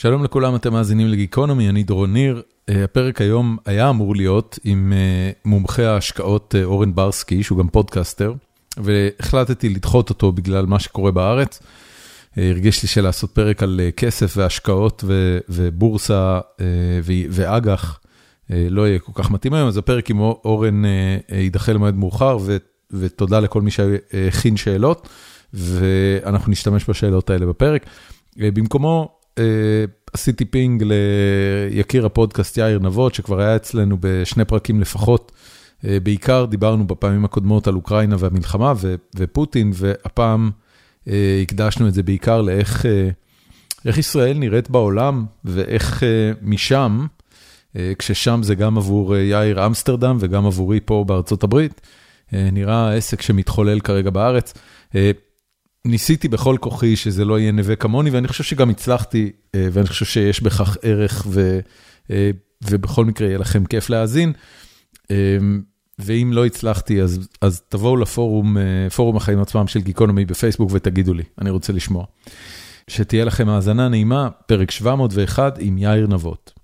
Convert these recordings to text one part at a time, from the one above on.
שלום לכולם, אתם מאזינים לגיקונומי, אני דורון ניר. אה, הפרק היום היה אמור להיות עם אה, מומחה ההשקעות אה, אורן ברסקי, שהוא גם פודקאסטר, והחלטתי לדחות אותו בגלל מה שקורה בארץ. הרגיש לי שלעשות פרק על כסף והשקעות ובורסה ואג"ח לא יהיה כל כך מתאים היום, אז הפרק עם אורן יידחה למועד מאוחר, ותודה לכל מי שהכין שאלות, ואנחנו נשתמש בשאלות האלה בפרק. במקומו, עשיתי פינג ליקיר הפודקאסט יאיר נבות, שכבר היה אצלנו בשני פרקים לפחות. בעיקר דיברנו בפעמים הקודמות על אוקראינה והמלחמה ופוטין, והפעם הקדשנו את זה בעיקר לאיך איך ישראל נראית בעולם, ואיך משם, כששם זה גם עבור יאיר אמסטרדם וגם עבורי פה בארצות הברית, נראה העסק שמתחולל כרגע בארץ. ניסיתי בכל כוחי שזה לא יהיה נווה כמוני, ואני חושב שגם הצלחתי, אה, ואני חושב שיש בכך ערך, ו, אה, ובכל מקרה יהיה לכם כיף להאזין. אה, ואם לא הצלחתי, אז, אז תבואו לפורום, פורום החיים עצמם של גיקונומי בפייסבוק ותגידו לי, אני רוצה לשמוע. שתהיה לכם האזנה נעימה, פרק 701 עם יאיר נבות.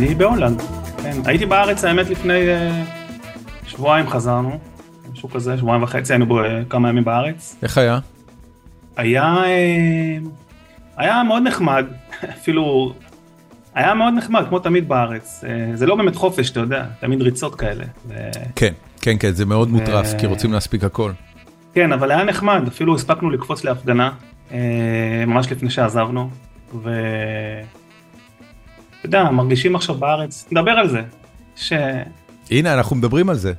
אני בהולנד, כן. הייתי בארץ האמת לפני uh, שבועיים חזרנו, משהו כזה, שבועיים וחצי, היינו בו uh, כמה ימים בארץ. איך היה? היה, uh, היה מאוד נחמד, אפילו, היה מאוד נחמד, כמו תמיד בארץ. Uh, זה לא באמת חופש, אתה יודע, תמיד ריצות כאלה. ו... כן, כן, כן, זה מאוד ו... מוטרף, כי רוצים להספיק הכל. כן, אבל היה נחמד, אפילו הספקנו לקפוץ להפגנה, uh, ממש לפני שעזבנו, ו... אתה יודע, מרגישים עכשיו בארץ, נדבר על זה. ש... הנה, אנחנו מדברים על זה.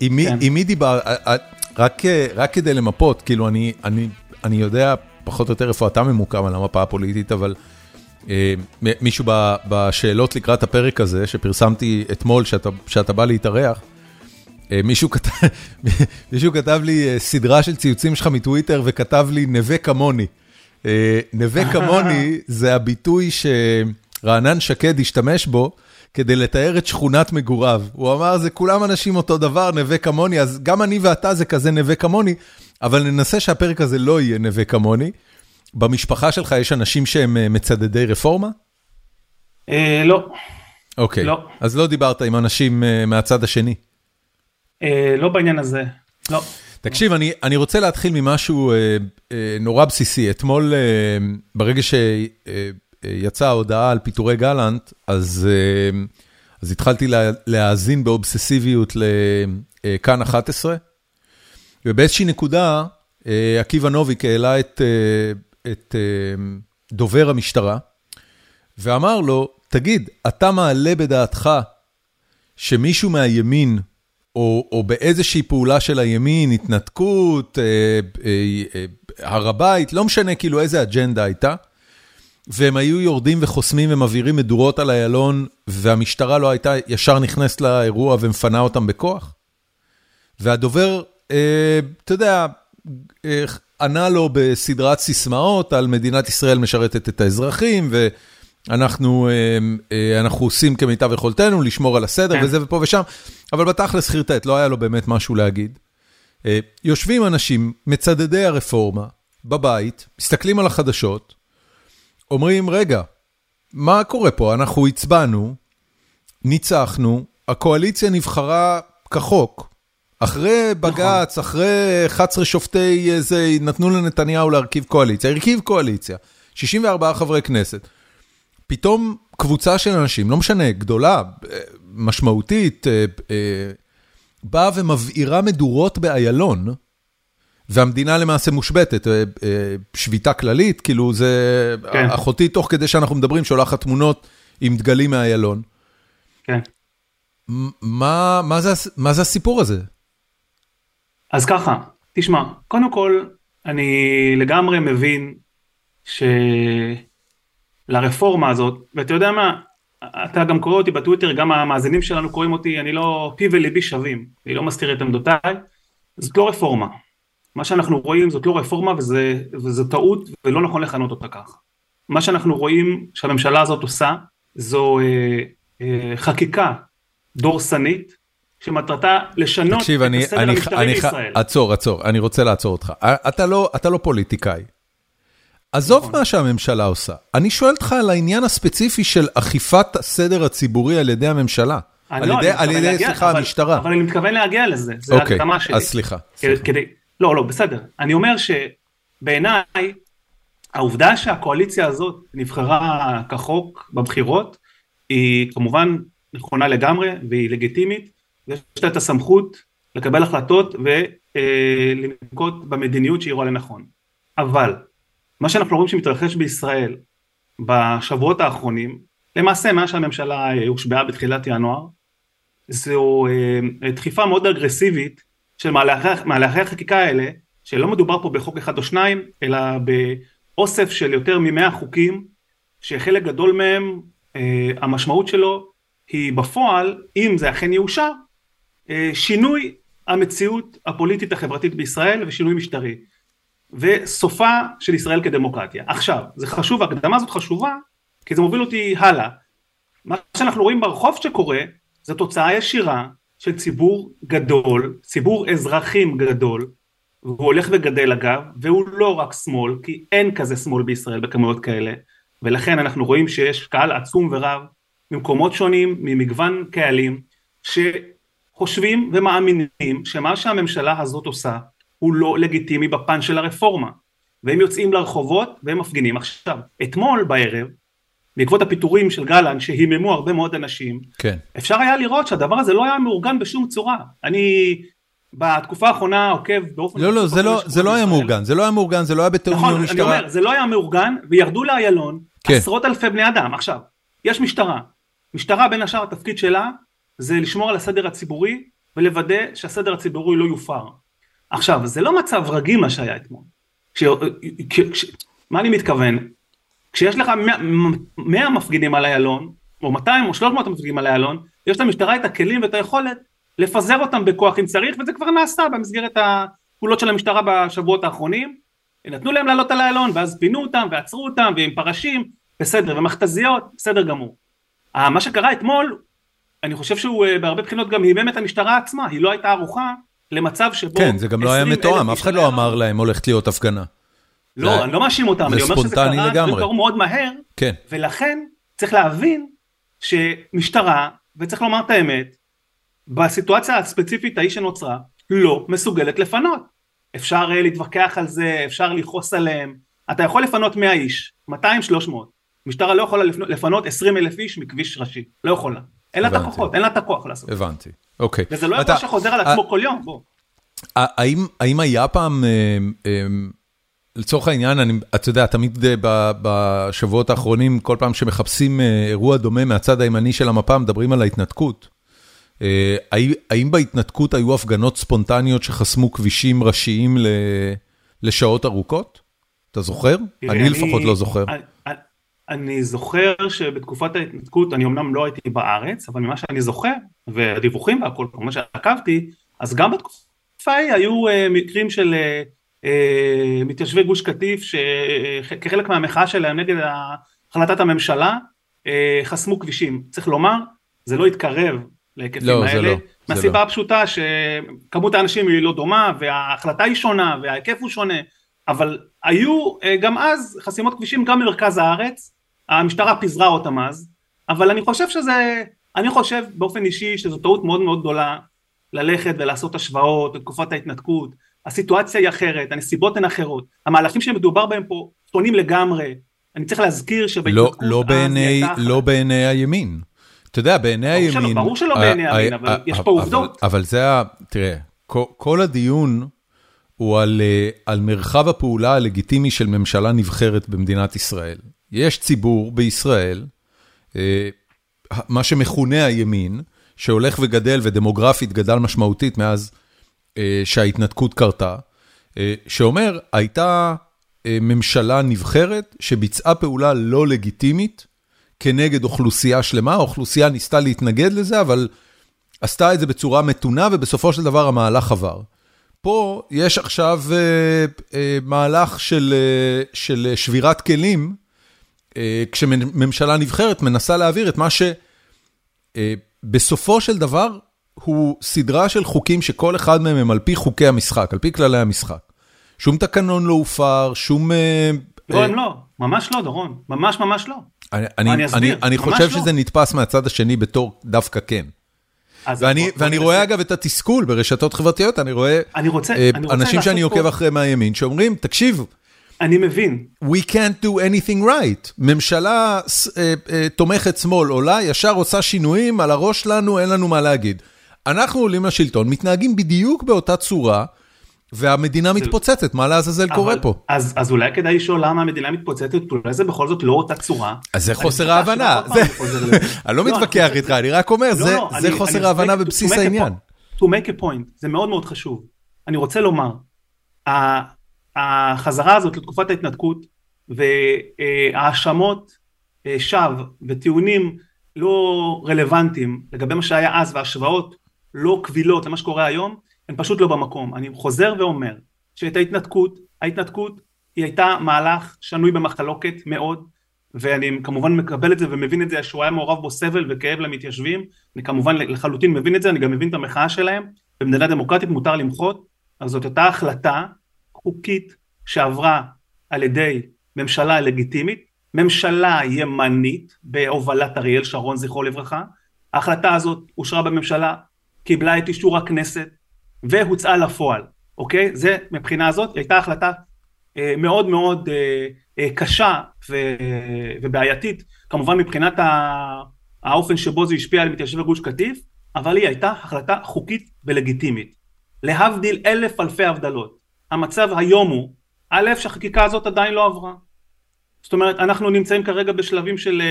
עם מי, כן. עם מי דיבר, רק, רק כדי למפות, כאילו אני, אני, אני יודע פחות או יותר איפה אתה ממוקם על המפה הפוליטית, אבל אה, מישהו ב, בשאלות לקראת הפרק הזה, שפרסמתי אתמול, שאתה, שאתה בא להתארח, אה, מישהו כתב, מישהו כתב לי אה, סדרה של ציוצים שלך מטוויטר וכתב לי נווה כמוני. אה, נווה כמוני זה הביטוי ש... רענן שקד השתמש בו כדי לתאר את שכונת מגוריו. הוא אמר, זה כולם אנשים אותו דבר, נווה כמוני, אז גם אני ואתה זה כזה נווה כמוני, אבל ננסה שהפרק הזה לא יהיה נווה כמוני. במשפחה שלך יש אנשים שהם אה, מצדדי רפורמה? אה, לא. אוקיי, לא. אז לא דיברת עם אנשים אה, מהצד השני? לא בעניין הזה, לא. תקשיב, אני, אני רוצה להתחיל ממשהו אה, אה, נורא בסיסי. אתמול, אה, ברגע ש... יצאה ההודעה על פיטורי גלנט, אז אה, אז התחלתי לה, להאזין באובססיביות לכאן 11, ובאיזושהי נקודה אה, עקיבא נוביק העלה את אה, את דובר המשטרה, ואמר לו, תגיד, אתה מעלה בדעתך שמישהו מהימין, או או באיזושהי פעולה של הימין, התנתקות, הר הבית, לא משנה כאילו איזה אג'נדה הייתה, והם היו יורדים וחוסמים ומבעירים מדורות על איילון, והמשטרה לא הייתה ישר נכנסת לאירוע ומפנה אותם בכוח? והדובר, אה, אתה יודע, אה, ענה לו בסדרת סיסמאות על מדינת ישראל משרתת את האזרחים, ואנחנו אה, עושים כמיטב יכולתנו לשמור על הסדר כן. וזה ופה ושם, אבל בתכלס חרטט, לא היה לו באמת משהו להגיד. יושבים אנשים, מצדדי הרפורמה, בבית, מסתכלים על החדשות, אומרים, רגע, מה קורה פה? אנחנו הצבענו, ניצחנו, הקואליציה נבחרה כחוק. אחרי בג"ץ, נכון. אחרי 11 שופטי איזה, נתנו לנתניהו להרכיב קואליציה, הרכיב קואליציה, 64 חברי כנסת. פתאום קבוצה של אנשים, לא משנה, גדולה, משמעותית, אה, אה, באה ומבעירה מדורות באיילון, והמדינה למעשה מושבתת, אה, אה, שביתה כללית, כאילו זה, כן. אחותי תוך כדי שאנחנו מדברים שולחת תמונות עם דגלים מאיילון. כן. מה, מה, זה, מה זה הסיפור הזה? אז ככה, תשמע, קודם כל, אני לגמרי מבין שלרפורמה הזאת, ואתה יודע מה, אתה גם קורא אותי בטוויטר, גם המאזינים שלנו קוראים אותי, אני לא, פי וליבי שווים, אני לא מסתיר את עמדותיי, זאת לא רפורמה. מה שאנחנו רואים זאת לא רפורמה וזה, וזה טעות ולא נכון לכנות אותה כך. מה שאנחנו רואים שהממשלה הזאת עושה, זו אה, אה, חקיקה דורסנית, שמטרתה לשנות תקשיב, את אני, הסדר אני, המשטרי אני, בישראל. עצור, עצור, אני רוצה לעצור אותך. אתה לא, אתה לא פוליטיקאי. עזוב נכון. מה שהממשלה עושה, אני שואל אותך על העניין הספציפי של אכיפת הסדר הציבורי על ידי הממשלה. אני על לא, ידי, על ידי, סליחה, המשטרה. אבל אני מתכוון להגיע לזה, זה אוקיי, ההקדמה שלי. אז סליחה. סליחה. כדי, לא, לא, בסדר. אני אומר שבעיניי, העובדה שהקואליציה הזאת נבחרה כחוק בבחירות, היא כמובן נכונה לגמרי והיא לגיטימית, ויש לה את הסמכות לקבל החלטות ולנקוט במדיניות שהיא רואה לנכון. אבל, מה שאנחנו רואים שמתרחש בישראל בשבועות האחרונים, למעשה מאז שהממשלה אה, הושבעה בתחילת ינואר, זו אה, דחיפה מאוד אגרסיבית של מהלכי, מהלכי החקיקה האלה, שלא מדובר פה בחוק אחד או שניים, אלא באוסף של יותר ממאה חוקים, שחלק גדול מהם, אה, המשמעות שלו היא בפועל, אם זה אכן יאושר, אה, שינוי המציאות הפוליטית החברתית בישראל ושינוי משטרי. וסופה של ישראל כדמוקרטיה. עכשיו, זה חשוב, ההקדמה הזאת חשובה, כי זה מוביל אותי הלאה. מה שאנחנו רואים ברחוב שקורה, זו תוצאה ישירה של ציבור גדול, ציבור אזרחים גדול, והוא הולך וגדל אגב, והוא לא רק שמאל, כי אין כזה שמאל בישראל בכמויות כאלה, ולכן אנחנו רואים שיש קהל עצום ורב ממקומות שונים, ממגוון קהלים, שחושבים ומאמינים שמה שהממשלה הזאת עושה הוא לא לגיטימי בפן של הרפורמה, והם יוצאים לרחובות והם מפגינים. עכשיו, אתמול בערב, בעקבות הפיטורים של גלנט שהיממו הרבה מאוד אנשים, כן. אפשר היה לראות שהדבר הזה לא היה מאורגן בשום צורה. אני בתקופה האחרונה עוקב באופן... לא, לא, זה לא, זה לא היה. מאורגן, זה לא היה מאורגן, זה לא היה בתיאום עם נכון, אני המשטרה. אומר, זה לא היה מאורגן, וירדו לאיילון כן. עשרות אלפי בני אדם. עכשיו, יש משטרה. משטרה בין השאר התפקיד שלה זה לשמור על הסדר הציבורי ולוודא שהסדר הציבורי לא יופר. עכשיו, זה לא מצב רגיל מה שהיה אתמול. כש, כש, כש, מה אני מתכוון? כשיש לך 100, 100 מפגינים על איילון, או 200 או 300 מפגינים על איילון, יש למשטרה את הכלים ואת היכולת לפזר אותם בכוח אם צריך, וזה כבר נעשה במסגרת הפעולות של המשטרה בשבועות האחרונים. נתנו להם לעלות על איילון, ואז פינו אותם, ועצרו אותם, ועם פרשים, בסדר, ומכתזיות, בסדר גמור. אה, מה שקרה אתמול, אני חושב שהוא אה, בהרבה בחינות גם הימם את המשטרה עצמה, היא לא הייתה ערוכה למצב שבו... כן, זה גם לא היה 20,000 מתואם, אף אחד לא. אמר להם הולכת להיות הפגנה. לא, אני לא מאשים אותם, אני אומר שזה קרה, מאוד מהר, כן. ולכן צריך להבין שמשטרה, וצריך לומר את האמת, בסיטואציה הספציפית ההיא שנוצרה, לא מסוגלת לפנות. אפשר אה, להתווכח על זה, אפשר לכעוס עליהם, אתה יכול לפנות 100 איש, 200, 300, משטרה לא יכולה לפנות- לפנות 20 אלף איש מכביש ראשי, לא יכולה. אין לה את. הכוחות, אין לה את הכוח לעשות. הבנתי, אוקיי. וזה לא אירוע שחוזר על עצמו כל יום, בוא. האם, היה פעם, אה, אה, לצורך העניין, אני, אתה יודע, תמיד אה, בשבועות האחרונים, כל פעם שמחפשים אה, אירוע דומה מהצד הימני של המפה, מדברים על ההתנתקות. אה, האם, בהתנתקות היו הפגנות ספונטניות שחסמו כבישים ראשיים ל, לשעות ארוכות? אתה זוכר? תראה, אני לפחות לא זוכר. אני, אני, אני זוכר שבתקופת ההתנתקות, אני אמנם לא הייתי בארץ, אבל ממה שאני זוכר, והדיווחים והכל, כמובן שעקבתי, אז גם בתקופה ההיא היו מקרים של מתיישבי גוש קטיף, שכחלק מהמחאה שלהם נגד החלטת הממשלה, אה, חסמו כבישים. צריך לומר, זה לא התקרב להיקפים לא, האלה, לא, מהסיבה לא. הפשוטה שכמות האנשים היא לא דומה, וההחלטה היא שונה, וההיקף הוא שונה. אבל היו אה, גם אז חסימות כבישים גם במרכז הארץ, המשטרה פיזרה אותם אז, אבל אני חושב שזה, אני חושב באופן אישי שזו טעות מאוד מאוד גדולה ללכת ולעשות השוואות לתקופת ההתנתקות, הסיטואציה היא אחרת, הנסיבות הן אחרות, המהלכים שמדובר בהם פה שונים לגמרי, אני צריך להזכיר לא, שבהתנתקות לא, בעיני, הייתה- לא בעיני הימין. אתה יודע, בעיני ברור שלא, הימין... ברור שלא בעיני הימין, אבל יש פה אבל- עובדות. אבל זה ה... תראה, כל- הדיון הוא על, אה, על מרחב הפעולה הלגיטימי של ממשלה נבחרת במדינת ישראל. יש ציבור בישראל, אה, מה שמכונה הימין, שהולך וגדל ודמוגרפית גדל משמעותית מאז שההתנתקות קרתה, אה, שאומר, הייתה אה, ממשלה נבחרת שביצעה פעולה לא לגיטימית כנגד אוכלוסייה שלמה, האוכלוסייה ניסתה להתנגד לזה, אבל עשתה את זה בצורה מתונה, ובסופו של דבר המהלך עבר. פה יש עכשיו אה, אה, מהלך של, אה, של שבירת כלים כשממשלה נבחרת מנסה להעביר את מה שבסופו של דבר הוא סדרה של חוקים שכל אחד מהם הם על פי חוקי המשחק, על פי כללי המשחק. שום תקנון לא הופר, שום... לא, הם לא, ממש לא, דורון, ממש ממש לא. אני, אני, אני, אני חושב לא. שזה נתפס מהצד השני בתור דווקא כן. ואני, ואני רואה אגב את התסכול ברשתות חברתיות, אני רואה אני רוצה, אה, אני רוצה אנשים שאני עוקב פה... אחרי מהימין שאומרים, תקשיב, אני מבין. We can't do anything right. ממשלה אה, אה, תומכת שמאל עולה, ישר עושה שינויים, על הראש שלנו אין לנו מה להגיד. אנחנו עולים לשלטון, מתנהגים בדיוק באותה צורה, והמדינה מתפוצצת, מה לעזאזל קורה פה? אז, אז אולי כדאי לשאול למה המדינה מתפוצצת, אולי זה בכל זאת לא אותה צורה. אז זה חוסר ההבנה, אני לא, לא מתווכח איתך, אני רק אומר, לא, זה לא, זה חוסר ההבנה בבסיס העניין. To make a point, זה מאוד מאוד חשוב. אני רוצה לומר, החזרה הזאת לתקופת ההתנתקות והאשמות אה, שווא וטיעונים לא רלוונטיים לגבי מה שהיה אז והשוואות לא קבילות למה שקורה היום, הם פשוט לא במקום. אני חוזר ואומר שאת ההתנתקות, ההתנתקות היא הייתה מהלך שנוי במחלוקת מאוד, ואני כמובן מקבל את זה ומבין את זה שהוא היה מעורב בו סבל וכאב למתיישבים, אני כמובן לחלוטין מבין את זה, אני גם מבין את המחאה שלהם, במדינה דמוקרטית מותר למחות, אז זאת הייתה החלטה חוקית שעברה על ידי ממשלה לגיטימית, ממשלה ימנית בהובלת אריאל שרון זכרו לברכה, ההחלטה הזאת אושרה בממשלה, קיבלה את אישור הכנסת והוצאה לפועל, אוקיי? זה מבחינה הזאת הייתה החלטה אה, מאוד מאוד אה, אה, קשה ו, ובעייתית, כמובן מבחינת האופן שבו זה השפיע על מתיישבי גוש קטיף, אבל היא הייתה החלטה חוקית ולגיטימית. להבדיל אלף אלפי הבדלות. המצב היום הוא, א', שהחקיקה הזאת עדיין לא עברה. זאת אומרת, אנחנו נמצאים כרגע בשלבים של,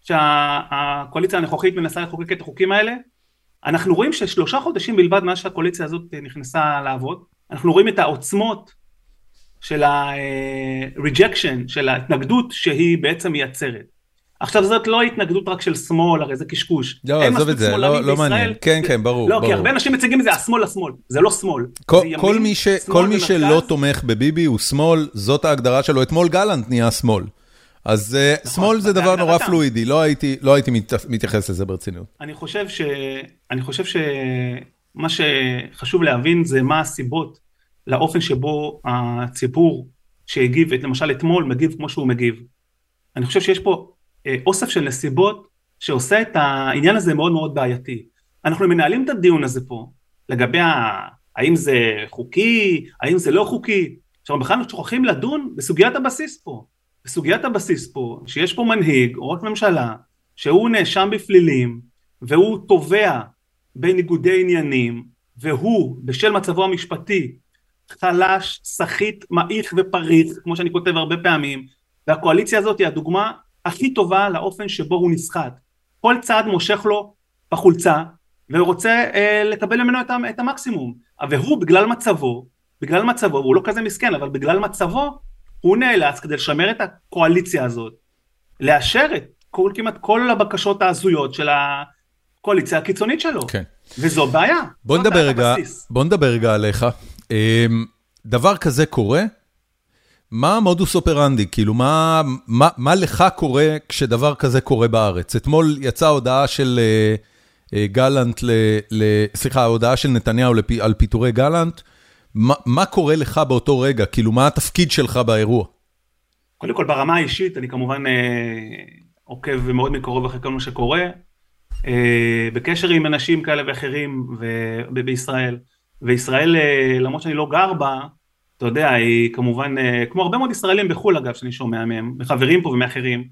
שהקואליציה הנוכחית מנסה לחוקק את החוקים האלה, אנחנו רואים ששלושה חודשים בלבד מאז שהקואליציה הזאת נכנסה לעבוד, אנחנו רואים את העוצמות של ה-rejection, של ההתנגדות שהיא בעצם מייצרת. עכשיו זאת לא התנגדות רק של שמאל, הרי זה קשקוש. לא, עזוב את זה, לא, לא מעניין. כן, כן, ברור. לא, ברור. כי הרבה אנשים מציגים את זה השמאל לשמאל, זה לא שמאל. כל, זה ימין, כל מי, ש, כל מי שלא תומך בביבי הוא שמאל, זאת ההגדרה שלו. אתמול גלנט נהיה שמאל. אז אה, נכון, שמאל זה דבר נורא פלואידי, לא הייתי, לא מתייחס לזה ברצינות. אני חושב, שמה שחשוב להבין זה מה הסיבות לאופן שבו הציבור שהגיב, למשל אתמול, מגיב כמו שהוא מגיב. אני חושב שיש פה אה, אוסף של נסיבות שעושה את העניין הזה מאוד מאוד בעייתי. אנחנו מנהלים את הדיון הזה פה לגבי האם זה חוקי, האם זה לא חוקי. עכשיו בכלל שוכחים לדון בסוגיית הבסיס פה. בסוגיית הבסיס פה, שיש פה מנהיג או ראש ממשלה שהוא נאשם בפלילים והוא תובע בניגודי עניינים והוא בשל מצבו המשפטי חלש, סחיט, מעיך ופריך כמו שאני כותב הרבה פעמים והקואליציה הזאת היא הדוגמה הכי טובה לאופן שבו הוא נסחט. כל צעד מושך לו בחולצה והוא רוצה אה, לקבל ממנו את, את המקסימום. והוא בגלל מצבו בגלל מצבו הוא לא כזה מסכן אבל בגלל מצבו הוא נאלץ כדי לשמר את הקואליציה הזאת, לאשר את כל, כמעט כל הבקשות ההזויות של הקואליציה הקיצונית שלו. כן. וזו בעיה. בוא נדבר רגע, בוא נדבר רגע עליך. אמ, דבר כזה קורה, מה המודוס אופרנדי? כאילו, מה, מה, מה לך קורה כשדבר כזה קורה בארץ? אתמול יצאה הודעה של uh, uh, גלנט, ל, ל, סליחה, ההודעה של נתניהו לפ, על פיטורי גלנט. מה קורה לך באותו רגע? כאילו, מה התפקיד שלך באירוע? קודם כל, ברמה האישית, אני כמובן אה, עוקב מאוד מקרוב אחרי כל מה שקורה, אה, בקשר עם אנשים כאלה ואחרים ו- בישראל, וישראל, אה, למרות שאני לא גר בה, אתה יודע, היא כמובן, אה, כמו הרבה מאוד ישראלים בחו"ל אגב, שאני שומע מהם, מחברים פה ומאחרים,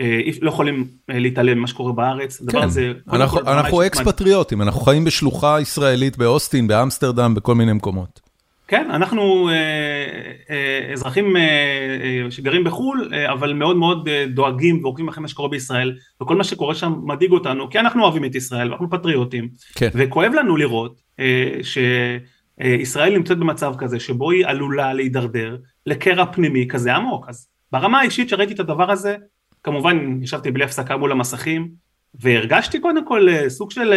אה, לא יכולים אה, להתעלם ממה שקורה בארץ, כן. הזה... אנחנו, אנחנו אקס-פטריוטים, אנחנו חיים בשלוחה ישראלית באוסטין, באמסטרדם, בכל מיני מקומות. כן, אנחנו אה, אה, אזרחים אה, אה, שגרים בחו"ל, אבל מאוד מאוד דואגים ועוקבים אחרי מה שקורה בישראל, וכל מה שקורה שם מדאיג אותנו, כי אנחנו אוהבים את ישראל, ואנחנו פטריוטים, כן. וכואב לנו לראות שישראל נמצאת במצב כזה, שבו היא עלולה להידרדר לקרע פנימי כזה עמוק. אז ברמה האישית שראיתי את הדבר הזה, כמובן ישבתי בלי הפסקה מול המסכים, והרגשתי קודם כל סוג של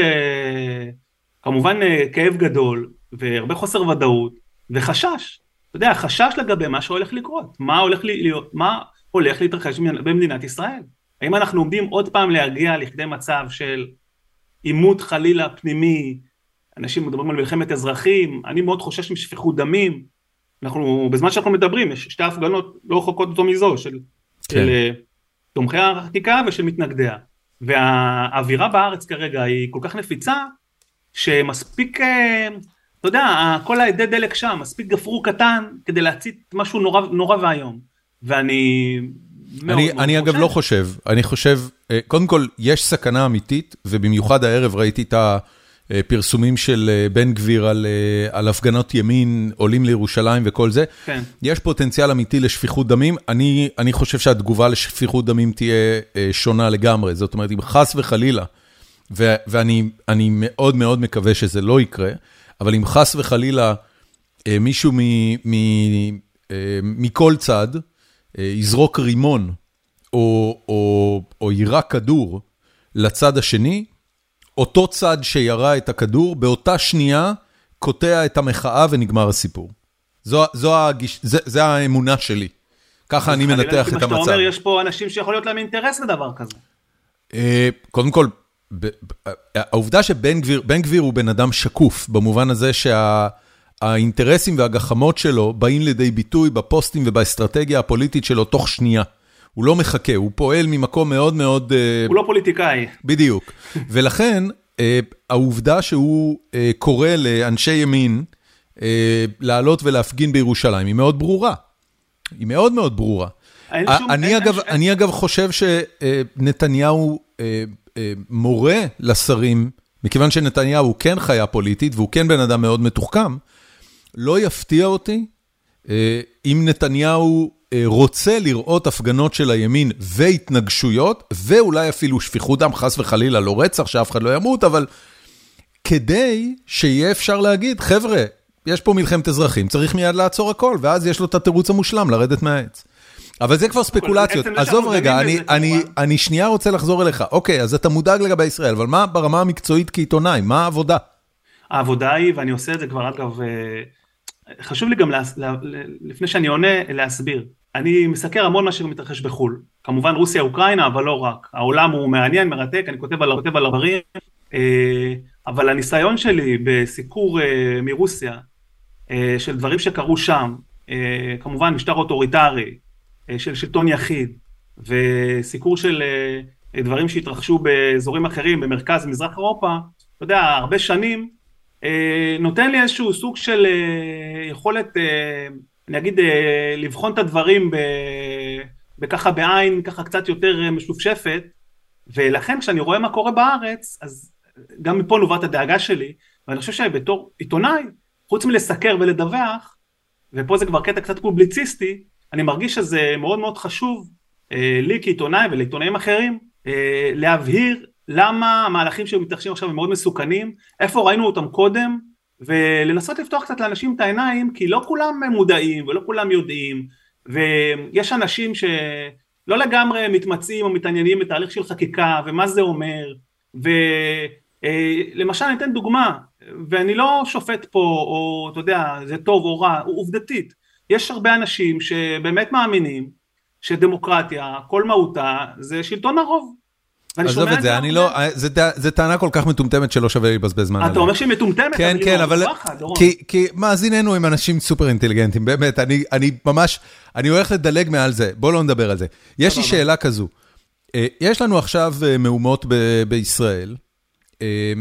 כמובן כאב גדול, והרבה חוסר ודאות, וחשש, אתה יודע, חשש לגבי מה שהולך לקרות, מה הולך להיות, מה, הולך להתרחש במדינת ישראל? האם אנחנו עומדים עוד פעם להגיע לכדי מצב של עימות חלילה פנימי, אנשים מדברים על מלחמת אזרחים, אני מאוד חושש משפיכות דמים, אנחנו, בזמן שאנחנו מדברים, יש שתי הפגנות לא רחוקות אותו מזו, של, כן. של אה, תומכי החקיקה ושל מתנגדיה, והאווירה בארץ כרגע היא כל כך נפיצה, שמספיק, אה, אתה יודע, כל העדי דלק שם, מספיק גפרור קטן כדי להצית משהו נורא, נורא ואיום, ואני מאוד אני, מאוד אני אגב לא חושב, אני חושב, אה, קודם כל, יש סכנה אמיתית, ובמיוחד הערב ראיתי את הפרסומים של אה, בן גביר על, אה, על הפגנות ימין, עולים לירושלים וכל זה. כן. יש פוטנציאל אמיתי לשפיכות דמים, אני, אני חושב שהתגובה לשפיכות דמים תהיה שונה לגמרי, זאת אומרת, אם חס וחלילה, ו, ואני מאוד מאוד מקווה שזה לא יקרה, אבל אם חס וחלילה מישהו מ, מ, מכל צד, אה, יזרוק רימון או או, או יירה כדור לצד השני, אותו צד שירה את הכדור, באותה שנייה קוטע את המחאה ונגמר הסיפור. זו זו הגיש, זה זה האמונה שלי. ככה אני מנתח את המצב. אתה אומר, יש פה אנשים שיכול להיות להם אינטרס לדבר כזה. אה, קודם כל, העובדה שבן גביר, בן גביר הוא בן אדם שקוף, במובן הזה שה... האינטרסים והגחמות שלו באים לידי ביטוי בפוסטים ובאסטרטגיה הפוליטית שלו תוך שנייה. הוא לא מחכה, הוא פועל ממקום מאוד מאוד... אה, הוא לא פוליטיקאי. בדיוק. ולכן, אה, העובדה שהוא אה, קורא לאנשי ימין לעלות ולהפגין בירושלים היא מאוד ברורה. היא מאוד מאוד ברורה. אני אגב, אני אגב חושב שנתניהו מורה לשרים, מכיוון שנתניהו הוא כן חיה פוליטית והוא כן בן אדם מאוד מתוחכם, לא יפתיע אותי אה, אם נתניהו אה, רוצה לראות הפגנות של הימין והתנגשויות, ואולי אפילו שפיכות דם, חס וחלילה, לא רצח, שאף אחד לא ימות, אבל כדי שיהיה אפשר להגיד, חבר'ה, יש פה מלחמת אזרחים, צריך מיד לעצור הכל, ואז יש לו את התירוץ המושלם לרדת מהעץ. אבל זה כבר ספקולציות. עזוב רגע, אני, אני, אני שנייה רוצה לחזור אליך. אוקיי, אז אתה מודאג לגבי ישראל, אבל מה ברמה המקצועית כעיתונאי? מה העבודה? העבודה היא, ואני עושה את זה כבר אגב אה, חשוב לי גם, לה, לפני שאני עונה, להסביר. אני מסקר המון מה שמתרחש בחו"ל. כמובן רוסיה, אוקראינה, אבל לא רק. העולם הוא מעניין, מרתק, אני כותב על, כותב על הדברים, אה, אבל הניסיון שלי בסיקור אה, מרוסיה, של דברים שקרו שם, כמובן משטר אוטוריטרי, של שלטון יחיד, וסיקור של דברים שהתרחשו באזורים אחרים, במרכז, מזרח אירופה, אתה יודע, הרבה שנים, אה, נותן לי איזשהו סוג של אה, יכולת, אה, אני אגיד, לבחון את הדברים בככה בעין ככה קצת יותר משופשפת, ולכן כשאני רואה מה קורה בארץ, אז גם מפה נובעת הדאגה שלי, ואני חושב שבתור עיתונאי, חוץ מלסקר ולדווח, ופה זה כבר קטע קצת פובליציסטי, אני מרגיש שזה מאוד מאוד חשוב לי כעיתונאי ולעיתונאים אחרים, להבהיר למה המהלכים שמתרחשים עכשיו הם מאוד מסוכנים, איפה ראינו אותם קודם, ולנסות לפתוח קצת לאנשים את העיניים, כי לא כולם מודעים ולא כולם יודעים, ויש אנשים שלא לגמרי מתמצאים או מתעניינים בתהליך של חקיקה, ומה זה אומר, ולמשל אני אתן דוגמה, ואני לא שופט פה, או אתה יודע, זה טוב או רע, עובדתית, יש הרבה אנשים שבאמת מאמינים שדמוקרטיה, כל מהותה, זה שלטון הרוב. עזוב את זה, אני לא, זה טענה כל כך מטומטמת שלא שווה לבזבז זמן עליה. אתה אומר שהיא מטומטמת, כן, כן, אבל... כי מאזיננו הם אנשים סופר אינטליגנטים, באמת, אני ממש, אני הולך לדלג מעל זה, בוא לא נדבר על זה. יש לי שאלה כזו, אה, יש לנו עכשיו אה, מהומות בישראל, אה,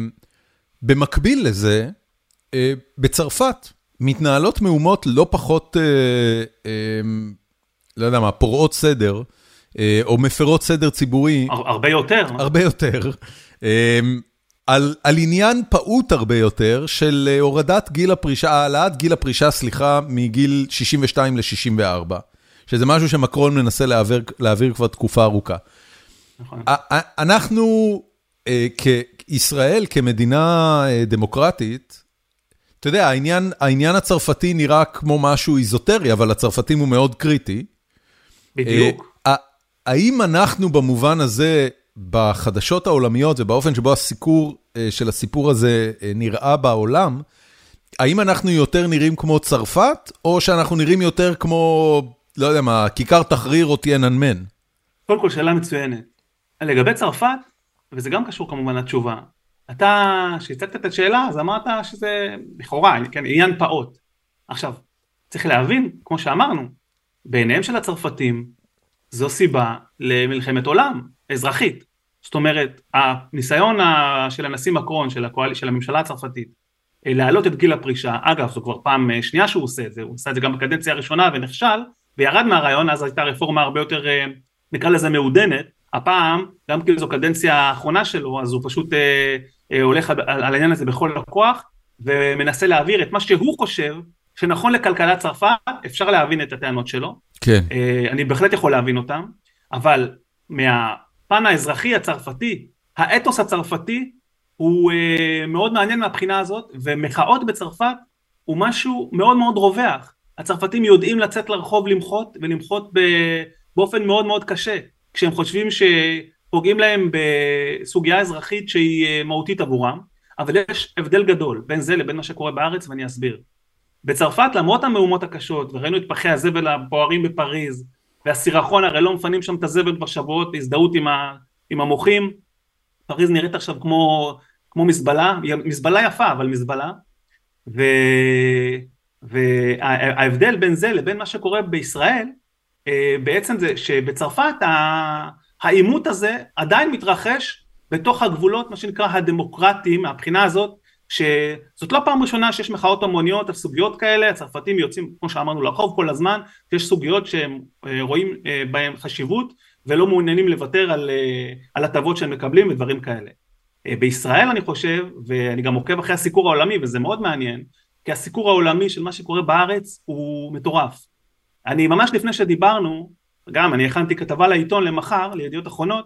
במקביל לזה, בצרפת מתנהלות מהומות לא פחות, לא יודע מה, פורעות סדר, אה, או מפרות סדר ציבורי. הרבה יותר. הרבה יותר. אה, על על עניין פעוט הרבה יותר של אה, הורדת גיל הפרישה, העלאת גיל הפרישה, סליחה, מגיל 62 ל-64, שזה משהו שמקרון מנסה להעביר להעביר כבר תקופה ארוכה. נכון. אנחנו, כישראל, כמדינה דמוקרטית, אתה יודע, העניין העניין הצרפתי נראה כמו משהו איזוטרי, אבל הצרפתים הוא מאוד קריטי. בדיוק. האם אנחנו במובן הזה, בחדשות העולמיות ובאופן שבו הסיקור אה, של הסיפור הזה אה, נראה בעולם, האם אנחנו יותר נראים כמו צרפת, או שאנחנו נראים יותר כמו לא יודע מה, כיכר תחריר או תיאננמן? קודם כל שאלה מצוינת. לגבי צרפת, וזה גם קשור כמובן לתשובה, אתה, כשהצגת את השאלה, אז אמרת שזה לכאורה, כן, עניין פעוט. עכשיו, צריך להבין, כמו שאמרנו, בעיניהם של הצרפתים, זו סיבה למלחמת עולם אזרחית. זאת אומרת, הניסיון של הנשיא מקרון, של, הקואל... של הממשלה הצרפתית, אה, להעלות את גיל הפרישה, אגב זו כבר פעם אה, שנייה שהוא עושה את זה, הוא עשה את זה גם בקדנציה הראשונה ונכשל, וירד מהרעיון, אז הייתה רפורמה הרבה יותר, אה, נקרא לזה מעודנת, הפעם, גם כי זו קדנציה האחרונה שלו, אז הוא פשוט אה, אה, הולך על, על העניין הזה בכל הכוח, ומנסה להעביר את מה שהוא חושב שנכון לכלכלת צרפת, אפשר להבין את הטענות שלו. כן. אה, אני בהחלט יכול להבין אותם, אבל מהפן האזרחי הצרפתי, האתוס הצרפתי הוא אה, מאוד מעניין מהבחינה הזאת, ומחאות בצרפת הוא משהו מאוד מאוד רווח. הצרפתים יודעים לצאת לרחוב למחות, ולמחות באופן מאוד מאוד קשה, כשהם חושבים שפוגעים להם בסוגיה אזרחית שהיא אה, מהותית עבורם, אבל יש הבדל גדול בין זה לבין מה שקורה בארץ, ואני אסביר. בצרפת למרות המהומות הקשות וראינו את פחי הזבל הבוערים בפריז והסירחון הרי לא מפנים שם את הזבל כבר שבועות בהזדהות עם, עם המוחים פריז נראית עכשיו כמו, כמו מזבלה, מזבלה יפה אבל מזבלה ו, וההבדל בין זה לבין מה שקורה בישראל בעצם זה שבצרפת העימות הזה עדיין מתרחש בתוך הגבולות מה שנקרא הדמוקרטיים מהבחינה הזאת שזאת לא פעם ראשונה שיש מחאות המוניות על סוגיות כאלה, הצרפתים יוצאים כמו שאמרנו לרחוב כל הזמן, שיש סוגיות שהם אה, רואים אה, בהם חשיבות ולא מעוניינים לוותר על, אה, על הטבות שהם מקבלים ודברים כאלה. בישראל אני חושב, ואני גם עוקב אחרי הסיקור העולמי וזה מאוד מעניין, כי הסיקור העולמי של מה שקורה בארץ הוא מטורף. אני ממש לפני שדיברנו, גם אני הכנתי כתבה לעיתון למחר, לידיעות אחרונות,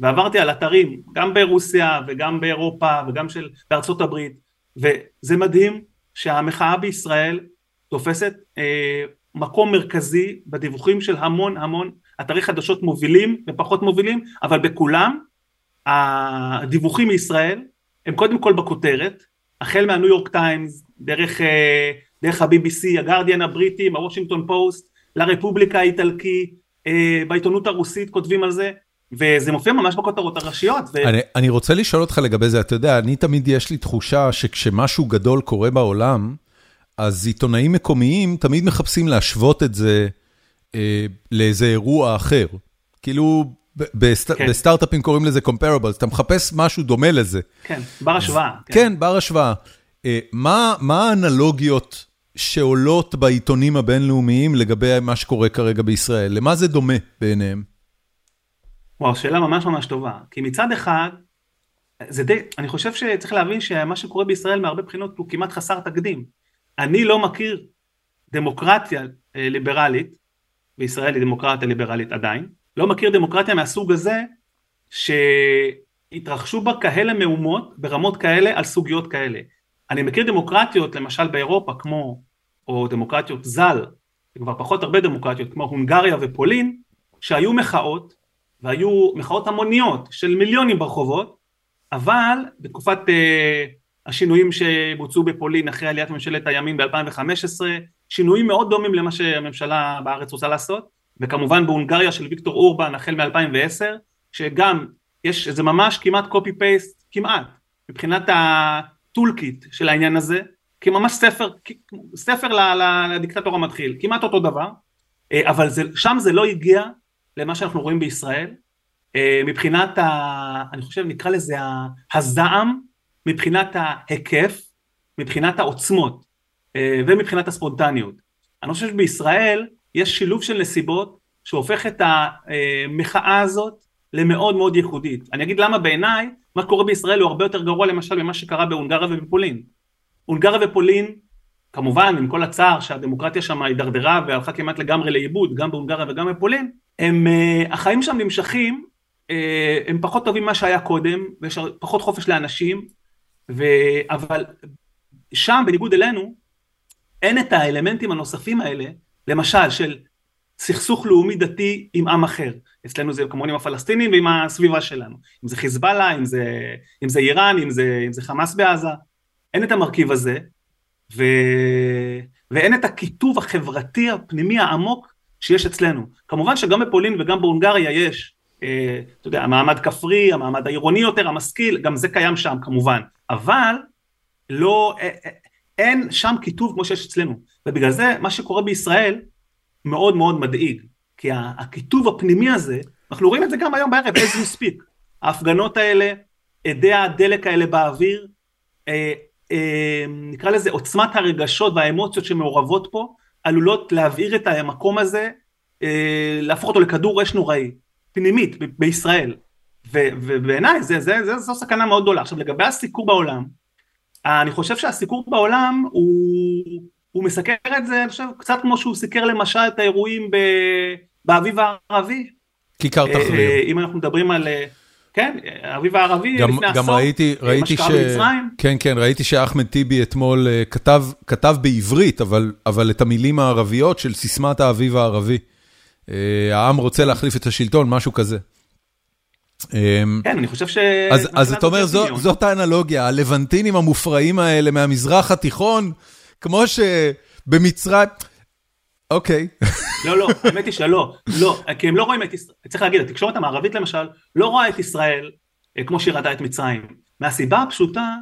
ועברתי על אתרים, גם ברוסיה וגם באירופה וגם של בארצות הברית, וזה מדהים שהמחאה בישראל תופסת אה, מקום מרכזי בדיווחים של המון המון אתרי חדשות מובילים ופחות מובילים, אבל בכולם הדיווחים מישראל הם קודם כל בכותרת, החל מהניו יורק טיימס, דרך, אה, דרך ה-BBC, הגרדיאן הבריטי, הוושינגטון פוסט, לה רפובליקה האיטלקי, אה, בעיתונות הרוסית כותבים על זה, וזה מופיע ממש בכותרות הראשיות. ו... אני, אני רוצה לשאול אותך לגבי זה, אתה יודע, אני תמיד יש לי תחושה שכשמשהו גדול קורה בעולם, אז עיתונאים מקומיים תמיד מחפשים להשוות את זה אה, לאיזה אירוע אחר. כאילו, בסט, כן. בסטארט-אפים קוראים לזה comparables, אתה מחפש משהו דומה לזה. כן, בר השוואה. כן, כן בר השוואה. אה, מה, מה האנלוגיות שעולות בעיתונים הבינלאומיים לגבי מה שקורה כרגע בישראל? למה זה דומה בעיניהם? וואו, שאלה ממש ממש טובה. כי מצד אחד, זה די, אני חושב שצריך להבין שמה שקורה בישראל מהרבה בחינות הוא כמעט חסר תקדים. אני לא מכיר דמוקרטיה אה, ליברלית, וישראל היא דמוקרטיה ליברלית עדיין, לא מכיר דמוקרטיה מהסוג הזה, שהתרחשו בה כאלה מהומות ברמות כאלה על סוגיות כאלה. אני מכיר דמוקרטיות למשל באירופה כמו, או דמוקרטיות ז"ל, כבר פחות הרבה דמוקרטיות כמו הונגריה ופולין, שהיו מחאות והיו מחאות המוניות של מיליונים ברחובות, אבל בתקופת uh, השינויים שבוצעו בפולין אחרי עליית ממשלת הימין ב-2015, שינויים מאוד דומים למה שהממשלה בארץ רוצה לעשות, וכמובן בהונגריה של ויקטור אורבן החל מ-2010, שגם יש, זה ממש כמעט copy paste, כמעט, מבחינת ה toolkit של העניין הזה, כממש ספר, ספר לדיקטטור המתחיל, כמעט אותו דבר, אה, אבל זה, שם זה לא הגיע למה שאנחנו רואים בישראל, אה, מבחינת, ה, אני חושב נקרא לזה הזעם, מבחינת ההיקף, מבחינת העוצמות אה, ומבחינת הספונטניות. אני חושב שבישראל יש שילוב של נסיבות שהופך את המחאה הזאת למאוד מאוד ייחודית. אני אגיד למה בעיניי מה שקורה בישראל הוא הרבה יותר גרוע למשל ממה שקרה בהונגריה ובפולין. הונגריה ופולין כמובן עם כל הצער שהדמוקרטיה שם הידרדרה והלכה כמעט לגמרי לאיבוד גם בהונגריה וגם בפולין הם, אה, החיים שם נמשכים, אה, הם פחות טובים ממה שהיה קודם, ויש פחות חופש לאנשים, ו... אבל שם בניגוד אלינו, אין את האלמנטים הנוספים האלה, למשל של סכסוך לאומי דתי עם עם אחר, אצלנו זה כמובן עם הפלסטינים ועם הסביבה שלנו, אם זה חיזבאללה, אם זה, אם זה איראן, אם זה, אם זה חמאס בעזה, אין את המרכיב הזה, ו... ואין את הקיטוב החברתי הפנימי העמוק שיש אצלנו. כמובן שגם בפולין וגם בהונגריה יש, אה, אתה יודע, המעמד כפרי, המעמד העירוני יותר, המשכיל, גם זה קיים שם כמובן, אבל לא, אה, אה, אין שם כיתוב כמו שיש אצלנו, ובגלל זה מה שקורה בישראל מאוד מאוד מדאיג, כי הכיתוב הפנימי הזה, אנחנו רואים את זה גם היום בערב, as we speak, ההפגנות האלה, אדי הדלק האלה באוויר, אה, אה, נקרא לזה עוצמת הרגשות והאמוציות שמעורבות פה, עלולות להבעיר את המקום הזה, אה, להפוך אותו לכדור אש נוראי, פנימית, ב- בישראל. ובעיניי זה, זה, זה, זו סכנה מאוד גדולה. עכשיו לגבי הסיקור בעולם, אני חושב שהסיקור בעולם הוא, הוא מסקר את זה, אני חושב, קצת כמו שהוא סיקר למשל את האירועים ב, באביב הערבי. כיכר אה, תחריר. אה, אם אנחנו מדברים על, אה, כן, האביב הערבי גם, לפני גם עשור, ראיתי, ראיתי מה ש... במצרים. כן, כן, ראיתי שאחמד טיבי אתמול כתב, כתב בעברית, אבל, אבל את המילים הערביות של סיסמת האביב הערבי. העם רוצה להחליף את השלטון, משהו כזה. אה, כן, אני חושב ש... אז, אז אתה אומר, זו. זאת האנלוגיה, הלבנטינים המופרעים האלה מהמזרח התיכון, כמו שבמצרים... אוקיי, לא, לא, האמת היא שלא, לא, כי הם לא רואים את ישראל, צריך להגיד, התקשורת המערבית למשל, לא רואה את ישראל אה, כמו שהיא ראתה את מצרים, מהסיבה הפשוטה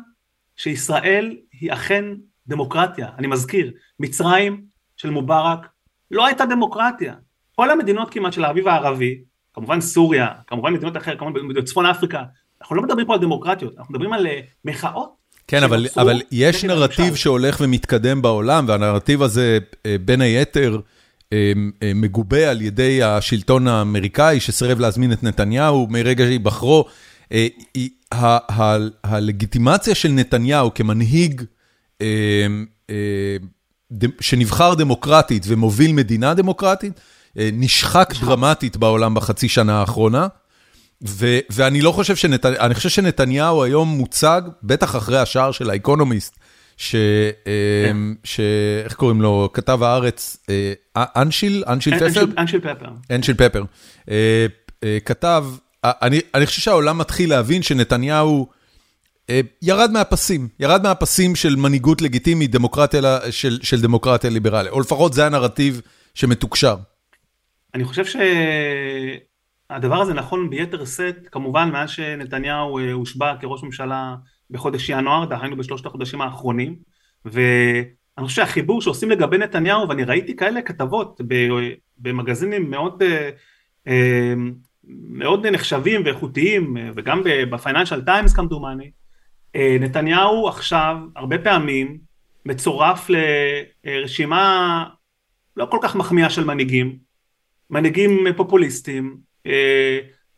שישראל היא אכן דמוקרטיה, אני מזכיר, מצרים של מובארק לא הייתה דמוקרטיה, כל המדינות כמעט של האביב הערבי, כמובן סוריה, כמובן מדינות אחרות, כמובן בצפון אפריקה, אנחנו לא מדברים פה על דמוקרטיות, אנחנו מדברים על אה, מחאות כן, אבל, אבל יש נרטיב. שהולך ומתקדם בעולם, והנרטיב הזה, אה, בין היתר, אה, אה, מגובה על ידי השלטון האמריקאי, שסירב להזמין את נתניהו מרגע שהיבחרו. ה- הלגיטימציה של נתניהו כמנהיג שנבחר דמוקרטית ומוביל מדינה דמוקרטית, נשחק דרמטית בעולם בחצי שנה האחרונה. ו- ואני לא חושב שנתניהו, אני חושב שנתניהו היום מוצג, בטח אחרי השער של האקונומיסט, ש... אה, ש... איך קוראים לו? כתב הארץ, אה, אנשיל? אנשיל פפר? אנשיל פפר. אנשיל פפר. אה, אה, כתב, אה, אני אני חושב שהעולם מתחיל להבין שנתניהו אה, ירד מהפסים, ירד מהפסים של מנהיגות לגיטימית, דמוקרטיה, של של דמוקרטיה ליברלית, או לפחות זה הנרטיב שמתוקשר. אני חושב שהדבר הזה נכון ביתר שאת, כמובן מאז שנתניהו אה, הושבע כראש ממשלה בחודש ינואר, דהיינו בשלושת החודשים האחרונים, ואני חושב שהחיבור שעושים לגבי נתניהו, ואני ראיתי כאלה כתבות ב- במגזינים מאוד, אה, אה, מאוד נחשבים ואיכותיים, אה, וגם בפייננשל טיימס כמדומני, אה, נתניהו עכשיו הרבה פעמים מצורף לרשימה לא כל כך מחמיאה של מנהיגים, מנהיגים פופוליסטים אה,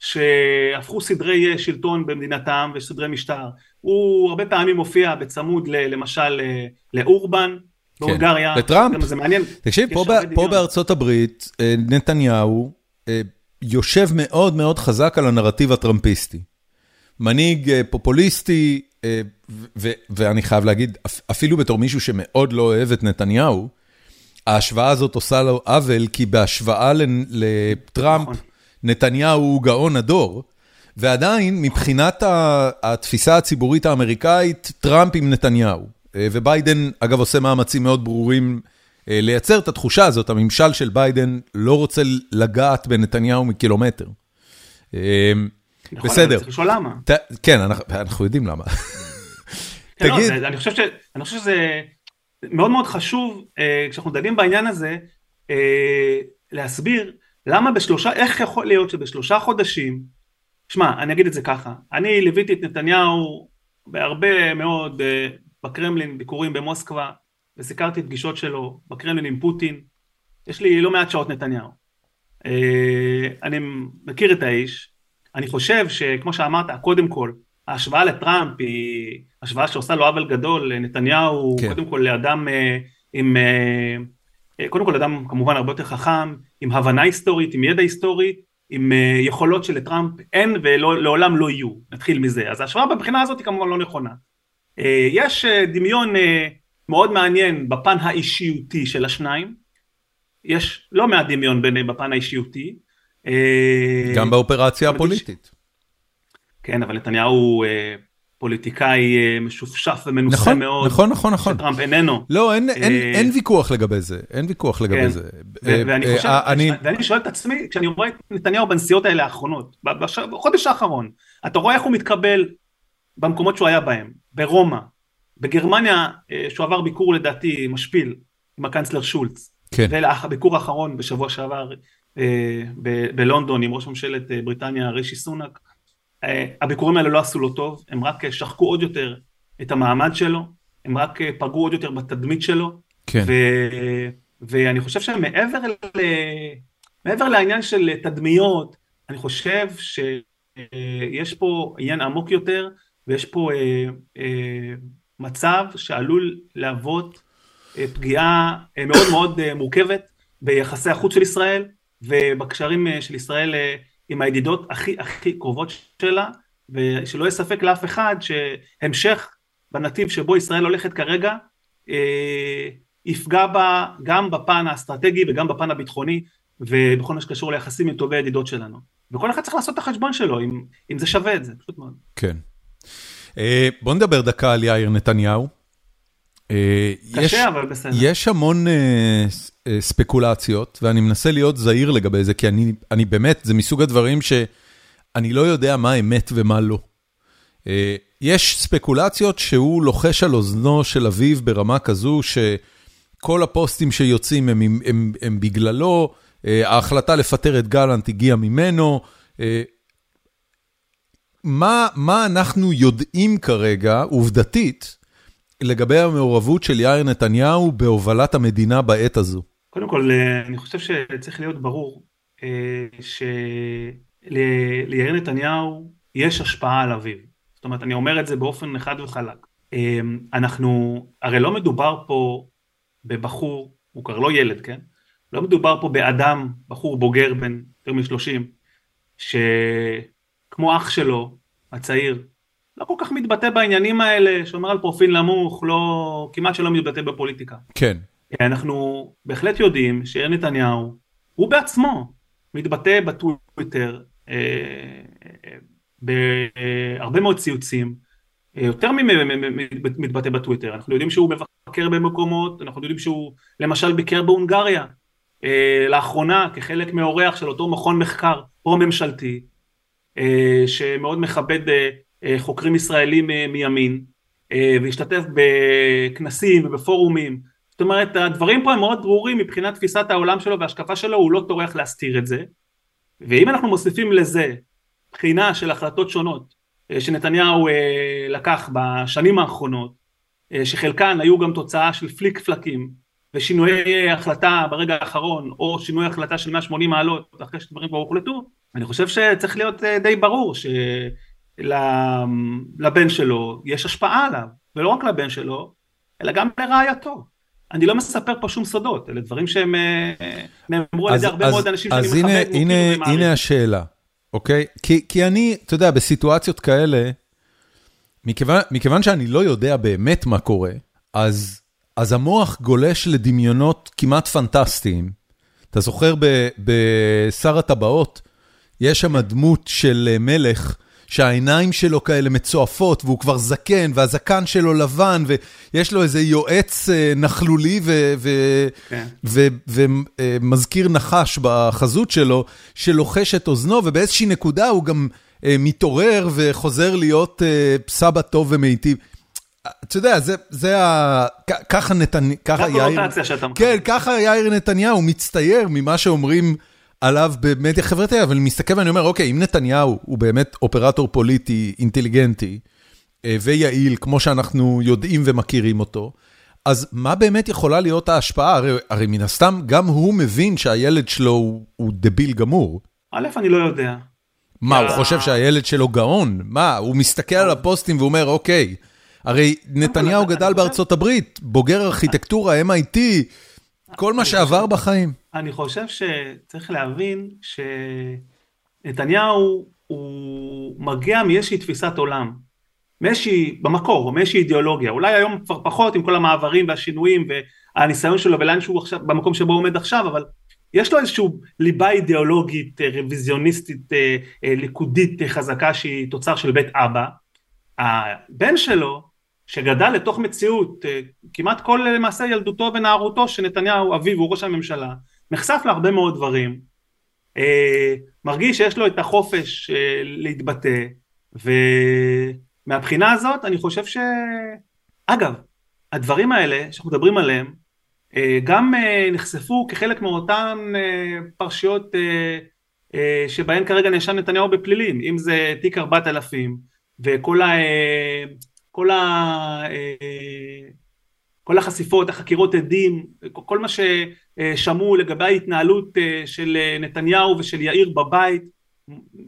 שהפכו סדרי שלטון במדינתם וסדרי משטר. הוא הרבה פעמים מופיע בצמוד ל, למשל אה, לאורבן בהונגריה. לטראמפ. גם זה מעניין. תקשיב, פה, ב- פה. בארצות הברית, אה, נתניהו אה, יושב מאוד מאוד חזק על הנרטיב הטראמפיסטי. מנהיג אה, פופוליסטי, אה, ו- ואני חייב להגיד, אפ- אפילו בתור מישהו שמאוד לא אוהב את נתניהו, ההשוואה הזאת עושה לו עוול, כי בהשוואה לטראמפ, נכון. נתניהו הוא גאון הדור, ועדיין, מבחינת התפיסה הציבורית האמריקאית, טראמפ עם נתניהו. אה, וביידן, אגב, עושה מאמצים מאוד ברורים אה, לייצר את התחושה הזאת, הממשל של ביידן לא רוצה לגעת בנתניהו מקילומטר. אה, נכון, בסדר. אבל צריך לשאול למה. ת- כן, אנחנו- אנחנו יודעים למה. כן, לא, תגיד. זה- אני חושב ש- אני חושב שזה מאוד מאוד חשוב אה, כשאנחנו דנים בעניין הזה אה, להסביר למה בשלושה, איך יכול להיות שבשלושה חודשים, שמע, אני אגיד את זה ככה, אני ליוויתי את נתניהו בהרבה מאוד אה, בקרמלין, ביקורים במוסקבה, וסיקרתי פגישות שלו בקרמלין עם פוטין, יש לי לא מעט שעות נתניהו. אה, אני מכיר את האיש, אני חושב שכמו שאמרת, קודם כל, ההשוואה לטראמפ היא השוואה שעושה לו עוול גדול, נתניהו כן. קודם כל לאדם אה, עם, אה, קודם כל אדם כמובן הרבה יותר חכם, עם הבנה היסטורית, עם ידע היסטורי, עם אה, יכולות שלטראמפ אין ולעולם לא יהיו, נתחיל מזה. אז ההשוואה בבחינה הזאת היא כמובן לא נכונה. אה, יש אה, דמיון אה, מאוד מעניין בפן האישיותי של השניים, יש לא מעט דמיון בין, בפן האישיותי. אה, גם באופרציה הפוליטית. כן, אבל נתניהו אה, פוליטיקאי אה, משופשף ומנוסה נכון, מאוד. נכון, נכון, נכון. שטראמפ איננו. לא, אין, אין, אה, אין ויכוח לגבי זה, אין ויכוח לגבי כן. זה. אה, ואני חושב, אני, ואני שואל את עצמי, כשאני רואה את נתניהו בנסיעות האלה האחרונות, בחודש האחרון, אתה רואה איך הוא מתקבל במקומות שהוא היה בהם, ברומא, בגרמניה, שהוא עבר ביקור לדעתי משפיל עם הקנצלר שולץ, כן, והביקור האחרון בשבוע שעבר אה, בלונדון עם ראש ממשלת בריטניה רישי סונאק, הביקורים האלה לא עשו לו טוב, הם רק אה, שחקו עוד יותר את המעמד שלו, הם רק אה, פגעו עוד יותר בתדמית שלו, כן, ו... ואני חושב שמעבר ל... מעבר לעניין של תדמיות, אני חושב שיש פה עניין עמוק יותר, ויש פה אה, אה, מצב שעלול להוות אה, פגיעה אה, מאוד מאוד אה, מורכבת ביחסי החוץ של ישראל, ובקשרים אה, של ישראל אה, עם הידידות הכי הכי קרובות שלה, ושלא יהיה ספק לאף אחד שהמשך בנתיב שבו ישראל הולכת כרגע, אה, יפגע בה גם בפן האסטרטגי וגם בפן הביטחוני ובכל מה שקשור ליחסים עם טובי הידידות שלנו. וכל אחד צריך לעשות את החשבון שלו, אם, אם זה שווה את זה, פשוט מאוד. כן. אה, בוא נדבר דקה על יאיר נתניהו. אה, קשה, יש- אבל בסדר. יש המון אה, אה, ספקולציות, ואני מנסה להיות זהיר לגבי זה, כי אני, אני באמת, זה מסוג הדברים שאני לא יודע מה אמת ומה לא. יש ספקולציות שהוא לוחש על אוזנו של אביו ברמה כזו, שכל הפוסטים שיוצאים הם, הם, הם, הם בגללו, ההחלטה לפטר את גלנט הגיעה ממנו. מה, מה אנחנו יודעים כרגע, עובדתית, לגבי המעורבות של יאיר נתניהו בהובלת המדינה בעת הזו? קודם כל, אה, אני חושב שצריך להיות ברור אה, שליאיר נתניהו יש השפעה על אביו. זאת אומרת, אני אומר את זה באופן חד וחלק. אה, אנחנו, הרי לא מדובר פה בבחור, הוא כבר לא ילד, כן? לא מדובר פה באדם, בחור בוגר בן יותר מ-30, שכמו אח שלו, הצעיר, לא כל כך מתבטא בעניינים האלה, שומר על פרופיל נמוך, לא, כמעט שלא מתבטא בפוליטיקה. כן, אנחנו בהחלט יודעים שיאיר נתניהו, הוא בעצמו מתבטא בטוויטר אה, אה, בהרבה מאוד ציוצים, אה, יותר ממתבטא בטוויטר, אנחנו יודעים שהוא מבקר במקומות, אנחנו יודעים שהוא למשל ביקר בהונגריה אה, לאחרונה כחלק מאורח של אותו מכון מחקר פרו-ממשלתי, אה, שמאוד מכבד אה, חוקרים ישראלים אה, מימין, אה, והשתתף בכנסים ובפורומים זאת אומרת, הדברים פה הם מאוד ברורים מבחינת תפיסת העולם שלו וההשקפה שלו, הוא לא טורח להסתיר את זה. ואם אנחנו מוסיפים לזה בחינה של החלטות שונות אה, שנתניהו אה, לקח בשנים האחרונות, אה, שחלקן היו גם תוצאה של פליק פלקים ושינויי החלטה ברגע האחרון, או שינוי החלטה של 180 מעלות אחרי שדברים כבר הוחלטו, אני חושב שצריך להיות אה, די ברור שלבן שלו יש השפעה עליו, ולא רק לבן שלו, אלא גם לרעייתו. אני לא מספר פה שום סודות, אלה דברים שהם אה, נאמרו על ידי הרבה מאוד אנשים שאני אז מכבד, הנה, מוקיר הנה, ומעריך. הנה השאלה, אוקיי? כי, כי אני, אתה יודע, בסיטואציות כאלה, מכיוון, מכיוון שאני לא יודע באמת מה קורה, אז, אז המוח גולש לדמיונות כמעט פנטסטיים. אתה זוכר בשר הטבעות, יש שם דמות של אה, מלך, שהעיניים שלו כאלה מצועפות, והוא כבר זקן, והזקן שלו לבן, ויש לו איזה יועץ אה, נכלולי ו- ו- כן. ומזכיר נחש בחזות שלו, שלוחש את אוזנו, ובאיזושהי נקודה הוא גם אה, מתעורר וחוזר להיות אה, סבא טוב ומיטיב. אתה יודע, זה, זה ה... ככה נתניהו, ככה זה יאיר... הקונוטציה שאתה מכבד. כן, ככה יאיר נתניהו מצטייר ממה שאומרים עליו במדיה חברתית, אבל אני מסתכל ואני אומר, אוקיי, אם נתניהו הוא באמת אופרטור פוליטי אינטליגנטי אה, ויעיל, כמו שאנחנו יודעים ומכירים אותו, אז מה באמת יכולה להיות ההשפעה? הרי, הרי מן הסתם גם הוא מבין שהילד שלו הוא, הוא דביל גמור. א', אני לא יודע. מה, הוא אה. חושב שהילד שלו גאון? מה, הוא מסתכל על הפוסטים ואומר, אוקיי, הרי נתניהו גדל בארצות הברית, בוגר ארכיטקטורה, MIT, כל מה שעבר בחיים. אני חושב שצריך להבין שנתניהו הוא מגיע מאיזושהי תפיסת עולם, מאיזושהי, במקור, מאיזושהי אידיאולוגיה, אולי היום כבר פחות עם כל המעברים והשינויים והניסיון שלו ולאן שהוא עכשיו, במקום שבו הוא עומד עכשיו, אבל יש לו איזושהי ליבה אידיאולוגית, אה, רוויזיוניסטית, אה, אה, ליכודית חזקה שהיא תוצר של בית אבא, הבן שלו, שגדל לתוך מציאות, אה, כמעט כל למעשה ילדותו ונערותו שנתניהו, אביו, הוא ראש הממשלה, נחשף להרבה מאוד דברים, אה, מרגיש שיש לו את החופש אה, להתבטא, ומהבחינה הזאת אני חושב ש... אגב, הדברים האלה שאנחנו מדברים עליהם, גם נחשפו כחלק מאותן פרשיות שבהן כרגע נאשם נתניהו בפלילים, אם זה תיק 4000 וכל ה... כל, ה, אה, כל החשיפות, החקירות עדים, כל מה ששמעו לגבי ההתנהלות אה, של נתניהו ושל יאיר בבית,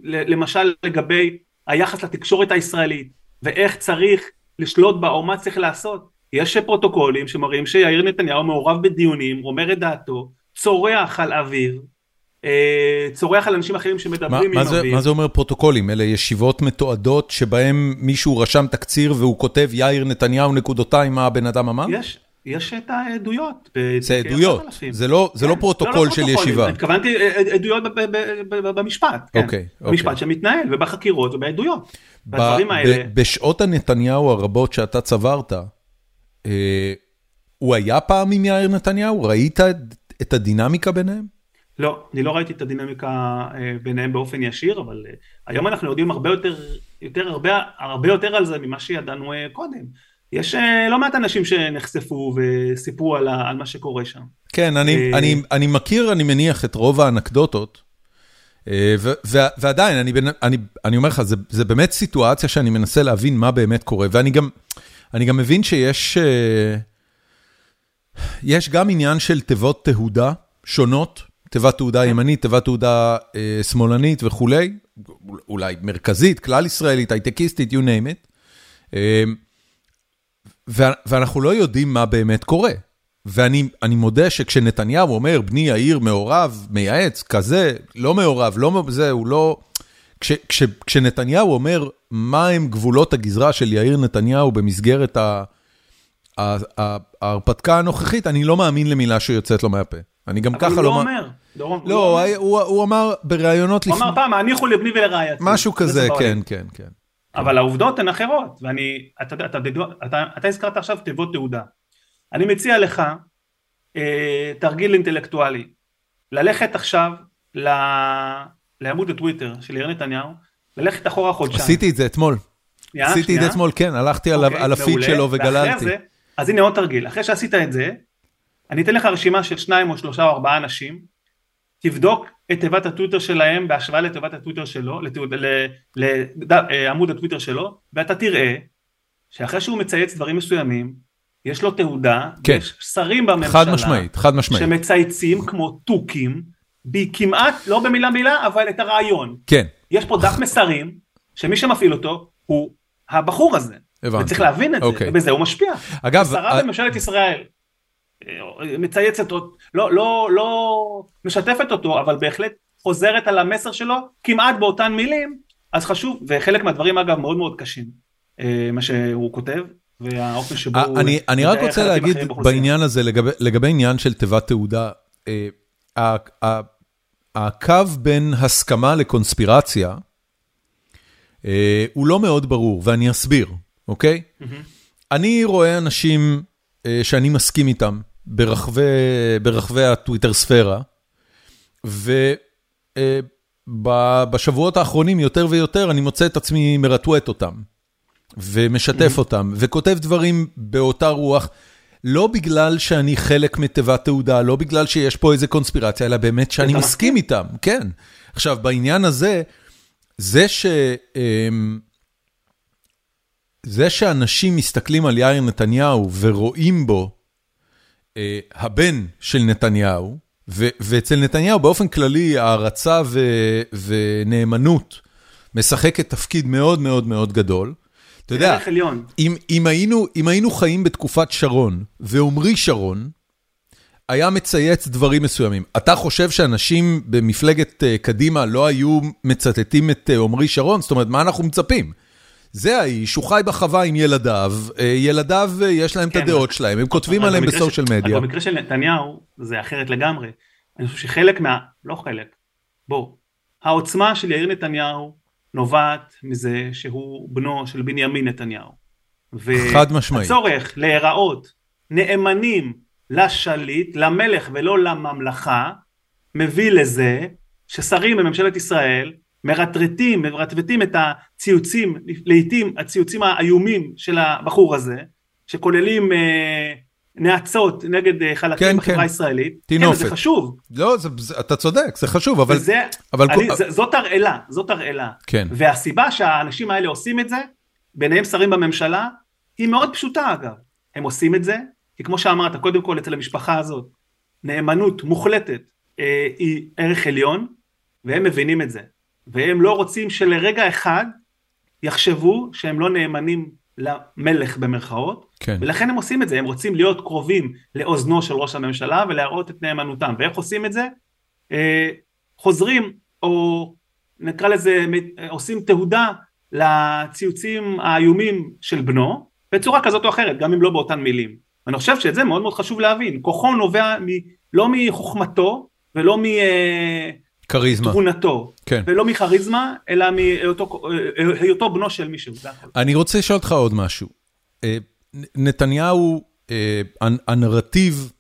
למשל לגבי היחס לתקשורת הישראלית ואיך צריך לשלוט בה או מה צריך לעשות, יש פרוטוקולים שמראים שיאיר נתניהו מעורב בדיונים, אומר את דעתו, צורח על אה, צורח על אנשים אחרים שמדברים עם אוויר. מה זה אומר פרוטוקולים? אלה ישיבות מתועדות שבהם מישהו רשם תקציר והוא כותב יאיר נתניהו נקודותיים מה הבן אדם אמר? יש. יש את העדויות. זה עדויות, זה לא, זה לא כן, פרוטוקול לא, לא של ישיבה. התכוונתי אה, אה, עדויות במשפט, כן. אוקיי, אוקיי. במשפט שמתנהל ובחקירות ובעדויות. בדברים האלה. בשעות הנתניהו הרבות שאתה צברת, הוא היה פעם עם יאיר נתניהו? ראית את הדינמיקה ביניהם? לא, אני לא ראיתי את הדינמיקה אה, ביניהם באופן ישיר, אבל אה, היום אנחנו יודעים הרבה יותר, יותר הרבה, הרבה יותר על זה ממה שידענו אה, קודם. יש לא מעט אנשים שנחשפו וסיפרו על, על מה שקורה שם. כן, אני, אני, אני מכיר, אני מניח, את רוב האנקדוטות, ו, ו, ועדיין, אני, אני, אני אומר לך, זה, זה באמת סיטואציה שאני מנסה להבין מה באמת קורה, ואני גם, גם מבין שיש יש גם עניין של תיבות תהודה שונות. תיבת תעודה ימנית, תיבת תעודה אה, שמאלנית וכולי, אולי מרכזית, כלל ישראלית, הייטקיסטית, you name it. אה, ואנחנו לא יודעים מה באמת קורה. ואני מודה שכשנתניהו אומר, בני יאיר מעורב, מייעץ, כזה, לא מעורב, לא זה, הוא לא... כש, כש, כשנתניהו אומר מה הם גבולות הגזרה של יאיר נתניהו במסגרת ההרפתקה הנוכחית, אני לא מאמין למילה שיוצאת לו מהפה. אני גם ככה לא... אבל הוא לא אומר. דורון, לא, הוא, הוא אמר בראיונות לפני... הוא אמר פעם, הניחו לבני ולרעייתי. משהו כזה, כן, כן, כן. אבל העובדות הן אחרות, ואני, אתה יודע, אתה, אתה, אתה הזכרת עכשיו תיבות תעודה. אני מציע לך אה, תרגיל אינטלקטואלי, ללכת עכשיו ל, לעמוד הטוויטר של יאיר נתניהו, ללכת אחורה חודשיים. עשיתי את זה אתמול. עשיתי את זה אתמול, כן, הלכתי אוקיי, על הפיד שלו וגללתי. אז הנה עוד תרגיל, אחרי שעשית את זה, אני אתן לך רשימה של שניים או שלושה או ארבעה אנשים, תבדוק את תיבת הטוויטר שלהם בהשוואה לתיבת הטוויטר שלו, לעמוד הטוויטר שלו, ואתה תראה שאחרי שהוא מצייץ דברים מסוימים, יש לו תעודה, כן. יש שרים בממשלה, חד משמעית, חד משמעית, שמצייצים כמו תוכים, כמעט, לא במילה מילה, אבל את הרעיון. כן. יש פה דף מסרים, שמי שמפעיל אותו הוא הבחור הזה. הבנתי. וצריך להבין את אוקיי. זה, ובזה הוא משפיע. אגב, שרה בממשלת ישראל, מצייצת לא, לא, לא משתפת אותו, אבל בהחלט חוזרת על המסר שלו כמעט באותן מילים, אז חשוב, וחלק מהדברים אגב מאוד מאוד קשים, אה, מה שהוא כותב, והאופן שבו הוא... אני, אני רק רוצה להגיד בעניין הזה, לגבי, לגבי עניין של תיבת תעודה, אה, הקו בין הסכמה לקונספירציה, אה, הוא לא מאוד ברור, ואני אסביר, אוקיי? Mm-hmm. אני רואה אנשים שאני מסכים איתם, ברחבי ברחבי הטוויטר ספירה, ובשבועות האחרונים יותר ויותר אני מוצא את עצמי מרטווט אותם, ומשתף mm-hmm. אותם, וכותב דברים באותה רוח. לא בגלל שאני חלק מתיבת תעודה, לא בגלל שיש פה איזה קונספירציה, אלא באמת שאני מסכים איתם, כן. עכשיו, בעניין הזה, זה ש... זה שאנשים מסתכלים על יאיר נתניהו ורואים בו אה, הבן של נתניהו, ואצל נתניהו באופן כללי הערצה ונאמנות משחקת תפקיד מאוד מאוד מאוד גדול. אתה יודע, אם, אם, היינו, אם היינו חיים בתקופת שרון, ועמרי שרון היה מצייץ דברים מסוימים, אתה חושב שאנשים במפלגת uh, קדימה לא היו מצטטים את uh, עמרי שרון? זאת אומרת, מה אנחנו מצפים? זה האיש, הוא חי בחווה עם ילדיו, אה, ילדיו אה, יש להם את כן, הדעות שלהם, הם כותבים עליהם בסושיאל מדיה. במקרה של נתניהו זה אחרת לגמרי. אני חושב שחלק מה... לא חלק, בואו. העוצמה של יאיר נתניהו נובעת מזה שהוא בנו של בנימין נתניהו. חד משמעית. והצורך להיראות נאמנים לשליט, למלך ולא לממלכה, מביא לזה ששרים בממשלת ישראל מרטרטים, מרטרטים את הציוצים, לעיתים הציוצים האיומים של הבחור הזה, שכוללים אה, נאצות נגד אה, חלקים כן, בחברה כן. הישראלית. טינופת. כן, זה חשוב. לא, זה, זה, אתה צודק, זה חשוב, אבל... וזה, אבל אני. זה, זאת הרעלה, זאת הרעלה. כן. והסיבה שהאנשים האלה עושים את זה, ביניהם שרים בממשלה, היא מאוד פשוטה אגב. הם עושים את זה, כי כמו שאמרת, קודם כל אצל המשפחה הזאת, נאמנות מוחלטת אה, היא ערך עליון, והם מבינים את זה. והם לא רוצים שלרגע אחד יחשבו שהם לא נאמנים למלך במרכאות, כן. ולכן הם עושים את זה, הם רוצים להיות קרובים לאוזנו של ראש הממשלה ולהראות את נאמנותם, ואיך עושים את זה? אה, חוזרים, או נקרא לזה, עושים תהודה לציוצים האיומים של בנו, בצורה כזאת או אחרת, גם אם לא באותן מילים. ואני חושב שאת זה מאוד מאוד חשוב להבין, כוחו נובע מ, לא מחוכמתו ולא מ... אה, כריזמה. תכונתו, כן. ולא מכריזמה, אלא מהיותו בנו של מישהו, זה. אני רוצה לשאול אותך עוד משהו. אה, נתניהו, אה, הנרטיב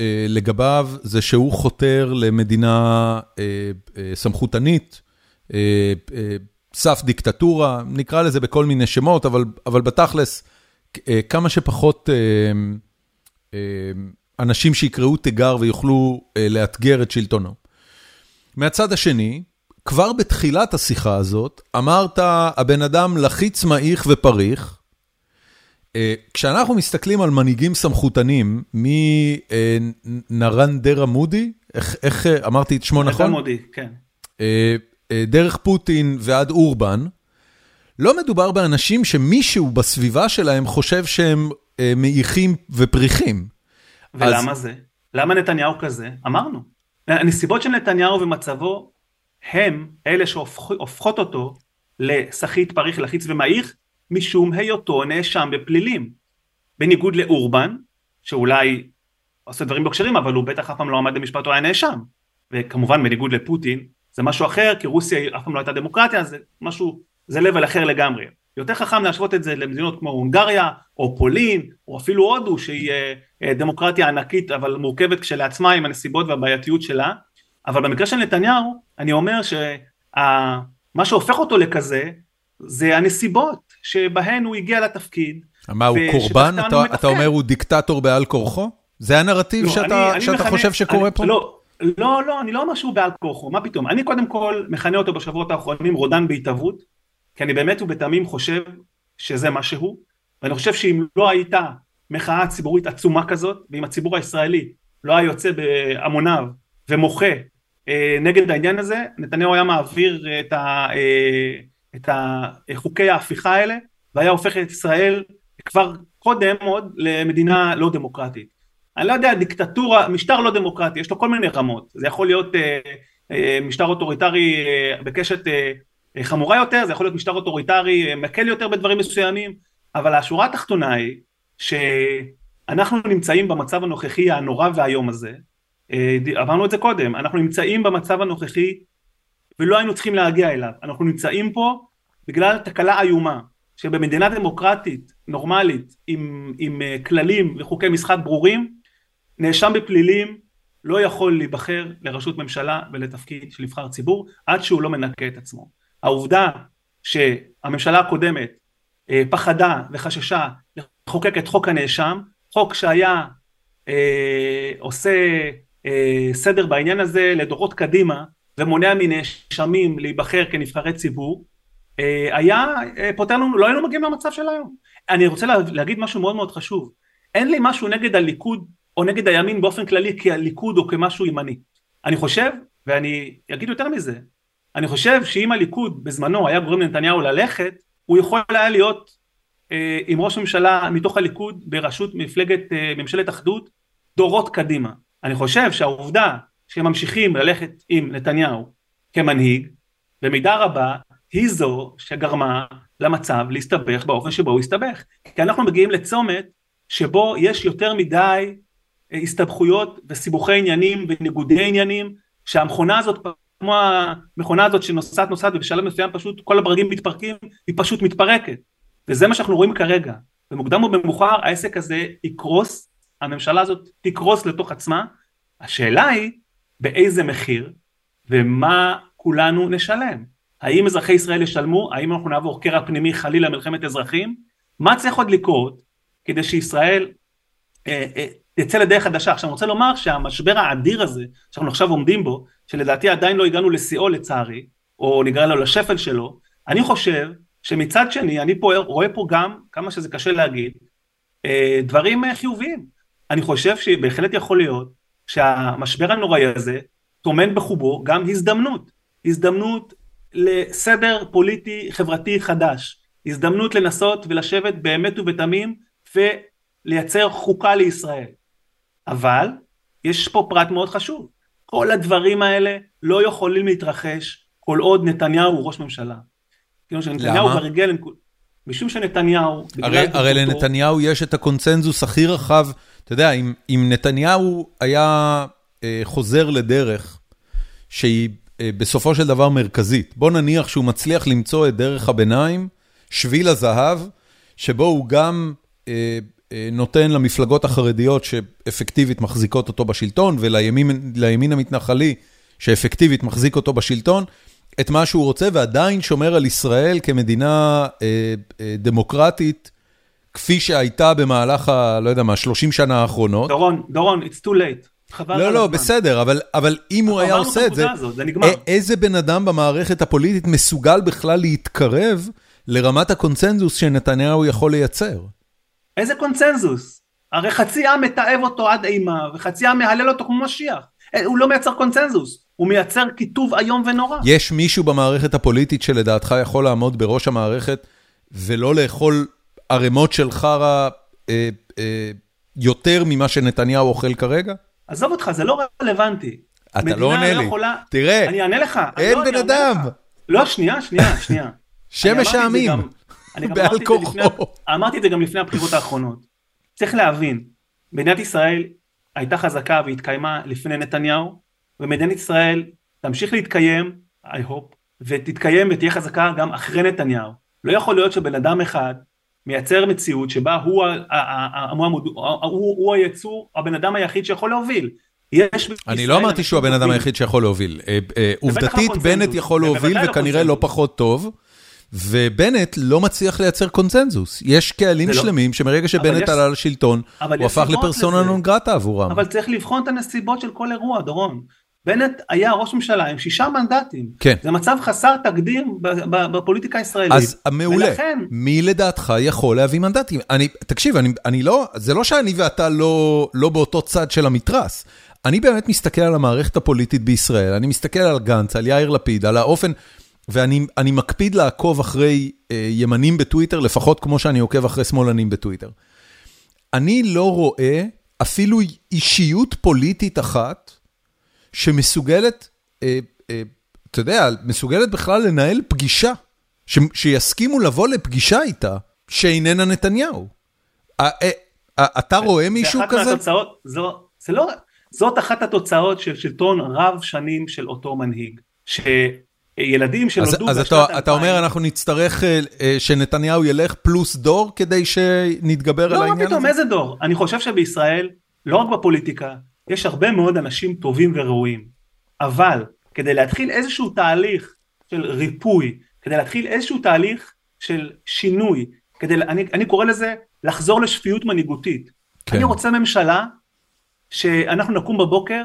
אה, לגביו זה שהוא חותר למדינה סמכותנית, סף דיקטטורה, נקרא לזה בכל מיני שמות, אבל, אבל בתכלס, כמה שפחות אנשים שיקראו תיגר ויוכלו לאתגר את שלטונו. מהצד השני, כבר בתחילת השיחה הזאת, אמרת, הבן אדם לחיץ מעיך ופריך. אה, כשאנחנו מסתכלים על מנהיגים סמכותנים, מנרנדרה מודי, איך, איך אה, אמרתי את שמו נכון? מודי, כן. אה, דרך פוטין ועד אורבן, לא מדובר באנשים שמישהו בסביבה שלהם חושב שהם מעיכים ופריחים. ולמה אז... זה? למה נתניהו כזה? אמרנו. הנסיבות של נתניהו ומצבו הם אלה שהופכות אותו לסחיט, פריך, לחיץ ומעיך משום היותו נאשם בפלילים. בניגוד לאורבן, שאולי עושה דברים לא כשרים, אבל הוא בטח אף פעם לא עמד במשפט, הוא היה נאשם. וכמובן בניגוד לפוטין, זה משהו אחר, כי רוסיה אף פעם לא הייתה דמוקרטיה, זה משהו, זה לבל אחר לגמרי. יותר חכם להשוות את זה למדינות כמו הונגריה, או פולין, או אפילו הודו, שהיא אה, דמוקרטיה ענקית, אבל מורכבת כשלעצמה עם הנסיבות והבעייתיות שלה. אבל במקרה של נתניהו, אני אומר שמה שהופך אותו לכזה, זה הנסיבות שבהן הוא הגיע לתפקיד. מה, הוא קורבן? אתה, אתה אומר הוא דיקטטור בעל כורחו? זה הנרטיב לא, שאתה, אני, שאתה אני חושב שקורה אני, פה? לא, לא, לא, אני לא אומר שהוא בעל כורחו, מה פתאום? אני קודם כל מכנה אותו בשבועות האחרונים רודן בהתהוות, כי אני באמת ובתמים חושב שזה מה שהוא, ואני חושב שאם לא הייתה מחאה ציבורית עצומה כזאת, ואם הציבור הישראלי לא היה יוצא בהמוניו ומוחה אה, נגד העניין הזה, נתניהו היה מעביר את, ה, אה, את חוקי ההפיכה האלה, והיה הופך את ישראל כבר קודם עוד למדינה לא דמוקרטית. אני לא יודע, דיקטטורה, משטר לא דמוקרטי, יש לו כל מיני רמות, זה יכול להיות אה, אה, משטר אוטוריטרי אה, בקשת אה, אה, חמורה יותר, זה יכול להיות משטר אוטוריטרי אה, מקל יותר בדברים מסוימים, אבל השורה התחתונה היא שאנחנו נמצאים במצב הנוכחי הנורא והיום הזה, אה, אמרנו את זה קודם, אנחנו נמצאים במצב הנוכחי ולא היינו צריכים להגיע אליו, אנחנו נמצאים פה בגלל תקלה איומה, שבמדינה דמוקרטית, נורמלית, עם, עם כללים וחוקי משחק ברורים, נאשם בפלילים לא יכול להיבחר לראשות ממשלה ולתפקיד של נבחר ציבור עד שהוא לא מנקה את עצמו. העובדה שהממשלה הקודמת אה, פחדה וחששה לחוקק את חוק הנאשם, חוק שהיה אה, עושה אה, סדר בעניין הזה לדורות קדימה ומונע מנאשמים להיבחר כנבחרי ציבור, אה, היה אה, פותר לנו, לא היינו מגיעים למצב של היום. אני רוצה לה, להגיד משהו מאוד מאוד חשוב, אין לי משהו נגד הליכוד או נגד הימין באופן כללי כהליכוד או כמשהו ימני. אני חושב, ואני אגיד יותר מזה, אני חושב שאם הליכוד בזמנו היה גורם לנתניהו ללכת, הוא יכול היה להיות עם ראש ממשלה מתוך הליכוד בראשות מפלגת אה, ממשלת אחדות דורות קדימה. אני חושב שהעובדה שהם ממשיכים ללכת עם נתניהו כמנהיג, במידה רבה היא זו שגרמה למצב להסתבך באופן שבו הוא הסתבך. כי אנחנו מגיעים לצומת שבו יש יותר מדי אה, הסתבכויות וסיבוכי עניינים וניגודי עניינים שהמכונה הזאת כמו המכונה הזאת שנוסעת נוסעת ובשלב מסוים פשוט כל הברגים מתפרקים, היא פשוט מתפרקת. וזה מה שאנחנו רואים כרגע. במוקדם או במאוחר העסק הזה יקרוס, הממשלה הזאת תקרוס לתוך עצמה. השאלה היא באיזה מחיר ומה כולנו נשלם. האם אזרחי ישראל ישלמו? האם אנחנו נעבור קרע פנימי חלילה מלחמת אזרחים? מה צריך עוד לקרות כדי שישראל אה, אה, תצא לדרך חדשה. עכשיו אני רוצה לומר שהמשבר האדיר הזה שאנחנו עכשיו עומדים בו, שלדעתי עדיין לא הגענו לשיאו לצערי, או נגרע לו לשפל שלו, אני חושב שמצד שני אני פה, רואה פה גם, כמה שזה קשה להגיד, אה, דברים אה, חיוביים. אני חושב שבהחלט יכול להיות שהמשבר הנוראי הזה טומן בחובו גם הזדמנות, הזדמנות לסדר פוליטי חברתי חדש, הזדמנות לנסות ולשבת באמת ובתמים ולייצר חוקה לישראל. אבל יש פה פרט מאוד חשוב, כל הדברים האלה לא יכולים להתרחש כל עוד נתניהו הוא ראש ממשלה. כאילו שנתניהו לנקודה, משום שנתניהו... הרי, הרי לנתניהו יש את הקונצנזוס הכי רחב, אתה יודע, אם, אם נתניהו היה אה, חוזר לדרך שהיא אה, בסופו של דבר מרכזית, בוא נניח שהוא מצליח למצוא את דרך הביניים, שביל הזהב, שבו הוא גם אה, נותן למפלגות החרדיות שאפקטיבית מחזיקות אותו בשלטון, ולימין המתנחלי שאפקטיבית מחזיק אותו בשלטון, את מה שהוא רוצה, ועדיין שומר על ישראל כמדינה אה, אה, דמוקרטית, כפי שהייתה במהלך ה... לא יודע מה, 30 שנה האחרונות. דורון, דורון, it's too late. חבל לא, לא, בסדר, אבל, אבל אם הוא היה עושה את זה, הזאת, זה נגמר. איזה בן אדם במערכת הפוליטית מסוגל בכלל להתקרב לרמת הקונצנזוס שנתניהו יכול לייצר? איזה קונצנזוס? הרי חצי עם מתעב אותו עד אימה, וחצי עם מהלל אותו כמו משיח. אה, הוא לא מייצר קונצנזוס, הוא מייצר קיטוב איום ונורא. יש מישהו במערכת הפוליטית שלדעתך יכול לעמוד בראש המערכת ולא לאכול ערימות של חרא אה, אה, יותר ממה שנתניהו אוכל כרגע? עזוב אותך, זה לא רלוונטי. אתה לא עונה לי. יכולה... תראה, אני אענה לך. אין לא, בן אדם. לא, שנייה, שנייה, שנייה. שמש העמים. אני גם אמרתי, לפני, אמרתי את זה גם לפני הבחירות האחרונות. צריך להבין, מדינת ישראל הייתה חזקה והתקיימה לפני נתניהו, ומדינת ישראל תמשיך להתקיים, I hope, ותתקיים ותהיה חזקה גם אחרי נתניהו. לא יכול להיות שבן אדם אחד מייצר מציאות שבה הוא, הוא, היצור, הבן אדם היחיד שיכול להוביל. אני לא אמרתי שהוא הבן אדם היחיד שיכול להוביל. אה, אה, עובדתית בנט יכול להוביל וכנראה לא פחות טוב. ובנט לא מצליח לייצר קונצנזוס. יש קהלים לא- שלמים שמרגע שבנט עלה לשלטון, הוא הפך לפרסונה נון גרטה עבורם. אבל צריך לבחון את הנסיבות של כל אירוע, דורון. בנט היה ראש ממשלה עם שישה מנדטים. כן. זה מצב חסר תקדים בפוליטיקה הישראלית. אז מעולה. ולכן... מי לדעתך יכול להביא מנדטים? אני, תקשיב, אני, אני לא, זה לא שאני ואתה לא, לא באותו צד של המתרס. אני באמת מסתכל על המערכת הפוליטית בישראל, אני מסתכל על גנץ, על יאיר לפיד, על האופן... ואני מקפיד לעקוב אחרי אה, ימנים בטוויטר, לפחות כמו שאני עוקב אחרי שמאלנים בטוויטר. אני לא רואה אפילו אישיות פוליטית אחת שמסוגלת, אה, אה, אתה יודע, מסוגלת בכלל לנהל פגישה, ש, שיסכימו לבוא לפגישה איתה, שאיננה נתניהו. אה, אה, אה, אתה רואה מישהו כזה? מהתוצאות, זו, זה לא, זאת אחת התוצאות של שלטון רב שנים של אותו מנהיג. ש... ילדים שנולדו בשנת 2000. אז אתה אומר אנחנו נצטרך אה, שנתניהו ילך פלוס דור כדי שנתגבר לא, על העניין הזה? לא, מה פתאום, איזה דור? אני חושב שבישראל, לא רק בפוליטיקה, יש הרבה מאוד אנשים טובים וראויים. אבל כדי להתחיל איזשהו תהליך של ריפוי, כדי להתחיל איזשהו תהליך של שינוי, כדי, אני, אני קורא לזה לחזור לשפיות מנהיגותית. כן. אני רוצה ממשלה שאנחנו נקום בבוקר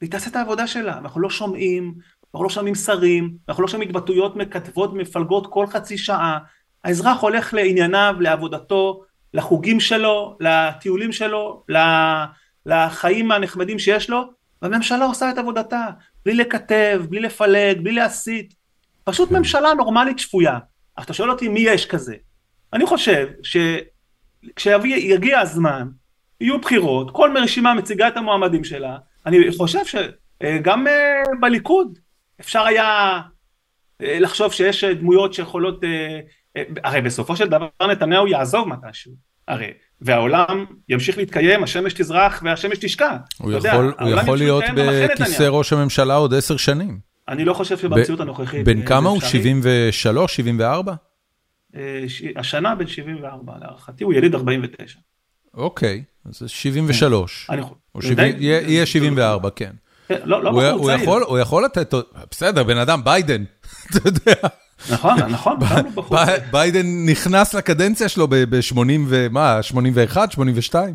והיא תעשה את העבודה שלה, אנחנו לא שומעים, אנחנו לא שומעים שרים, אנחנו לא שומעים התבטאויות מכתבות מפלגות כל חצי שעה. האזרח הולך לענייניו, לעבודתו, לחוגים שלו, לטיולים שלו, לחיים הנחמדים שיש לו, והממשלה עושה את עבודתה, בלי לקטב, בלי לפלג, בלי להסית. פשוט כן. ממשלה נורמלית שפויה. אז אתה שואל אותי מי יש כזה. אני חושב שכשיגיע הזמן, יהיו בחירות, כל רשימה מציגה את המועמדים שלה, אני חושב שגם אה, בליכוד אפשר היה אה, לחשוב שיש דמויות שיכולות, אה, הרי בסופו של דבר נתניהו יעזוב מתישהו, הרי, והעולם ימשיך להתקיים, השמש תזרח והשמש תשקע. הוא יכול, יודע, הוא יכול להיות בכיסא ראש הממשלה עוד עשר שנים. אני לא חושב שבמציאות הנוכחית... בן כמה הוא? 73? 74? השנה בן 74 להערכתי, הוא יליד 49. אוקיי, אז זה 73. יהיה 74, כן. לא, לא בחור צעיר. הוא יכול לתת, בסדר, בן אדם, ביידן, אתה יודע. נכון, נכון, ביידן נכנס לקדנציה שלו ב-80 ומה, 81, 82?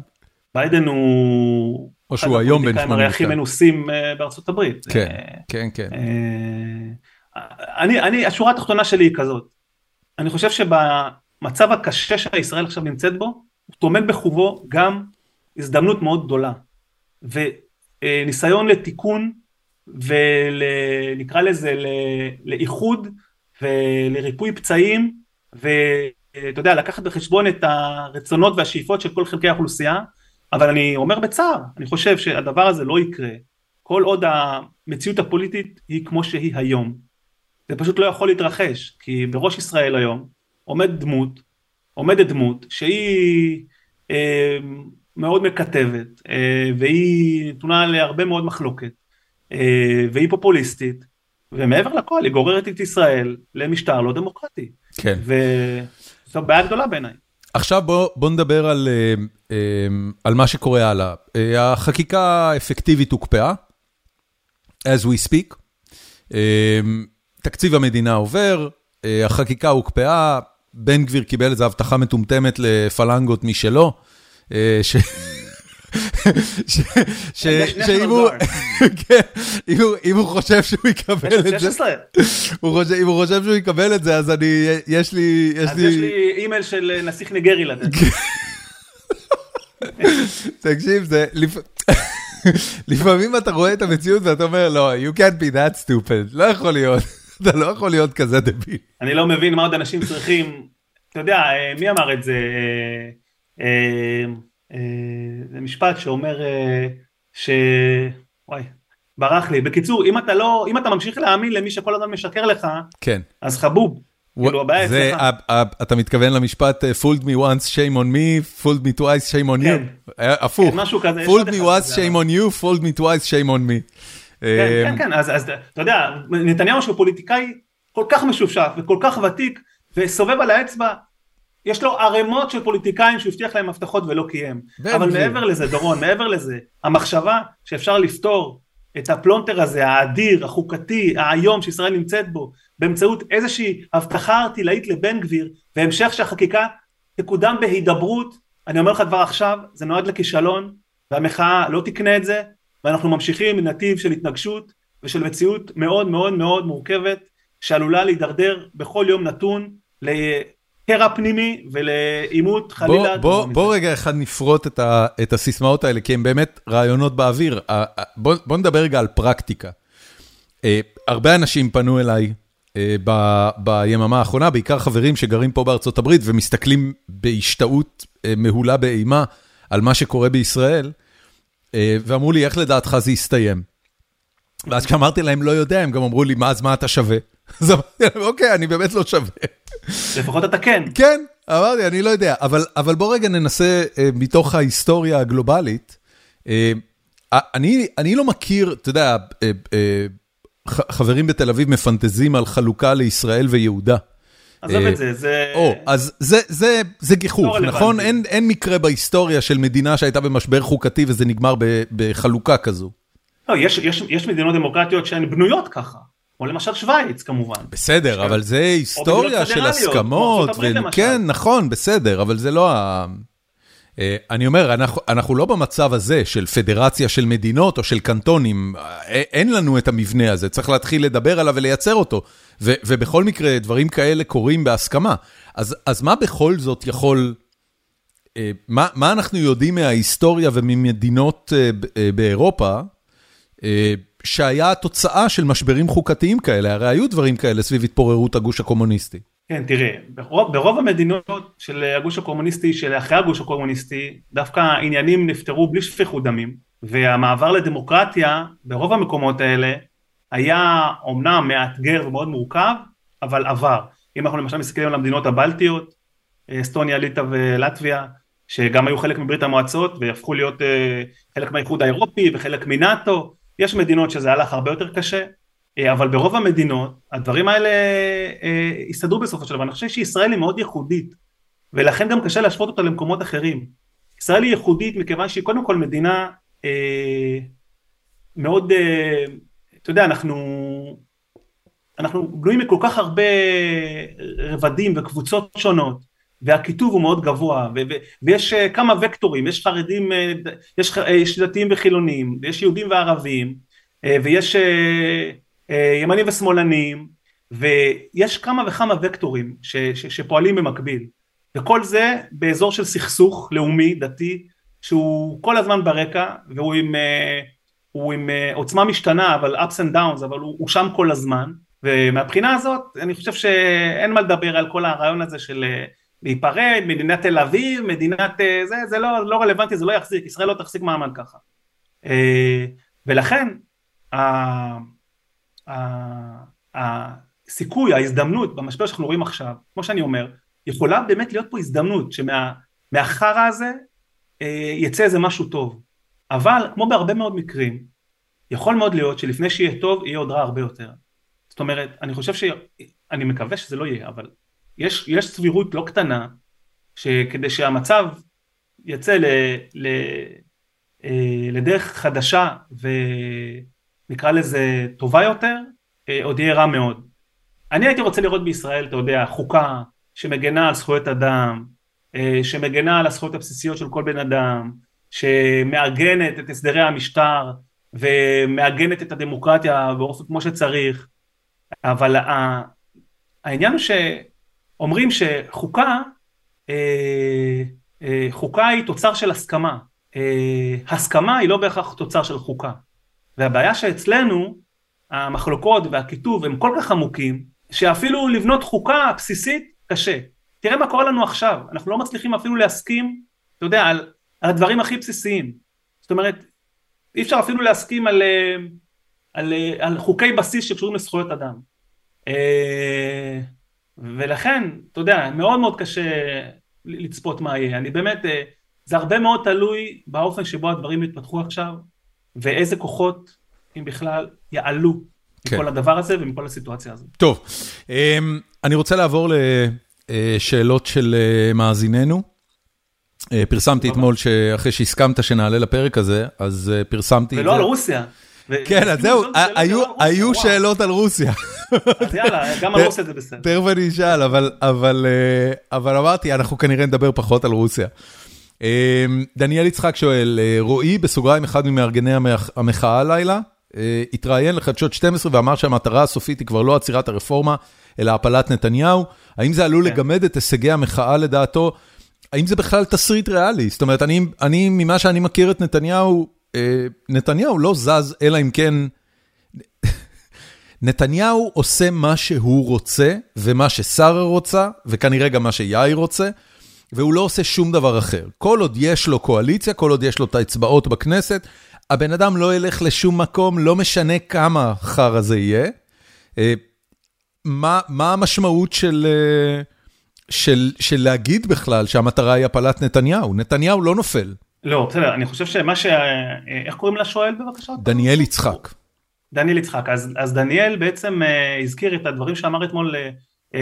ביידן הוא... או שהוא היום בן 82. הרי הכי מנוסים בארצות הברית. כן, כן, כן. אני, השורה התחתונה שלי היא כזאת. אני חושב שבמצב הקשה שישראל עכשיו נמצאת בו, הוא טומן בחובו גם הזדמנות מאוד גדולה. וניסיון לתיקון ונקרא לזה לאיחוד ולריפוי פצעים ואתה יודע לקחת בחשבון את הרצונות והשאיפות של כל חלקי האוכלוסייה אבל אני אומר בצער אני חושב שהדבר הזה לא יקרה. כל עוד המציאות הפוליטית היא כמו שהיא היום זה פשוט לא יכול להתרחש כי בראש ישראל היום עומד דמות עומדת דמות שהיא אה, מאוד מקטבת אה, והיא נתונה להרבה מאוד מחלוקת אה, והיא פופוליסטית ומעבר לכל היא גוררת את ישראל למשטר לא דמוקרטי. כן. וזו בעיה גדולה בעיניי. עכשיו בוא, בוא נדבר על, על מה שקורה הלאה. החקיקה האפקטיבית הוקפאה, as we speak. תקציב המדינה עובר, החקיקה הוקפאה, בן גביר קיבל איזו הבטחה מטומטמת לפלנגות משלו. שאם הוא חושב שהוא יקבל את זה, אם הוא חושב שהוא יקבל את זה, אז אני, יש לי... אז יש לי אימייל של נסיך ניגרי לתת. תקשיב, זה... לפעמים אתה רואה את המציאות ואתה אומר, לא, you can't be that stupid, לא יכול להיות, אתה לא יכול להיות כזה דביל. אני לא מבין מה עוד אנשים צריכים, אתה יודע, מי אמר את זה? זה משפט שאומר ש... וואי, ברח לי. בקיצור, אם אתה לא, אם אתה ממשיך להאמין למי שכל הזמן משקר לך, כן. אז חבוב. כאילו הבעיה אצלך. אתה מתכוון למשפט fooled me once, shame on me, fooled me twice, shame on you. הפוך. כן, משהו כזה. fooled me once, shame on you, fooled me twice, shame on me. כן, כן, כן, אז אתה יודע, נתניהו שהוא פוליטיקאי כל כך משופשף וכל כך ותיק, וסובב על האצבע יש לו ערימות של פוליטיקאים שהוא הבטיח להם הבטחות ולא קיים. אבל מעבר לזה, דורון, מעבר לזה, המחשבה שאפשר לפתור את הפלונטר הזה, האדיר, החוקתי, האיום שישראל נמצאת בו, באמצעות איזושהי הבטחה ערטילאית לבן גביר, והמשך שהחקיקה תקודם בהידברות, אני אומר לך כבר עכשיו, זה נועד לכישלון, והמחאה לא תקנה את זה, ואנחנו ממשיכים בנתיב של התנגשות ושל מציאות מאוד מאוד מאוד מורכבת, שעלולה להידרדר בכל יום נתון לקרע פנימי ולעימות חלילה. בוא, בוא, בוא רגע אחד נפרוט את, ה, את הסיסמאות האלה, כי הן באמת רעיונות באוויר. בוא, בוא נדבר רגע על פרקטיקה. אה, הרבה אנשים פנו אליי אה, ב, ביממה האחרונה, בעיקר חברים שגרים פה בארצות הברית ומסתכלים בהשתאות אה, מהולה באימה על מה שקורה בישראל, ואמרו לי, איך לדעתך זה יסתיים? ואז כשאמרתי להם, לא יודע, הם גם אמרו לי, מה, אז מה אתה שווה? אז אמרתי להם, אוקיי, אני באמת לא שווה. לפחות אתה כן. כן, אמרתי, אני לא יודע, אבל, אבל בוא רגע ננסה אה, מתוך ההיסטוריה הגלובלית. אה, אני, אני לא מכיר, אתה יודע, אה, חברים בתל אביב מפנטזים על חלוקה לישראל ויהודה. עזוב את זה, זה... או, אז זה, זה, זה גיחוך, לא נכון? אין, אין מקרה בהיסטוריה של מדינה שהייתה במשבר חוקתי וזה נגמר בחלוקה כזו. לא, יש, יש, יש מדינות דמוקרטיות שהן בנויות ככה. או למשל שווייץ כמובן. בסדר, אבל זה היסטוריה של הסכמות, כן, נכון, בסדר, אבל זה לא ה... אה, אני אומר, אנחנו, אנחנו לא במצב הזה של פדרציה של מדינות או של קנטונים, אה, אין לנו את המבנה הזה, צריך להתחיל לדבר עליו ולייצר אותו, ו, ובכל מקרה דברים כאלה קורים בהסכמה. אז, אז מה בכל זאת יכול, אה, מה, מה אנחנו יודעים מההיסטוריה וממדינות באירופה, שהיה התוצאה של משברים חוקתיים כאלה, הרי היו דברים כאלה סביב התפוררות הגוש הקומוניסטי. כן, תראה, ברוב, ברוב המדינות של הגוש הקומוניסטי, של אחרי הגוש הקומוניסטי, דווקא העניינים נפתרו בלי שפיכות דמים, והמעבר לדמוקרטיה ברוב המקומות האלה היה אומנם מאתגר ומאוד מורכב, אבל עבר. אם אנחנו למשל מסתכלים על המדינות הבלטיות, אסטוניה, ליטא ולטביה, שגם היו חלק מברית המועצות והפכו להיות uh, חלק מהאיחוד האירופי וחלק מנאטו, יש מדינות שזה הלך הרבה יותר קשה, אבל ברוב המדינות הדברים האלה הסתדרו בסופו של דבר, אני חושב שישראל היא מאוד ייחודית ולכן גם קשה להשוות אותה למקומות אחרים. ישראל היא ייחודית מכיוון שהיא קודם כל מדינה אה, מאוד, אה, אתה יודע, אנחנו, אנחנו בנויים מכל כך הרבה רבדים וקבוצות שונות, והקיטוב הוא מאוד גבוה, ו- ו- ויש uh, כמה וקטורים, יש חרדים, uh, יש, uh, יש דתיים וחילונים, ויש יהודים וערבים, ויש ימנים ושמאלנים, ויש כמה וכמה וקטורים ש- ש- שפועלים במקביל. וכל זה באזור של סכסוך לאומי דתי שהוא כל הזמן ברקע והוא עם, אה, הוא עם אה, עוצמה משתנה אבל ups and downs אבל הוא, הוא שם כל הזמן ומהבחינה הזאת אני חושב שאין מה לדבר על כל הרעיון הזה של אה, להיפרד, מדינת תל אביב, מדינת זה, זה לא, לא רלוונטי, זה לא יחזיק, ישראל לא תחזיק מעמד ככה. ולכן הסיכוי, ההזדמנות במשבר שאנחנו רואים עכשיו, כמו שאני אומר, יכולה באמת להיות פה הזדמנות שמהחרא הזה אה, יצא איזה משהו טוב. אבל כמו בהרבה מאוד מקרים, יכול מאוד להיות שלפני שיהיה טוב יהיה עוד רע הרבה יותר. זאת אומרת, אני חושב ש... אני מקווה שזה לא יהיה, אבל יש, יש סבירות לא קטנה שכדי שהמצב יצא ל, ל, אה, לדרך חדשה ונקרא לזה טובה יותר, אה, עוד יהיה רע מאוד. אני הייתי רוצה לראות בישראל, אתה יודע, חוקה שמגנה על זכויות אדם, אה, שמגנה על הזכויות הבסיסיות של כל בן אדם, שמעגנת את הסדרי המשטר ומעגנת את הדמוקרטיה באופן כמו שצריך, אבל העניין הוא שאומרים שחוקה, אה, אה, חוקה היא תוצר של הסכמה, הסכמה היא לא בהכרח תוצר של חוקה, והבעיה שאצלנו המחלוקות והקיטוב הם כל כך עמוקים, שאפילו לבנות חוקה בסיסית קשה. תראה מה קורה לנו עכשיו, אנחנו לא מצליחים אפילו להסכים, אתה יודע, על, על הדברים הכי בסיסיים. זאת אומרת, אי אפשר אפילו להסכים על, אה, על, על, על חוקי בסיס שקשורים לזכויות אדם. אה, ולכן, אתה יודע, מאוד מאוד קשה לצפות מה יהיה. אני באמת, אה, זה הרבה מאוד תלוי באופן שבו הדברים יתפתחו עכשיו, ואיזה כוחות, אם בכלל, יעלו כן. מכל הדבר הזה ומכל הסיטואציה הזאת. טוב, אמ, אני רוצה לעבור לשאלות של אה, מאזיננו. אה, פרסמתי אתמול שאחרי שהסכמת שנעלה לפרק הזה, אז אה, פרסמתי... ולא על רוסיה. כן, אז זהו, היו שאלות על רוסיה. אז יאללה, גם על רוסיה זה בסדר. תכף אני אשאל, אבל אמרתי, אנחנו כנראה נדבר פחות על רוסיה. דניאל יצחק שואל, רועי, בסוגריים, אחד ממארגני המחאה הלילה, התראיין לחדשות 12 ואמר שהמטרה הסופית היא כבר לא עצירת הרפורמה, אלא הפלת נתניהו. האם זה עלול כן. לגמד את הישגי המחאה לדעתו? האם זה בכלל תסריט ריאלי? זאת אומרת, אני, אני ממה שאני מכיר את נתניהו, אה, נתניהו לא זז, אלא אם כן... נתניהו עושה מה שהוא רוצה, ומה ששרה רוצה, וכנראה גם מה שיאיר רוצה, והוא לא עושה שום דבר אחר. כל עוד יש לו קואליציה, כל עוד יש לו את האצבעות בכנסת, הבן אדם לא ילך לשום מקום, לא משנה כמה חרא זה יהיה. אה, מה, מה המשמעות של, אה, של, של להגיד בכלל שהמטרה היא הפלת נתניהו? נתניהו לא נופל. לא, בסדר, אני חושב שמה ש... אה, איך קוראים לשואל בבקשה? דניאל יצחק. דניאל יצחק, אז, אז דניאל בעצם uh, הזכיר את הדברים שאמר אתמול uh,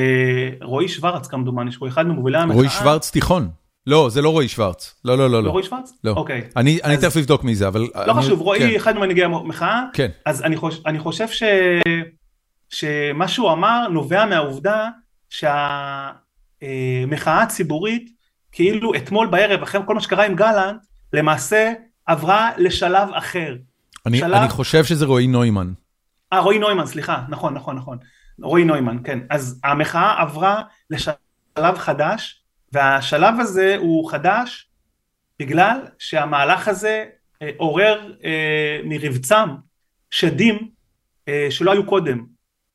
רועי שוורץ כמדומני, שהוא אחד ממובילי המחאה. רועי שוורץ תיכון. לא, זה לא רועי שוורץ. לא, לא, לא. לא רועי שוורץ? לא. אוקיי. אני, אני תכף אבדוק מי זה, אבל... לא אני... חשוב, רועי כן. אחד ממנהיגי המחאה. כן. אז אני, חוש, אני חושב ש... שמה שהוא אמר נובע מהעובדה שהמחאה הציבורית כאילו אתמול בערב אחרי כל מה שקרה עם גלנט למעשה עברה לשלב אחר. אני, שלב... אני חושב שזה רועי נוימן. אה רועי נוימן סליחה. נכון נכון נכון. רועי נוימן כן. אז המחאה עברה לשלב חדש והשלב הזה הוא חדש בגלל שהמהלך הזה אה, עורר אה, מרבצם שדים אה, שלא היו קודם.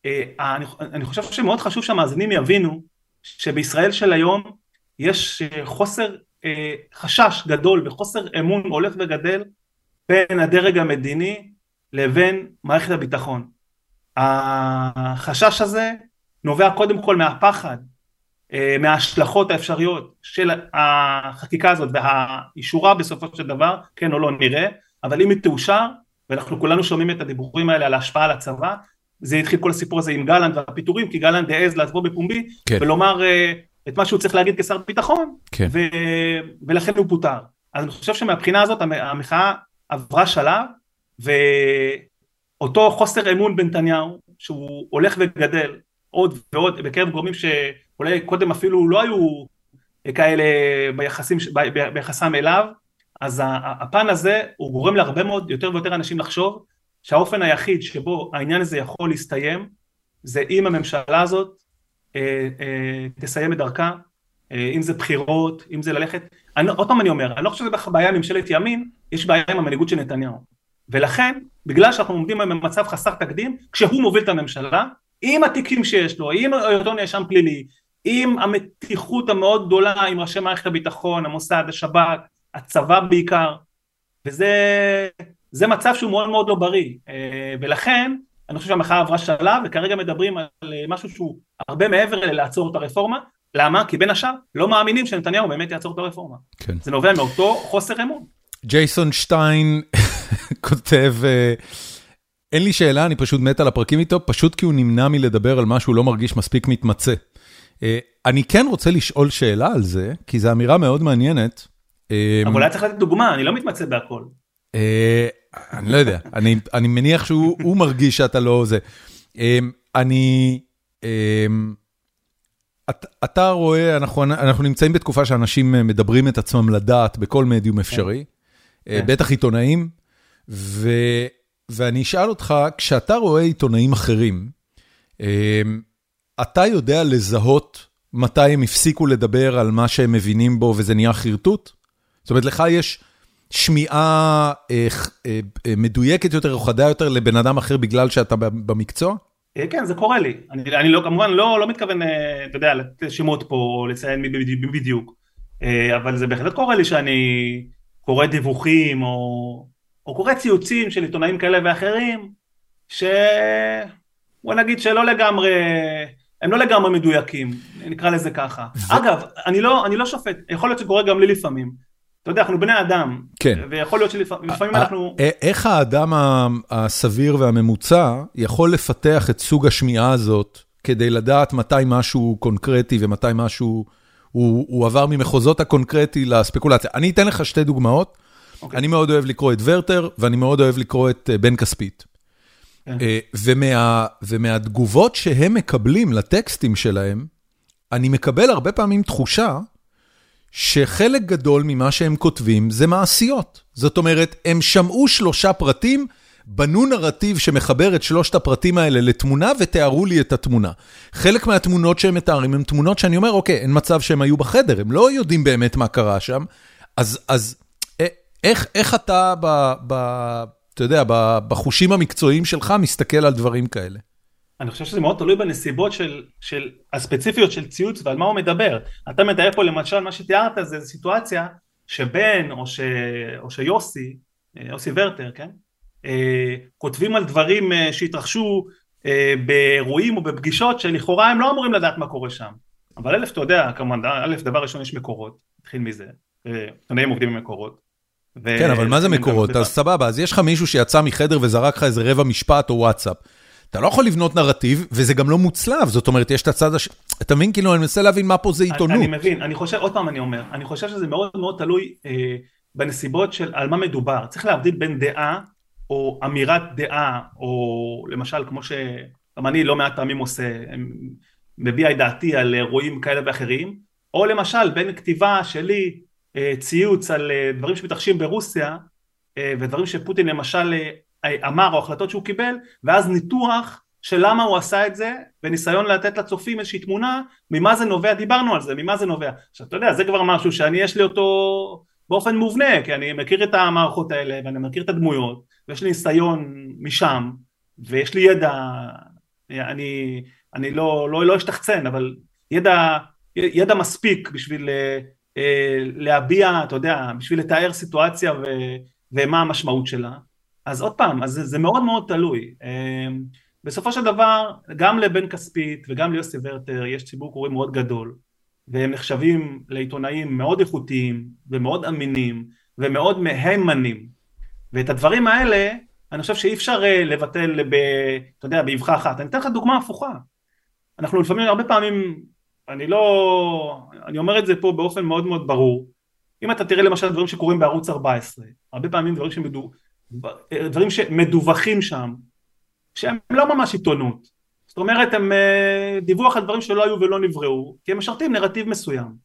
אה, אני, אני חושב שמאוד חשוב שהמאזינים יבינו שבישראל של היום יש אה, חוסר אה, חשש גדול וחוסר אמון הולך וגדל בין הדרג המדיני לבין מערכת הביטחון. החשש הזה נובע קודם כל מהפחד, מההשלכות האפשריות של החקיקה הזאת והאישורה בסופו של דבר, כן או לא נראה, אבל אם היא תאושר, ואנחנו כולנו שומעים את הדיבורים האלה על ההשפעה על הצבא, זה התחיל כל הסיפור הזה עם גלנט והפיטורים, כי גלנט העז לבוא בפומבי, כן. ולומר uh, את מה שהוא צריך להגיד כשר ביטחון, כן. ו, ולכן הוא פוטר. אז אני חושב שמבחינה הזאת המחאה עברה שלב, ואותו חוסר אמון בנתניהו, שהוא הולך וגדל עוד ועוד בקרב גורמים שאולי קודם אפילו לא היו כאלה ביחסים, ביחסם אליו, אז הפן הזה הוא גורם להרבה מאוד יותר ויותר אנשים לחשוב שהאופן היחיד שבו העניין הזה יכול להסתיים זה אם הממשלה הזאת אה, אה, תסיים את דרכה, אה, אם זה בחירות, אם זה ללכת, אני, עוד פעם אני אומר, אני לא חושב שזה בעיה ממשלת ימין, יש בעיה עם המנהיגות של נתניהו. ולכן, בגלל שאנחנו עומדים במצב חסר תקדים, כשהוא מוביל את הממשלה, עם התיקים שיש לו, עם אותו נאשם פלילי, עם המתיחות המאוד גדולה עם ראשי מערכת הביטחון, המוסד, השב"כ, הצבא בעיקר, וזה מצב שהוא מאוד מאוד לא בריא, אה, ולכן אני חושב שהמחאה עברה שלב וכרגע מדברים על משהו שהוא הרבה מעבר ללעצור את הרפורמה, למה? כי בין השאר לא מאמינים שנתניהו באמת יעצור את הרפורמה. כן. זה נובע מאותו חוסר אמון. ג'ייסון שטיין כותב, אה, אין לי שאלה, אני פשוט מת על הפרקים איתו, פשוט כי הוא נמנע מלדבר על מה שהוא לא מרגיש מספיק מתמצא. אה, אני כן רוצה לשאול שאלה על זה, כי זו אמירה מאוד מעניינת. אה, אבל אולי צריך לתת דוגמה, אני לא מתמצא בהכל. אני לא יודע, אני מניח שהוא מרגיש שאתה לא זה. אני... אתה רואה, אנחנו נמצאים בתקופה שאנשים מדברים את עצמם לדעת בכל מדיום אפשרי, כן. כן. בטח עיתונאים, ואני אשאל אותך, כשאתה רואה עיתונאים אחרים, אתה יודע לזהות מתי הם הפסיקו לדבר על מה שהם מבינים בו וזה נהיה חרטוט? זאת אומרת, לך יש שמיעה אה, אה, אה, מדויקת יותר או חדה יותר לבן אדם אחר בגלל שאתה במקצוע? אה, כן, זה קורה לי. אני, אני לא, כמובן לא, לא מתכוון, אה, אתה יודע, לתת שמות פה או לציין מי בדיוק, אה, אבל זה בהחלט קורה לי שאני קורא דיווחים או, או קורא ציוצים של עיתונאים כאלה ואחרים, ש... בוא נגיד שלא לגמרי, הם לא לגמרי מדויקים, נקרא לזה ככה. ו... אגב, אני לא, אני לא שופט, יכול להיות שקורה גם לי לפעמים. אתה יודע, אנחנו בני אדם, כן. ויכול להיות שלפעמים אנחנו... איך האדם הסביר והממוצע יכול לפתח את סוג השמיעה הזאת כדי לדעת מתי משהו קונקרטי ומתי משהו, הוא, הוא עבר ממחוזות הקונקרטי לספקולציה. אני אתן לך שתי דוגמאות. Okay. אוקיי. אני מאוד אוהב לקרוא את ורטר, ואני מאוד אוהב לקרוא את אה, בן כספית. כן. אה, ומה, ומהתגובות שהם מקבלים לטקסטים שלהם, אני מקבל הרבה פעמים תחושה שחלק גדול ממה שהם כותבים זה מעשיות. זאת אומרת, הם שמעו שלושה פרטים, בנו נרטיב שמחבר את שלושת הפרטים האלה לתמונה ותיארו לי את התמונה. חלק מהתמונות שהם מתארים הן תמונות שאני אומר, אוקיי, אין מצב שהם היו בחדר, הם לא יודעים באמת מה קרה שם. אז, אז איך, איך אתה, ב, ב, אתה יודע, בחושים המקצועיים שלך מסתכל על דברים כאלה? אני חושב שזה מאוד תלוי בנסיבות של, של הספציפיות של ציוץ ועל מה הוא מדבר. אתה מתאר פה למשל מה שתיארת זה סיטואציה שבן או, ש, או שיוסי, אה, יוסי ורטר, כן? אה, כותבים על דברים אה, שהתרחשו באירועים או בפגישות שלכאורה הם לא אמורים לדעת מה קורה שם. אבל אלף אתה יודע, כמובן, אלף דבר ראשון יש מקורות, נתחיל מזה. עיתונאים עובדים עם מקורות. כן, אבל מה זה מקורות? אז סבבה, אז יש לך מישהו שיצא מחדר וזרק לך איזה רבע משפט או וואטסאפ. אתה לא יכול לבנות נרטיב, וזה גם לא מוצלב, זאת אומרת, יש את הצד הש... אתה מבין? כאילו, אני מנסה להבין מה פה זה עיתונות. אני, אני מבין, אני חושב, עוד פעם אני אומר, אני חושב שזה מאוד מאוד תלוי אה, בנסיבות של על מה מדובר. צריך להבדיל בין דעה, או אמירת דעה, או למשל, כמו שגם אני לא מעט פעמים עושה, מביע את דעתי על אירועים כאלה ואחרים, או למשל, בין כתיבה שלי, אה, ציוץ על אה, דברים שמתרחשים ברוסיה, אה, ודברים שפוטין למשל אמר או החלטות שהוא קיבל ואז ניתוח של למה הוא עשה את זה וניסיון לתת לצופים איזושהי תמונה ממה זה נובע דיברנו על זה ממה זה נובע. עכשיו אתה יודע זה כבר משהו שאני יש לי אותו באופן מובנה כי אני מכיר את המערכות האלה ואני מכיר את הדמויות ויש לי ניסיון משם ויש לי ידע אני, אני לא, לא, לא אשתחצן אבל ידע, ידע מספיק בשביל אה, להביע אתה יודע בשביל לתאר סיטואציה ו, ומה המשמעות שלה אז עוד פעם, אז זה, זה מאוד מאוד תלוי. אמ, בסופו של דבר, גם לבן כספית וגם ליוסי ורטר יש ציבור קוראים מאוד גדול, והם נחשבים לעיתונאים מאוד איכותיים ומאוד אמינים ומאוד מהימנים. ואת הדברים האלה אני חושב שאי אפשר אה, לבטל, ב, אתה יודע, באבחה אחת. אני אתן לך דוגמה הפוכה. אנחנו לפעמים, הרבה פעמים, אני לא, אני אומר את זה פה באופן מאוד מאוד ברור. אם אתה תראה למשל דברים שקורים בערוץ 14, הרבה פעמים דברים, שמדו, דברים שמדווחים שם, שהם לא ממש עיתונות. זאת אומרת, הם אה, דיווח על דברים שלא היו ולא נבראו, כי הם משרתים נרטיב מסוים.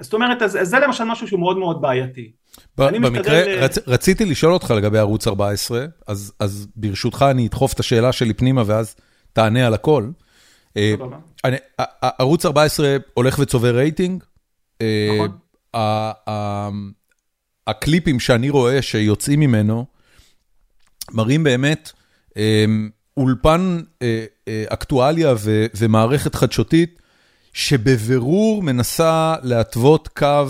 זאת אומרת, אז, אז זה למשל משהו שהוא מאוד מאוד בעייתי. במקרה, רצ, רציתי לשאול אותך לגבי ערוץ 14, אז, אז ברשותך אני אדחוף את השאלה שלי פנימה ואז תענה על הכל. אה, ערוץ 14 הולך וצובר רייטינג. אה, נכון. הקליפים שאני רואה שיוצאים ממנו, מראים באמת אולפן אקטואליה ומערכת חדשותית שבבירור מנסה להתוות קו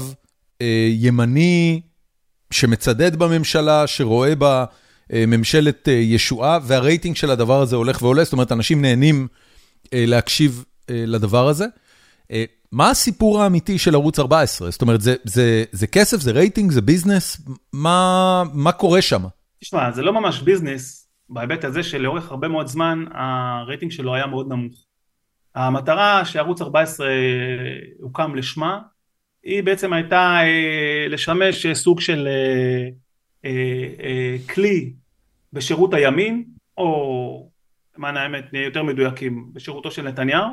אה, ימני שמצדד בממשלה, שרואה בה אה, ממשלת אה, ישועה, והרייטינג של הדבר הזה הולך ועולה, זאת אומרת, אנשים נהנים אה, להקשיב לדבר הזה. מה הסיפור האמיתי של ערוץ 14? זאת אומרת, זה, זה, זה כסף, זה רייטינג, זה ביזנס? מה, מה קורה שם? תשמע, זה לא ממש ביזנס, בהיבט הזה שלאורך הרבה מאוד זמן הרייטינג שלו היה מאוד נמוך. המטרה שערוץ 14 הוקם לשמה היא בעצם הייתה אה, לשמש סוג של אה, אה, כלי בשירות הימין או למען האמת נהיה יותר מדויקים בשירותו של נתניהו.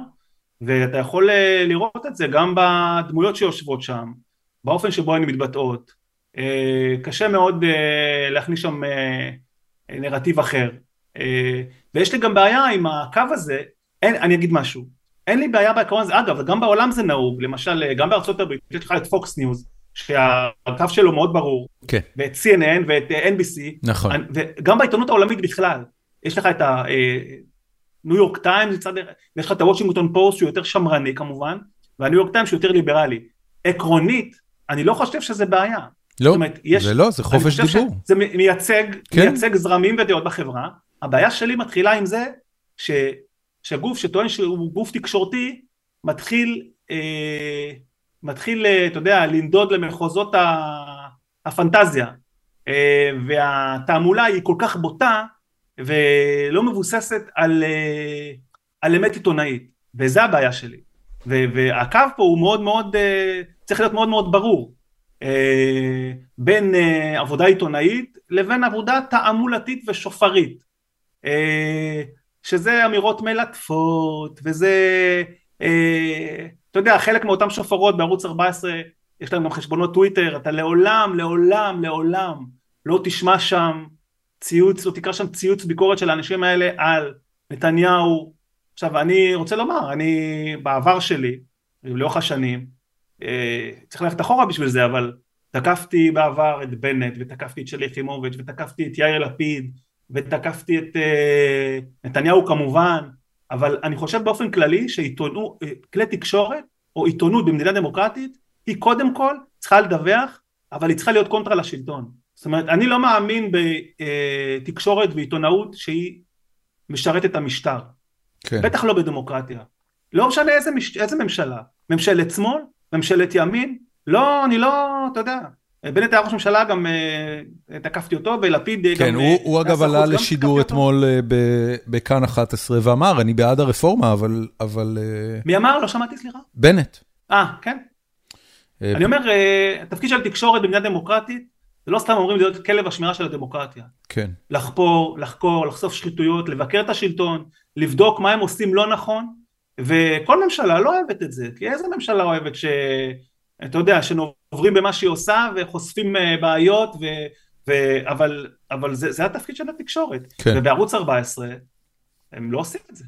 ואתה יכול לראות את זה גם בדמויות שיושבות שם באופן שבו הן מתבטאות. קשה מאוד להכניס שם נרטיב אחר. ויש לי גם בעיה עם הקו הזה. אין, אני אגיד משהו, אין לי בעיה בעקרון הזה, אגב, גם בעולם זה נהוג, למשל, גם בארצות הברית, יש לך את פוקס ניוז, שהקו שלו מאוד ברור, כן. ואת CNN ואת אה, NBC, נכון. וגם בעיתונות העולמית בכלל, יש לך את הניו יורק טיימס, ויש לך את הוושינגטון פוסט שהוא יותר שמרני כמובן, והניו יורק טיימס שהוא יותר ליברלי. עקרונית, אני לא חושב שזה בעיה. לא, אומרת, יש, זה לא, זה חופש דיבור. זה מייצג, כן. מייצג זרמים ודעות בחברה, הבעיה שלי מתחילה עם זה, ש... שהגוף שטוען שהוא גוף תקשורתי מתחיל, אה, מתחיל, אה, אתה יודע, לנדוד למחוזות הפנטזיה. אה, והתעמולה היא כל כך בוטה ולא מבוססת על, אה, על אמת עיתונאית וזה הבעיה שלי. והקו פה הוא מאוד מאוד, אה, צריך להיות מאוד מאוד ברור אה, בין אה, עבודה עיתונאית לבין עבודה תעמולתית ושופרית. אה, שזה אמירות מלטפות, וזה, אה, אתה יודע, חלק מאותם שופרות בערוץ 14, יש להם גם חשבונות טוויטר, אתה לעולם, לעולם, לעולם לא תשמע שם ציוץ, או תקרא שם ציוץ ביקורת של האנשים האלה על נתניהו. עכשיו, אני רוצה לומר, אני בעבר שלי, לאורך השנים, אה, צריך ללכת אחורה בשביל זה, אבל תקפתי בעבר את בנט, ותקפתי את שלי יחימוביץ', ותקפתי את יאיר לפיד, ותקפתי את אה, נתניהו כמובן, אבל אני חושב באופן כללי שעיתונות, אה, כלי תקשורת או עיתונות במדינה דמוקרטית היא קודם כל צריכה לדווח, אבל היא צריכה להיות קונטרה לשלטון. זאת אומרת, אני לא מאמין בתקשורת ועיתונאות שהיא משרתת את המשטר. כן. בטח לא בדמוקרטיה. לא משנה איזה, מש... איזה ממשלה, ממשלת שמאל, ממשלת ימין, לא, אני לא, אתה יודע, בנט היה ראש ממשלה, גם אה, תקפתי אותו, ולפיד כן, גם... כן, הוא אגב עלה לשידור אתמול אה, בכאן 11 ואמר, אני בעד הרפורמה, אבל... אה, מי אמר? לא שמעתי, סליחה. בנט. אה, כן. אני אומר, התפקיד של תקשורת במדינה דמוקרטית, זה לא סתם אומרים להיות כלב השמירה של הדמוקרטיה. כן. לחפור, לחקור, לחשוף שחיתויות, לבקר את השלטון, לבדוק מה הם עושים לא נכון, וכל ממשלה לא אוהבת את זה, כי איזה ממשלה אוהבת ש... אתה יודע, שעוברים במה שהיא עושה וחושפים אה, בעיות, ו, ו, אבל, אבל זה, זה התפקיד של התקשורת. כן. ובערוץ 14 הם לא עושים את זה.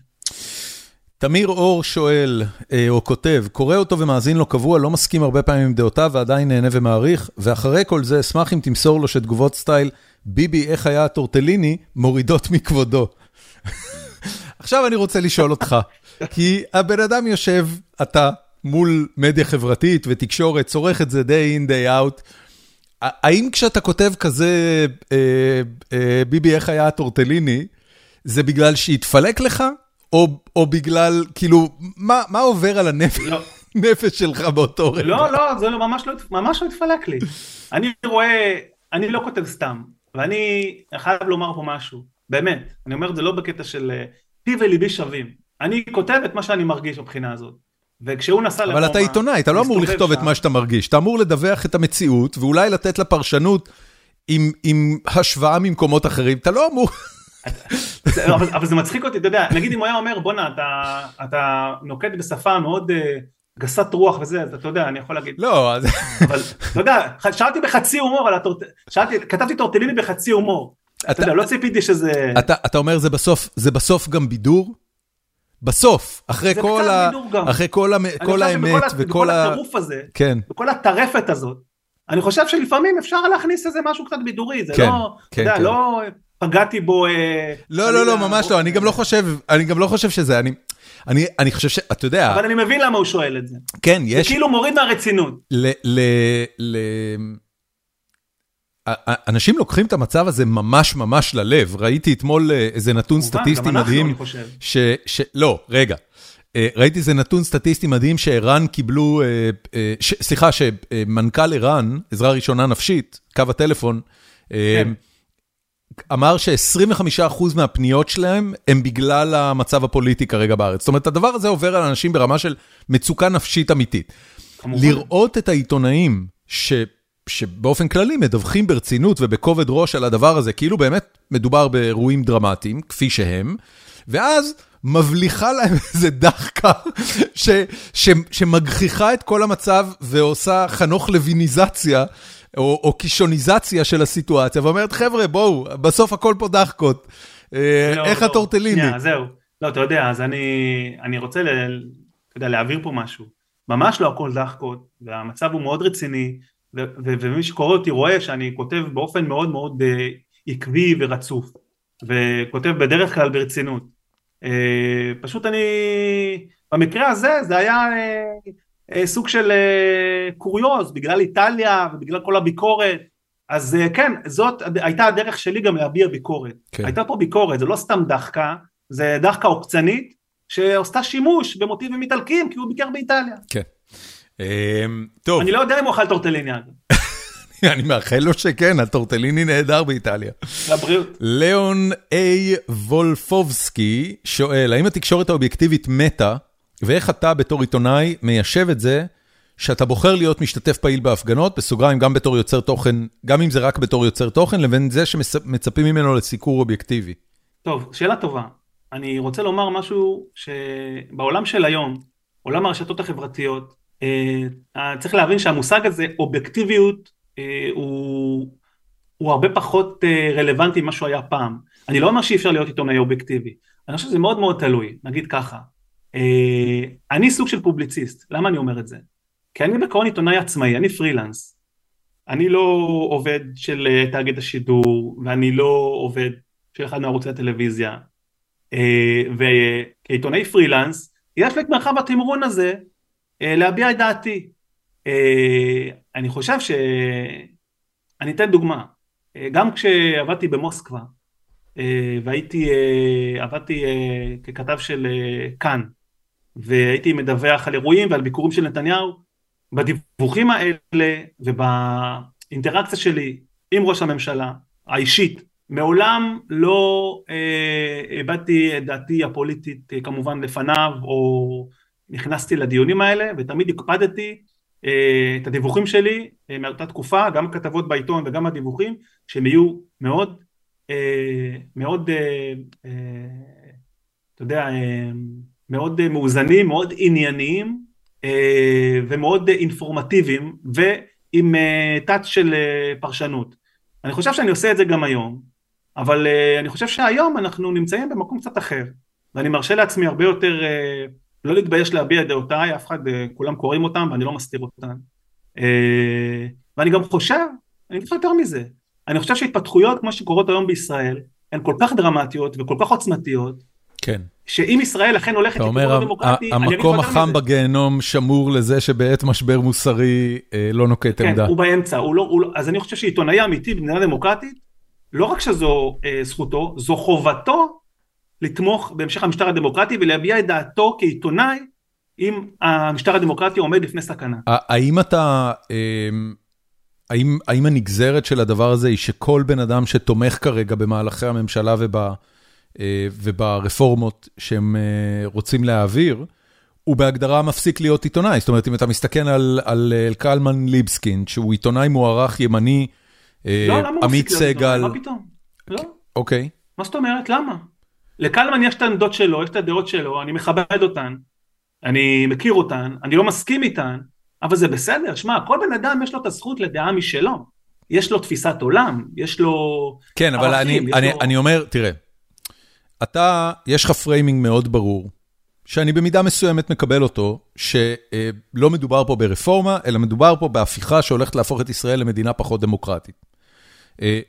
תמיר אור שואל, אה, או כותב, קורא אותו ומאזין לו קבוע, לא מסכים הרבה פעמים עם דעותיו ועדיין נהנה ומעריך, ואחרי כל זה אשמח אם תמסור לו שתגובות סטייל, ביבי, איך היה הטורטליני, מורידות מכבודו. עכשיו אני רוצה לשאול אותך, כי הבן אדם יושב, אתה, מול מדיה חברתית ותקשורת, צורך את זה day in day out. האם כשאתה כותב כזה, אה, אה, ביבי, איך היה הטורטליני, זה בגלל שהתפלק לך? או, או בגלל, כאילו, מה, מה עובר על הנפש, לא. שלך באותו רגע? לא, לא, זה לא, ממש, לא, ממש לא התפלק לי. אני רואה, אני לא כותב סתם, ואני חייב לומר פה משהו. באמת, אני אומר את זה לא בקטע של פי וליבי שווים. אני כותב את מה שאני מרגיש מבחינה הזאת. וכשהוא נסע לרומא... אבל אתה עיתונאי, אתה לא אמור לכתוב שם. את מה שאתה מרגיש, אתה אמור לדווח את המציאות, ואולי לתת לה פרשנות עם, עם השוואה ממקומות אחרים, אתה לא אמור... אבל, אבל זה מצחיק אותי, אתה יודע, נגיד אם הוא היה אומר, בואנה, אתה, אתה נוקט בשפה מאוד... uh, גסת רוח וזה, אז אתה יודע, אני יכול להגיד. לא, אז... אבל, אתה יודע, שאלתי בחצי הומור. שאלתי, כתבתי טורטליני בחצי הומור. אתה יודע, לא ציפיתי שזה... אתה אתה אומר זה בסוף זה בסוף גם בידור? בסוף, אחרי כל ה... אחרי כל ה... כל האמת וכל ה... הטירוף הזה, כן. וכל הטרפת הזאת, אני חושב שלפעמים אפשר להכניס איזה משהו קצת בידורי, זה כן, לא, כן, אתה יודע, כן. לא פגעתי בו... אה, לא, לא, לא, ממש לא, אני גם לא חושב, אני גם לא חושב שזה, אני... אני, אני חושב שאתה יודע... אבל אני מבין למה הוא שואל את זה. כן, יש... זה כאילו מוריד מהרצינות. ל... ל... ל... אנשים לוקחים את המצב הזה ממש ממש ללב. ראיתי אתמול אה, איזה נתון סטטיסטי מדהים. לא, רגע. אה, ראיתי איזה נתון סטטיסטי מדהים שערן קיבלו, אה. סליחה, שמנכ"ל ערן, עזרה ראשונה נפשית, קו הטלפון, כן. אמר ש-25% מהפניות שלהם הם בגלל המצב הפוליטי כרגע בארץ. זאת אומרת, הדבר הזה עובר על אנשים ברמה של מצוקה נפשית אמיתית. לראות את העיתונאים ש... שבאופן כללי מדווחים ברצינות ובכובד ראש על הדבר הזה, כאילו באמת מדובר באירועים דרמטיים, כפי שהם, ואז מבליחה להם איזה דחקה ש, ש, שמגחיכה את כל המצב ועושה חנוך לויניזציה או או קישוניזציה של הסיטואציה, ואומרת, חבר'ה, בואו, בסוף הכל פה דחקות. אה, לא, איך לא, הטורטליני? שנייה, זהו. לא, אתה יודע, אז אני אני רוצה ל, אתה יודע, להעביר פה משהו. ממש לא הכל דחקות, והמצב הוא מאוד רציני, ומי שקורא אותי רואה שאני כותב באופן מאוד מאוד אה, עקבי ורצוף, וכותב בדרך כלל ברצינות. אה, פשוט אני, במקרה הזה זה היה אה, סוג של קוריוז בגלל איטליה ובגלל כל הביקורת אז כן זאת הייתה הדרך שלי גם להביע ביקורת כן. הייתה פה ביקורת זה לא סתם דחקה זה דחקה עוקצנית שעושה שימוש במוטיבים איטלקיים כי הוא ביקר באיטליה. כן. טוב. אני לא יודע אם הוא אכל טורטליני. אני מאחל לו שכן, הטורטליני נהדר באיטליה. לבריאות. ליאון איי וולפובסקי שואל, האם התקשורת האובייקטיבית מתה ואיך אתה בתור עיתונאי מיישב את זה שאתה בוחר להיות משתתף פעיל בהפגנות, בסוגריים גם בתור יוצר תוכן, גם אם זה רק בתור יוצר תוכן, לבין זה שמצפים ממנו לסיקור אובייקטיבי. טוב, שאלה טובה. אני רוצה לומר משהו שבעולם של היום, עולם הרשתות החברתיות, צריך להבין שהמושג הזה, אובייקטיביות, אה, הוא, הוא הרבה פחות אה, רלוונטי ממה שהוא היה פעם. אני לא אומר שאי אפשר להיות עיתונאי אובייקטיבי, אני חושב שזה מאוד מאוד תלוי, נגיד ככה. אה, אני סוג של פובליציסט, למה אני אומר את זה? כי אני בעקרון עיתונאי עצמאי, אני פרילנס. אני לא עובד של אה, תאגיד השידור, ואני לא עובד של אחד מערוצי הטלוויזיה. אה, וכעיתונאי פרילנס, יש לי את מרחב התמרון הזה להביע את דעתי. אני חושב ש... אני אתן דוגמה. גם כשעבדתי במוסקבה, והייתי, עבדתי ככתב של כאן, והייתי מדווח על אירועים ועל ביקורים של נתניהו, בדיווחים האלה ובאינטראקציה שלי עם ראש הממשלה האישית, מעולם לא אה, הבעתי את דעתי הפוליטית אה, כמובן לפניו או נכנסתי לדיונים האלה ותמיד הקפדתי אה, את הדיווחים שלי אה, מאותה תקופה, גם כתבות בעיתון וגם הדיווחים, שהם יהיו מאוד, אה, מאוד, אה, אה, אתה יודע, אה, מאוד אה, מאוזנים, מאוד ענייניים אה, ומאוד אינפורמטיביים ועם אה, של פרשנות. אני חושב שאני עושה את זה גם היום, אבל אני חושב שהיום אנחנו נמצאים במקום קצת אחר, ואני מרשה לעצמי הרבה יותר לא להתבייש להביע את דעותיי, אף אחד, כולם קוראים אותם ואני לא מסתיר אותם. ואני גם חושב, אני אגיד לך יותר מזה, אני חושב שהתפתחויות כמו שקורות היום בישראל, הן כל כך דרמטיות וכל כך עוצמתיות, כן. שאם ישראל אכן הולכת לכיוון דמוקרטי, אני אגיד לך יותר מזה. המקום החם בגיהנום שמור לזה שבעת משבר מוסרי אה, לא נוקט כן, עמדה. כן, הוא באמצע, הוא לא, הוא לא, אז אני חושב שעיתונאי אמיתי במדינה דמוקרטית, לא רק שזו אה, זכותו, זו חובתו לתמוך בהמשך המשטר הדמוקרטי ולהביע את דעתו כעיתונאי אם המשטר הדמוקרטי עומד לפני סכנה. האם אתה, אה, האם, האם הנגזרת של הדבר הזה היא שכל בן אדם שתומך כרגע במהלכי הממשלה וב, וברפורמות שהם רוצים להעביר, הוא בהגדרה מפסיק להיות עיתונאי. זאת אומרת, אם אתה מסתכל על, על קלמן ליבסקין, שהוא עיתונאי מוערך ימני, לא, למה הוא מפסיק להיות עיתונאי? מה פתאום? לא. אוקיי. מה זאת אומרת? למה? לקלמן יש את העמדות שלו, יש את הדעות שלו, אני מכבד אותן, אני מכיר אותן, אני לא מסכים איתן, אבל זה בסדר, שמע, כל בן אדם יש לו את הזכות לדעה משלו. יש לו תפיסת עולם, יש לו כן, אבל ערכים, אני, אני, לו... אני אומר, תראה, אתה, יש לך framing מאוד ברור, שאני במידה מסוימת מקבל אותו, שלא מדובר פה ברפורמה, אלא מדובר פה בהפיכה שהולכת להפוך את ישראל למדינה פחות דמוקרטית. אה,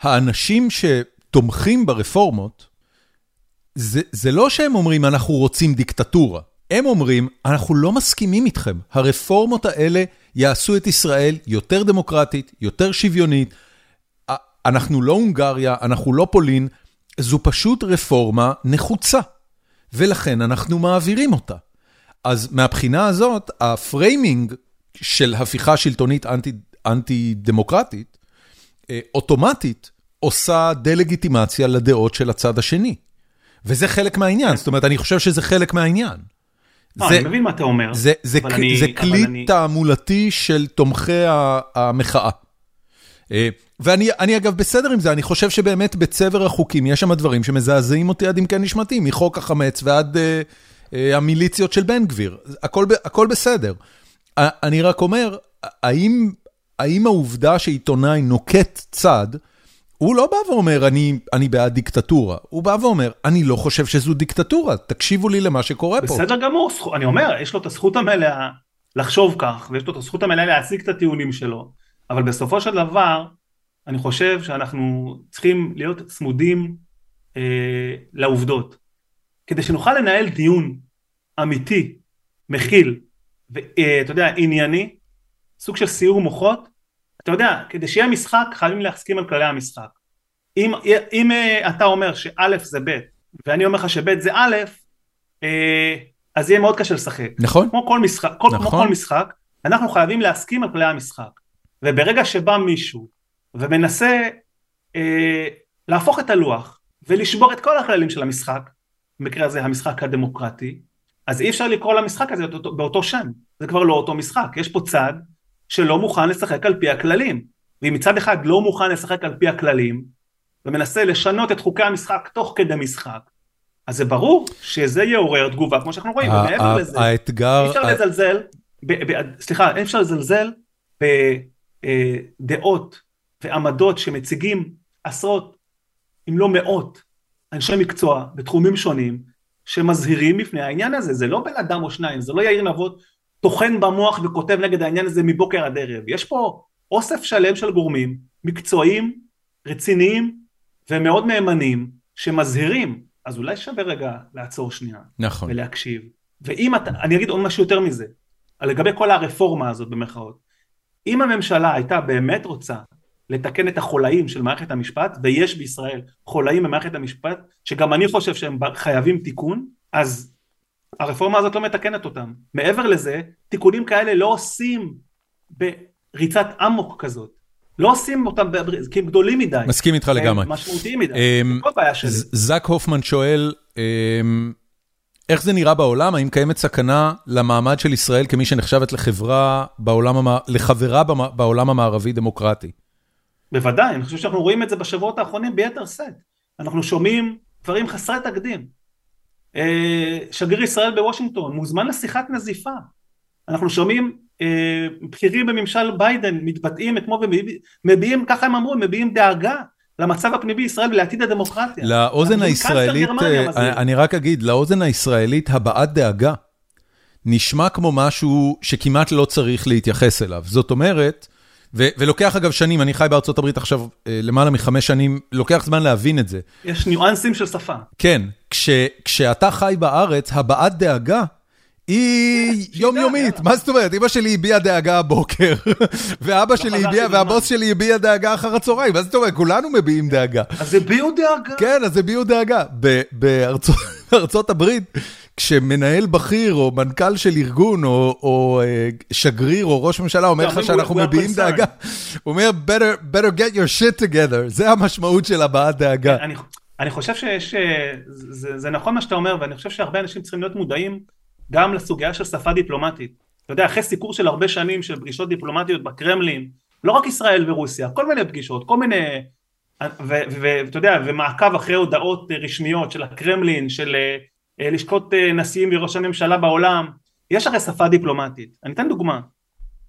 האנשים שתומכים ברפורמות, זה, זה לא שהם אומרים אנחנו רוצים דיקטטורה, הם אומרים אנחנו לא מסכימים איתכם, הרפורמות האלה יעשו את ישראל יותר דמוקרטית, יותר שוויונית, אנחנו לא הונגריה, אנחנו לא פולין, זו פשוט רפורמה נחוצה, ולכן אנחנו מעבירים אותה. אז מהבחינה הזאת, ה framing של הפיכה שלטונית אנטי, אנטי-דמוקרטית, אה, אוטומטית עושה דה-לגיטימציה לדעות של הצד השני. וזה חלק מהעניין, זאת אומרת, אני חושב שזה חלק מהעניין. לא, אני מבין מה אתה אומר. זה, זה, כלי, אני, זה כלי אני... תעמולתי של תומכי המחאה. אה, ואני אני, אגב בסדר עם זה, אני חושב שבאמת בצבר החוקים יש שם דברים שמזעזעים אותי עד עמקי נשמתי, מחוק החמץ ועד uh, uh, המיליציות של בן גביר, הכל, הכל בסדר. אני רק אומר, האם, האם העובדה שעיתונאי נוקט צד, הוא לא בא ואומר, אני, אני בעד דיקטטורה, הוא בא ואומר, אני לא חושב שזו דיקטטורה, תקשיבו לי למה שקורה בסדר פה. בסדר גמור, אני אומר, יש לו את הזכות המלאה לחשוב כך, ויש לו את הזכות המלאה להציג את הטיעונים שלו, אבל בסופו של דבר, אני חושב שאנחנו צריכים להיות צמודים אה, לעובדות, כדי שנוכל לנהל דיון אמיתי, מכיל, ואתה אה, יודע, ענייני, סוג של סיור מוחות, אתה יודע, כדי שיהיה משחק חייבים להסכים על כללי המשחק. אם, אם uh, אתה אומר שא' זה ב' ואני אומר לך שב' זה א', uh, אז יהיה מאוד קשה לשחק. נכון. כמו כל משחק, כל, נכון. כמו כל משחק, אנחנו חייבים להסכים על כללי המשחק. וברגע שבא מישהו ומנסה uh, להפוך את הלוח ולשבור את כל הכללים של המשחק, במקרה הזה המשחק הדמוקרטי, אז אי אפשר לקרוא למשחק הזה באותו שם, זה כבר לא אותו משחק, יש פה צד שלא מוכן לשחק על פי הכללים. ואם מצד אחד לא מוכן לשחק על פי הכללים, ומנסה לשנות את חוקי המשחק תוך כדי משחק, אז זה ברור שזה יעורר תגובה כמו שאנחנו רואים, ומעבר לזה, האתגר... אי אפשר לזלזל, סליחה, אי אפשר לזלזל בדעות ועמדות שמציגים עשרות, אם לא מאות, אנשי מקצוע בתחומים שונים, שמזהירים מפני העניין הזה, זה לא בן אדם או שניים, זה לא יאיר נבות טוחן במוח וכותב נגד העניין הזה מבוקר עד ערב. יש פה אוסף שלם של גורמים מקצועיים, רציניים ומאוד מהימנים שמזהירים. אז אולי שווה רגע לעצור שנייה. נכון. ולהקשיב. ואם אתה, אני אגיד עוד משהו יותר מזה, לגבי כל הרפורמה הזאת במרכאות. אם הממשלה הייתה באמת רוצה לתקן את החולאים של מערכת המשפט, ויש בישראל חולאים במערכת המשפט, שגם אני חושב שהם חייבים תיקון, אז הרפורמה הזאת לא מתקנת אותם. מעבר לזה, תיקונים כאלה לא עושים בריצת אמוק כזאת. לא עושים אותם, כי הם גדולים מדי. מסכים איתך לגמרי. משמעותיים מדי, אמ, זה כל בעיה שלי. זאק הופמן שואל, אמ, איך זה נראה בעולם? האם קיימת סכנה למעמד של ישראל כמי שנחשבת לחברה בעולם, לחברה בעולם המערבי דמוקרטי? בוודאי, אני חושב שאנחנו רואים את זה בשבועות האחרונים ביתר שאת. אנחנו שומעים דברים חסרי תקדים. אה, שגריר ישראל בוושינגטון מוזמן לשיחת נזיפה אנחנו שומעים אה, בכירים בממשל ביידן מתבטאים אתמול ומביעים ככה הם אמרו מביעים דאגה למצב הפנימי בישראל ולעתיד הדמוקרטיה. לאוזן הישראלית, אה, אני רק אגיד, לאוזן הישראלית הבעת דאגה נשמע כמו משהו שכמעט לא צריך להתייחס אליו. זאת אומרת, ולוקח אגב שנים, אני חי בארצות הברית עכשיו למעלה מחמש שנים, לוקח זמן להבין את זה. יש ניואנסים של שפה. כן, כשאתה חי בארץ, הבעת דאגה היא יומיומית, מה זאת אומרת? אמא שלי הביעה דאגה הבוקר, ואבא שלי הביע, והבוס שלי הביע דאגה אחר הצהריים, מה זאת אומרת? כולנו מביעים דאגה. אז הביעו דאגה. כן, אז הביעו דאגה. בארצות הברית, כשמנהל בכיר או מנכ"ל של ארגון או, או אה, שגריר או ראש ממשלה אומר לך שאנחנו מביעים דאגה, הוא אומר, better, better get your shit together, זה המשמעות של הבעת דאגה. אני, אני חושב שיש, זה, זה נכון מה שאתה אומר, ואני חושב שהרבה אנשים צריכים להיות מודעים גם לסוגיה של שפה דיפלומטית. אתה יודע, אחרי סיקור של הרבה שנים של פגישות דיפלומטיות בקרמלין, לא רק ישראל ורוסיה, כל מיני פגישות, כל מיני, ואתה יודע, ומעקב אחרי הודעות רשמיות של הקרמלין, של אה, לשכות אה, נשיאים וראש הממשלה בעולם, יש הרי שפה דיפלומטית. אני אתן דוגמה,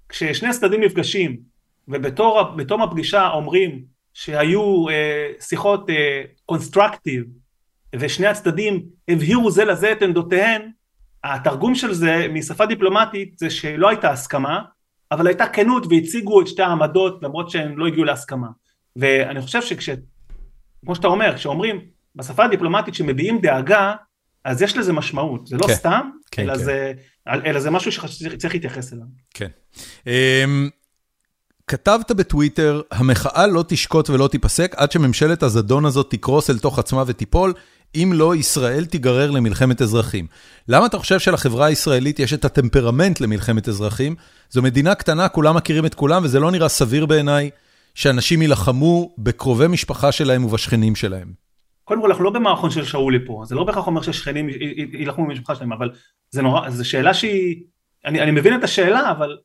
כששני הצדדים נפגשים ובתום הפגישה אומרים שהיו אה, שיחות קונסטרקטיב ושני הצדדים הבהירו זה לזה את עמדותיהן, התרגום של זה משפה דיפלומטית זה שלא הייתה הסכמה, אבל הייתה כנות והציגו את שתי העמדות למרות שהן לא הגיעו להסכמה. ואני חושב שכש... כמו שאתה אומר, כשאומרים בשפה הדיפלומטית שמביעים דאגה, אז יש לזה משמעות, זה לא כן, סתם, כן, אלא, כן. זה, אלא זה משהו שצריך להתייחס אליו. כן. Um, כתבת בטוויטר, המחאה לא תשקוט ולא תיפסק עד שממשלת הזדון הזאת תקרוס אל תוך עצמה ותיפול, אם לא, ישראל תיגרר למלחמת אזרחים. למה אתה חושב שלחברה הישראלית יש את הטמפרמנט למלחמת אזרחים? זו מדינה קטנה, כולם מכירים את כולם, וזה לא נראה סביר בעיניי שאנשים יילחמו בקרובי משפחה שלהם ובשכנים שלהם. קודם כל אנחנו לא במערכון של שאולי פה, זה לא בהכרח אומר ששכנים יילחמו במשפחה שלהם, אבל זה נורא, זו שאלה שהיא, אני, אני מבין את השאלה, אבל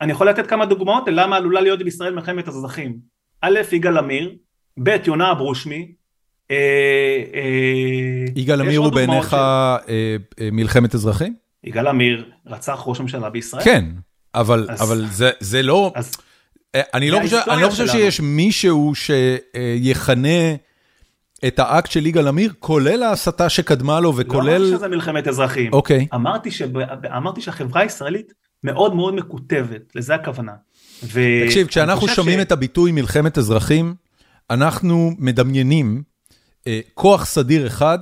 אני יכול לתת כמה דוגמאות למה עלולה להיות בישראל מלחמת אזרחים. א', יגאל עמיר, ב', יונה אברושמי, אה, אה, יגאל עמיר הוא בעיניך אה, מלחמת אזרחים? יגאל עמיר רצח ראש ממשלה בישראל. כן, אבל, אז, אבל זה, זה לא... אז, אני לא חושב, אני לא חושב שיש מישהו שיכנה את האקט של יגאל עמיר, כולל ההסתה שקדמה לו וכולל... לא אמרתי שזה מלחמת אזרחים. אוקיי. אמרתי, שב... אמרתי שהחברה הישראלית מאוד מאוד מקוטבת, לזה הכוונה. ו... תקשיב, כשאנחנו שומעים ש... את הביטוי מלחמת אזרחים, אנחנו מדמיינים אה, כוח סדיר אחד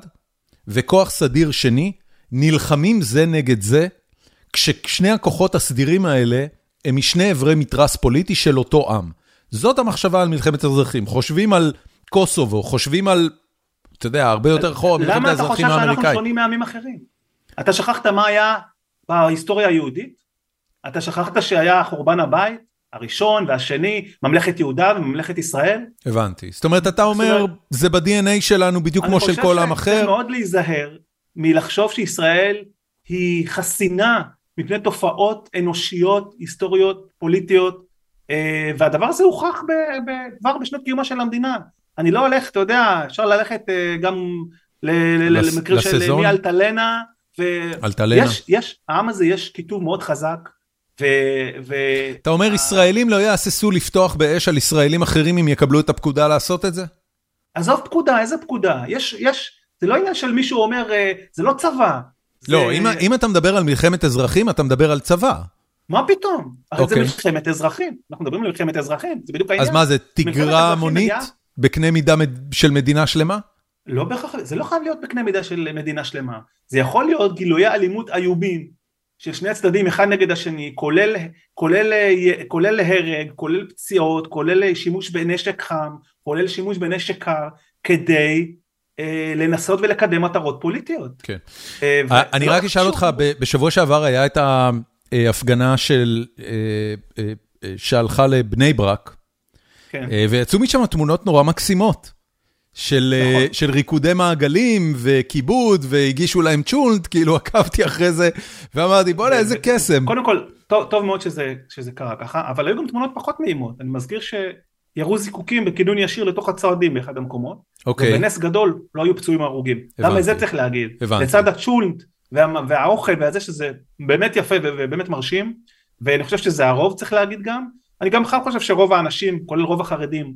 וכוח סדיר שני, נלחמים זה נגד זה, כששני הכוחות הסדירים האלה הם משני אברי מתרס פוליטי של אותו עם. זאת המחשבה על מלחמת אזרחים. חושבים על קוסובו, חושבים על, אתה יודע, הרבה יותר אחורה מלחמת האזרחים האמריקאי. למה אתה חושב שאנחנו שונים מעמים אחרים? אתה שכחת מה היה בהיסטוריה היהודית? אתה שכחת שהיה חורבן הבית? הראשון והשני, ממלכת יהודה וממלכת ישראל? הבנתי. זאת אומרת, אתה אומר, זה ב-DNA שלנו בדיוק כמו של כל עם אחר? אני חושב שצריך מאוד להיזהר מלחשוב שישראל היא חסינה מפני תופעות אנושיות, היסטוריות, פוליטיות, אה, והדבר הזה הוכח כבר בשנות קיומה של המדינה. אני לא הולך, אתה יודע, אפשר ללכת אה, גם למקרה של מי אלטלנה, ויש, יש, העם הזה יש כיתוב מאוד חזק, ו... ו... אתה אומר ישראלים לא יהססו לפתוח באש על ישראלים אחרים אם יקבלו את הפקודה לעשות את זה? עזוב פקודה, איזה פקודה? יש, יש, זה לא עניין של מישהו אומר, אה, זה לא צבא. לא, זה... אם, אם אתה מדבר על מלחמת אזרחים, אתה מדבר על צבא. מה פתאום? הרי okay. זה אוקיי. מלחמת אזרחים, אנחנו מדברים על מלחמת אזרחים, זה בדיוק העניין. אז מה זה, תגרה המונית? בקנה מידה של מדינה שלמה? לא בהכרח, זה לא חייב להיות בקנה מידה של מדינה שלמה. זה יכול להיות גילויי אלימות איובים של שני הצדדים אחד נגד השני, כולל, כולל, כולל הרג, כולל פציעות, כולל שימוש בנשק חם, כולל שימוש בנשק קר, כדי לנסות ולקדם מטרות פוליטיות. כן. אה, אני לא רק אשאל אותך, בשבוע שעבר היה את ההפגנה של, אה, אה, אה, שהלכה לבני ברק. כן. אה, ויצאו משם תמונות נורא מקסימות. של, אה, נכון. של ריקודי מעגלים וכיבוד, והגישו להם צ'ולנט, כאילו עקבתי אחרי זה, ואמרתי בוא'נה איזה קסם. קודם כל, טוב, טוב מאוד שזה, שזה קרה ככה, אבל היו גם תמונות פחות נעימות, אני מזכיר שירו זיקוקים בכידון ישיר לתוך הצועדים באחד המקומות, אוקיי. ובנס גדול לא היו פצועים הרוגים. למה את זה צריך להגיד? הבנתי. לצד הצ'ולנט וה, והאוכל והזה שזה באמת יפה ובאמת מרשים, ואני חושב שזה הרוב צריך להגיד גם, אני גם בכלל חושב שרוב האנשים, כולל רוב החרדים,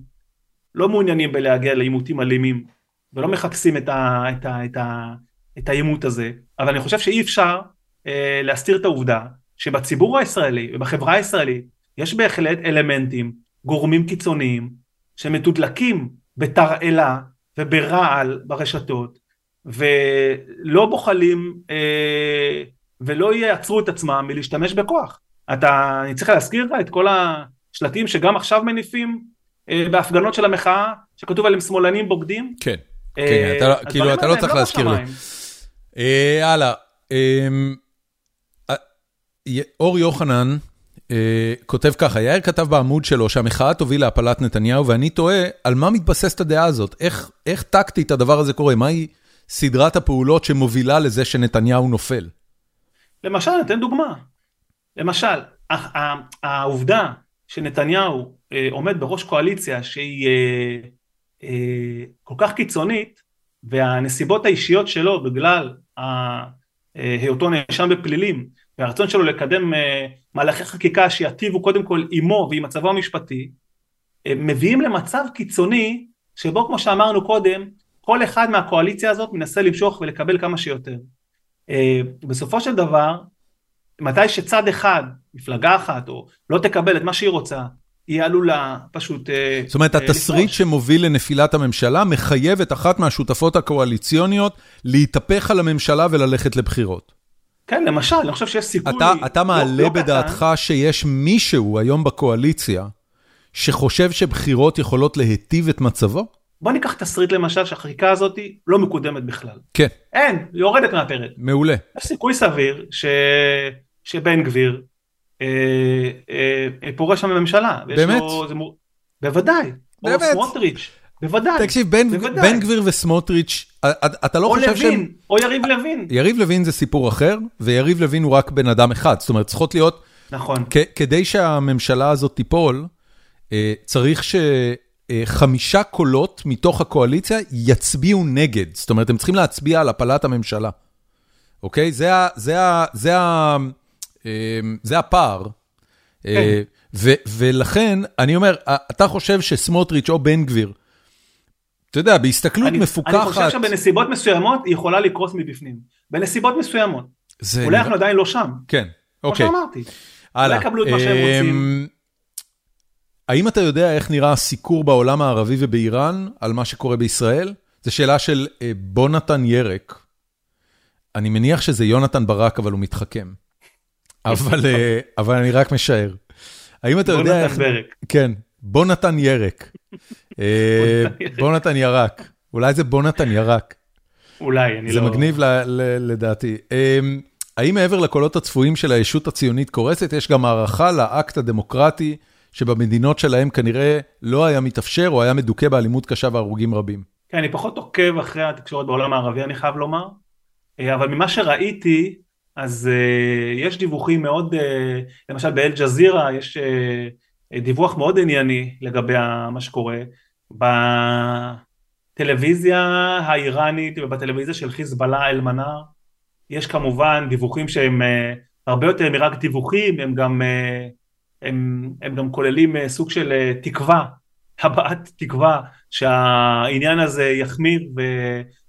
לא מעוניינים בלהגיע לעימותים אלימים, ולא מחפשים את, ה, את, ה, את, ה, את העימות הזה, אבל אני חושב שאי אפשר אה, להסתיר את העובדה שבציבור הישראלי ובחברה הישראלית יש בהחלט אלמנטים, גורמים קיצוניים, שמתודלקים בתרעלה וברעל ברשתות, ולא בוחלים אה, ולא יעצרו את עצמם מלהשתמש בכוח. אתה, אני צריך להזכיר לך את כל השלטים שגם עכשיו מניפים אה, בהפגנות של המחאה, שכתוב עליהם שמאלנים בוגדים. כן, אה, כן, כאילו אתה לא צריך לא להזכיר לי. אה, הלאה, אור יוחנן כותב ככה, יאיר כתב בעמוד שלו שהמחאה תוביל להפלת נתניהו, ואני תוהה על מה מתבססת הדעה הזאת, איך טקטית הדבר הזה קורה, מהי סדרת הפעולות שמובילה לזה שנתניהו נופל? למשל, אתן דוגמה. למשל, העובדה שנתניהו עומד בראש קואליציה שהיא כל כך קיצונית, והנסיבות האישיות שלו בגלל היותו נאשם בפלילים והרצון שלו לקדם מהלכי חקיקה שיטיבו קודם כל עמו ועם מצבו המשפטי מביאים למצב קיצוני שבו כמו שאמרנו קודם כל אחד מהקואליציה הזאת מנסה למשוך ולקבל כמה שיותר. בסופו של דבר מתי שצד אחד מפלגה אחת או לא תקבל את מה שהיא רוצה היא עלולה פשוט... זאת אומרת, התסריט שמוביל לנפילת הממשלה מחייב את אחת מהשותפות הקואליציוניות להתהפך על הממשלה וללכת לבחירות. כן, למשל, אני חושב שיש סיכוי... אתה, אתה מעלה לא בדעתך שיש מישהו היום בקואליציה שחושב שבחירות יכולות להיטיב את מצבו? בוא ניקח תסריט למשל שהחקיקה הזאת לא מקודמת בכלל. כן. אין, היא יורדת מהפרק. מעולה. יש סיכוי סביר ש... שבן גביר אה, אה, פורש שם בממשלה. באמת? לו, בוודאי. באמת? או סמוטריץ', בוודאי. תקשיב, בן, גביר וסמוטריץ', אתה לא חושב שהם... או לוין, או יריב לוין. יריב לוין זה סיפור אחר, ויריב לוין הוא רק בן אדם אחד. זאת אומרת, צריכות להיות... נכון. כדי שהממשלה הזאת תיפול, אה, צריך שחמישה קולות מתוך הקואליציה יצביעו נגד. זאת אומרת, הם צריכים להצביע על הפלת הממשלה. אוקיי? זה. זה. זה. זה הפער. כן. ולכן, אני אומר, אתה חושב שסמוטריץ' או בן גביר, אתה יודע, בהסתכלות אני, מפוקחת... אני חושב שבנסיבות מסוימות היא יכולה לקרוס מבפנים. בנסיבות מסוימות. זה... אולי אנחנו עדיין לא שם. כן, אוקיי. כמו שאמרתי. אולי יקבלו את מה שהם רוצים. האם אתה יודע איך נראה הסיקור בעולם הערבי ובאיראן על מה שקורה בישראל? זו שאלה של בונתן ירק. אני מניח שזה יונתן ברק, אבל הוא מתחכם. אבל, אבל אני רק משער. האם אתה יודע איך... בוא נתן ברק. כן, בוא נתן ירק. בוא נתן ירק. אולי זה בוא נתן ירק. אולי, אני לא... זה מגניב לדעתי. האם מעבר לקולות הצפויים של הישות הציונית קורסת, יש גם הערכה לאקט הדמוקרטי שבמדינות שלהם כנראה לא היה מתאפשר או היה מדוכא באלימות קשה והרוגים רבים? כן, אני פחות עוקב אחרי התקשורת בעולם הערבי, אני חייב לומר. אבל ממה שראיתי, אז יש דיווחים מאוד, למשל באל-ג'זירה יש uh, דיווח מאוד ענייני לגבי מה שקורה. בטלוויזיה האיראנית ובטלוויזיה של חיזבאללה אל-מנאר, יש כמובן דיווחים שהם uh, הרבה יותר מרק דיווחים, הם גם, uh, הם, הם גם כוללים uh, סוג של תקווה, הבעת תקווה שהעניין הזה יחמיר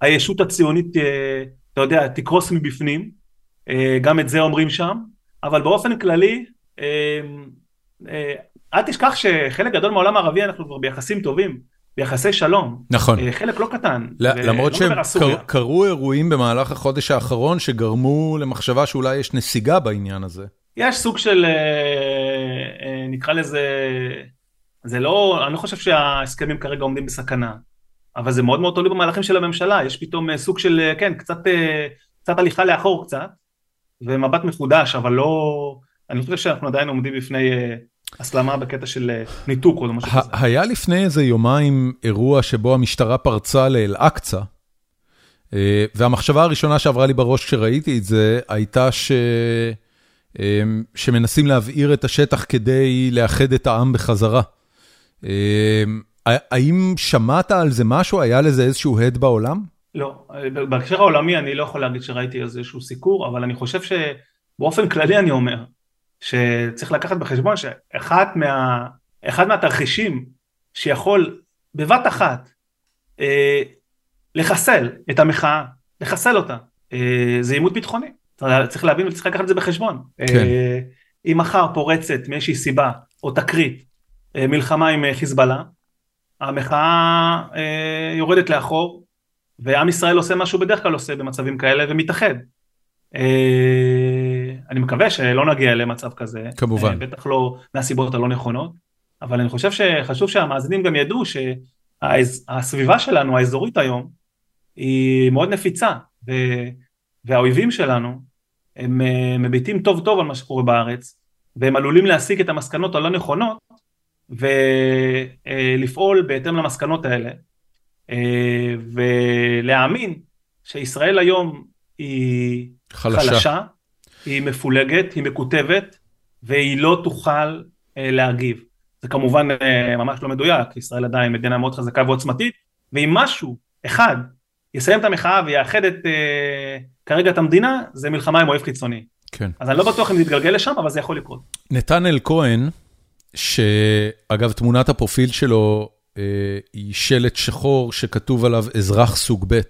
והישות הציונית, אתה יודע, תקרוס מבפנים. גם את זה אומרים שם, אבל באופן כללי, אל תשכח שחלק גדול מהעולם הערבי אנחנו כבר ביחסים טובים, ביחסי שלום. נכון. חלק לא קטן. למרות שהם קרו אירועים במהלך החודש האחרון שגרמו למחשבה שאולי יש נסיגה בעניין הזה. יש סוג של, נקרא לזה, זה לא, אני לא חושב שההסכמים כרגע עומדים בסכנה, אבל זה מאוד מאוד תלוי במהלכים של הממשלה, יש פתאום סוג של, כן, קצת, קצת הליכה לאחור קצת. ומבט מחודש, אבל לא... אני חושב שאנחנו עדיין עומדים בפני הסלמה בקטע של ניתוק או משהו כזה. היה לפני איזה יומיים אירוע שבו המשטרה פרצה לאל-אקצא, והמחשבה הראשונה שעברה לי בראש כשראיתי את זה, הייתה ש... שמנסים להבעיר את השטח כדי לאחד את העם בחזרה. האם שמעת על זה משהו? היה לזה איזשהו הד בעולם? לא, בהקשר העולמי אני לא יכול להגיד שראיתי איזשהו סיקור, אבל אני חושב שבאופן כללי אני אומר, שצריך לקחת בחשבון שאחד מה, אחד מהתרחישים שיכול בבת אחת אה, לחסל את המחאה, לחסל אותה, אה, זה עימות ביטחוני. צריך להבין וצריך לקחת את זה בחשבון. כן. אה, אם מחר פורצת מאיזושהי סיבה או תקרית אה, מלחמה עם חיזבאללה, המחאה אה, יורדת לאחור ועם ישראל עושה מה שהוא בדרך כלל עושה במצבים כאלה ומתאחד. אני מקווה שלא נגיע למצב כזה, כמובן, בטח לא מהסיבות הלא נכונות, אבל אני חושב שחשוב שהמאזינים גם ידעו שהסביבה שלנו האזורית היום היא מאוד נפיצה, והאויבים שלנו הם מביטים טוב טוב על מה שקורה בארץ, והם עלולים להסיק את המסקנות הלא נכונות ולפעול בהתאם למסקנות האלה. ולהאמין שישראל היום היא חלשה, חלשה היא מפולגת, היא מקוטבת והיא לא תוכל להגיב. זה כמובן ממש לא מדויק, ישראל עדיין מדינה מאוד חזקה ועוצמתית ואם משהו אחד יסיים את המחאה ויאחד את כרגע את המדינה זה מלחמה עם אויב חיצוני. כן. אז אני לא בטוח אם זה יתגלגל לשם, אבל זה יכול לקרות. נתנאל כהן, שאגב תמונת הפרופיל שלו אה, היא שלט שחור שכתוב עליו אזרח סוג ב', אה,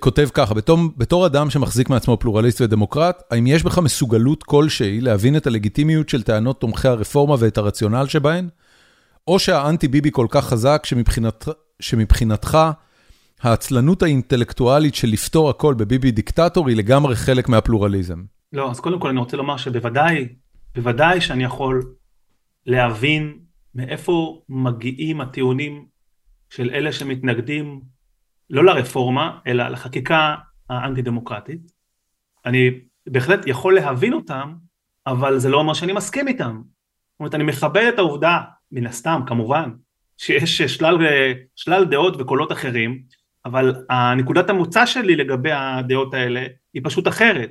כותב ככה, בתור אדם שמחזיק מעצמו פלורליסט ודמוקרט, האם יש בך מסוגלות כלשהי להבין את הלגיטימיות של טענות תומכי הרפורמה ואת הרציונל שבהן? או שהאנטי ביבי כל כך חזק שמבחינת, שמבחינתך העצלנות האינטלקטואלית של לפתור הכל בביבי דיקטטור היא לגמרי חלק מהפלורליזם. לא, אז קודם כל אני רוצה לומר שבוודאי, בוודאי שאני יכול להבין מאיפה מגיעים הטיעונים של אלה שמתנגדים לא לרפורמה, אלא לחקיקה האנטי דמוקרטית. אני בהחלט יכול להבין אותם, אבל זה לא אומר שאני מסכים איתם. זאת אומרת, אני מכבד את העובדה, מן הסתם, כמובן, שיש שלל, שלל דעות וקולות אחרים, אבל הנקודת המוצא שלי לגבי הדעות האלה היא פשוט אחרת.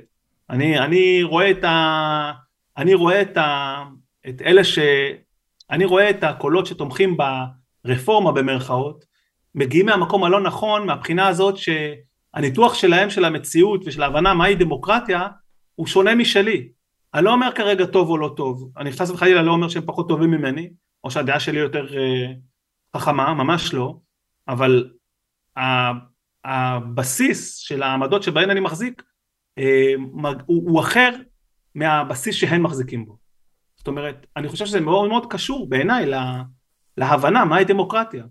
אני, אני רואה את ה... אני רואה את ה... את אלה ש... אני רואה את הקולות שתומכים ברפורמה במרכאות, מגיעים מהמקום הלא נכון, מהבחינה הזאת שהניתוח שלהם של המציאות ושל ההבנה מהי דמוקרטיה, הוא שונה משלי. אני לא אומר כרגע טוב או לא טוב, אני חס וחלילה לא אומר שהם פחות טובים ממני, או שהדעה שלי יותר אה, חכמה, ממש לא, אבל הבסיס של העמדות שבהן אני מחזיק אה, הוא אחר מהבסיס שהם מחזיקים בו. זאת אומרת, אני חושב שזה מאוד מאוד קשור בעיניי להבנה מהי דמוקרטיה.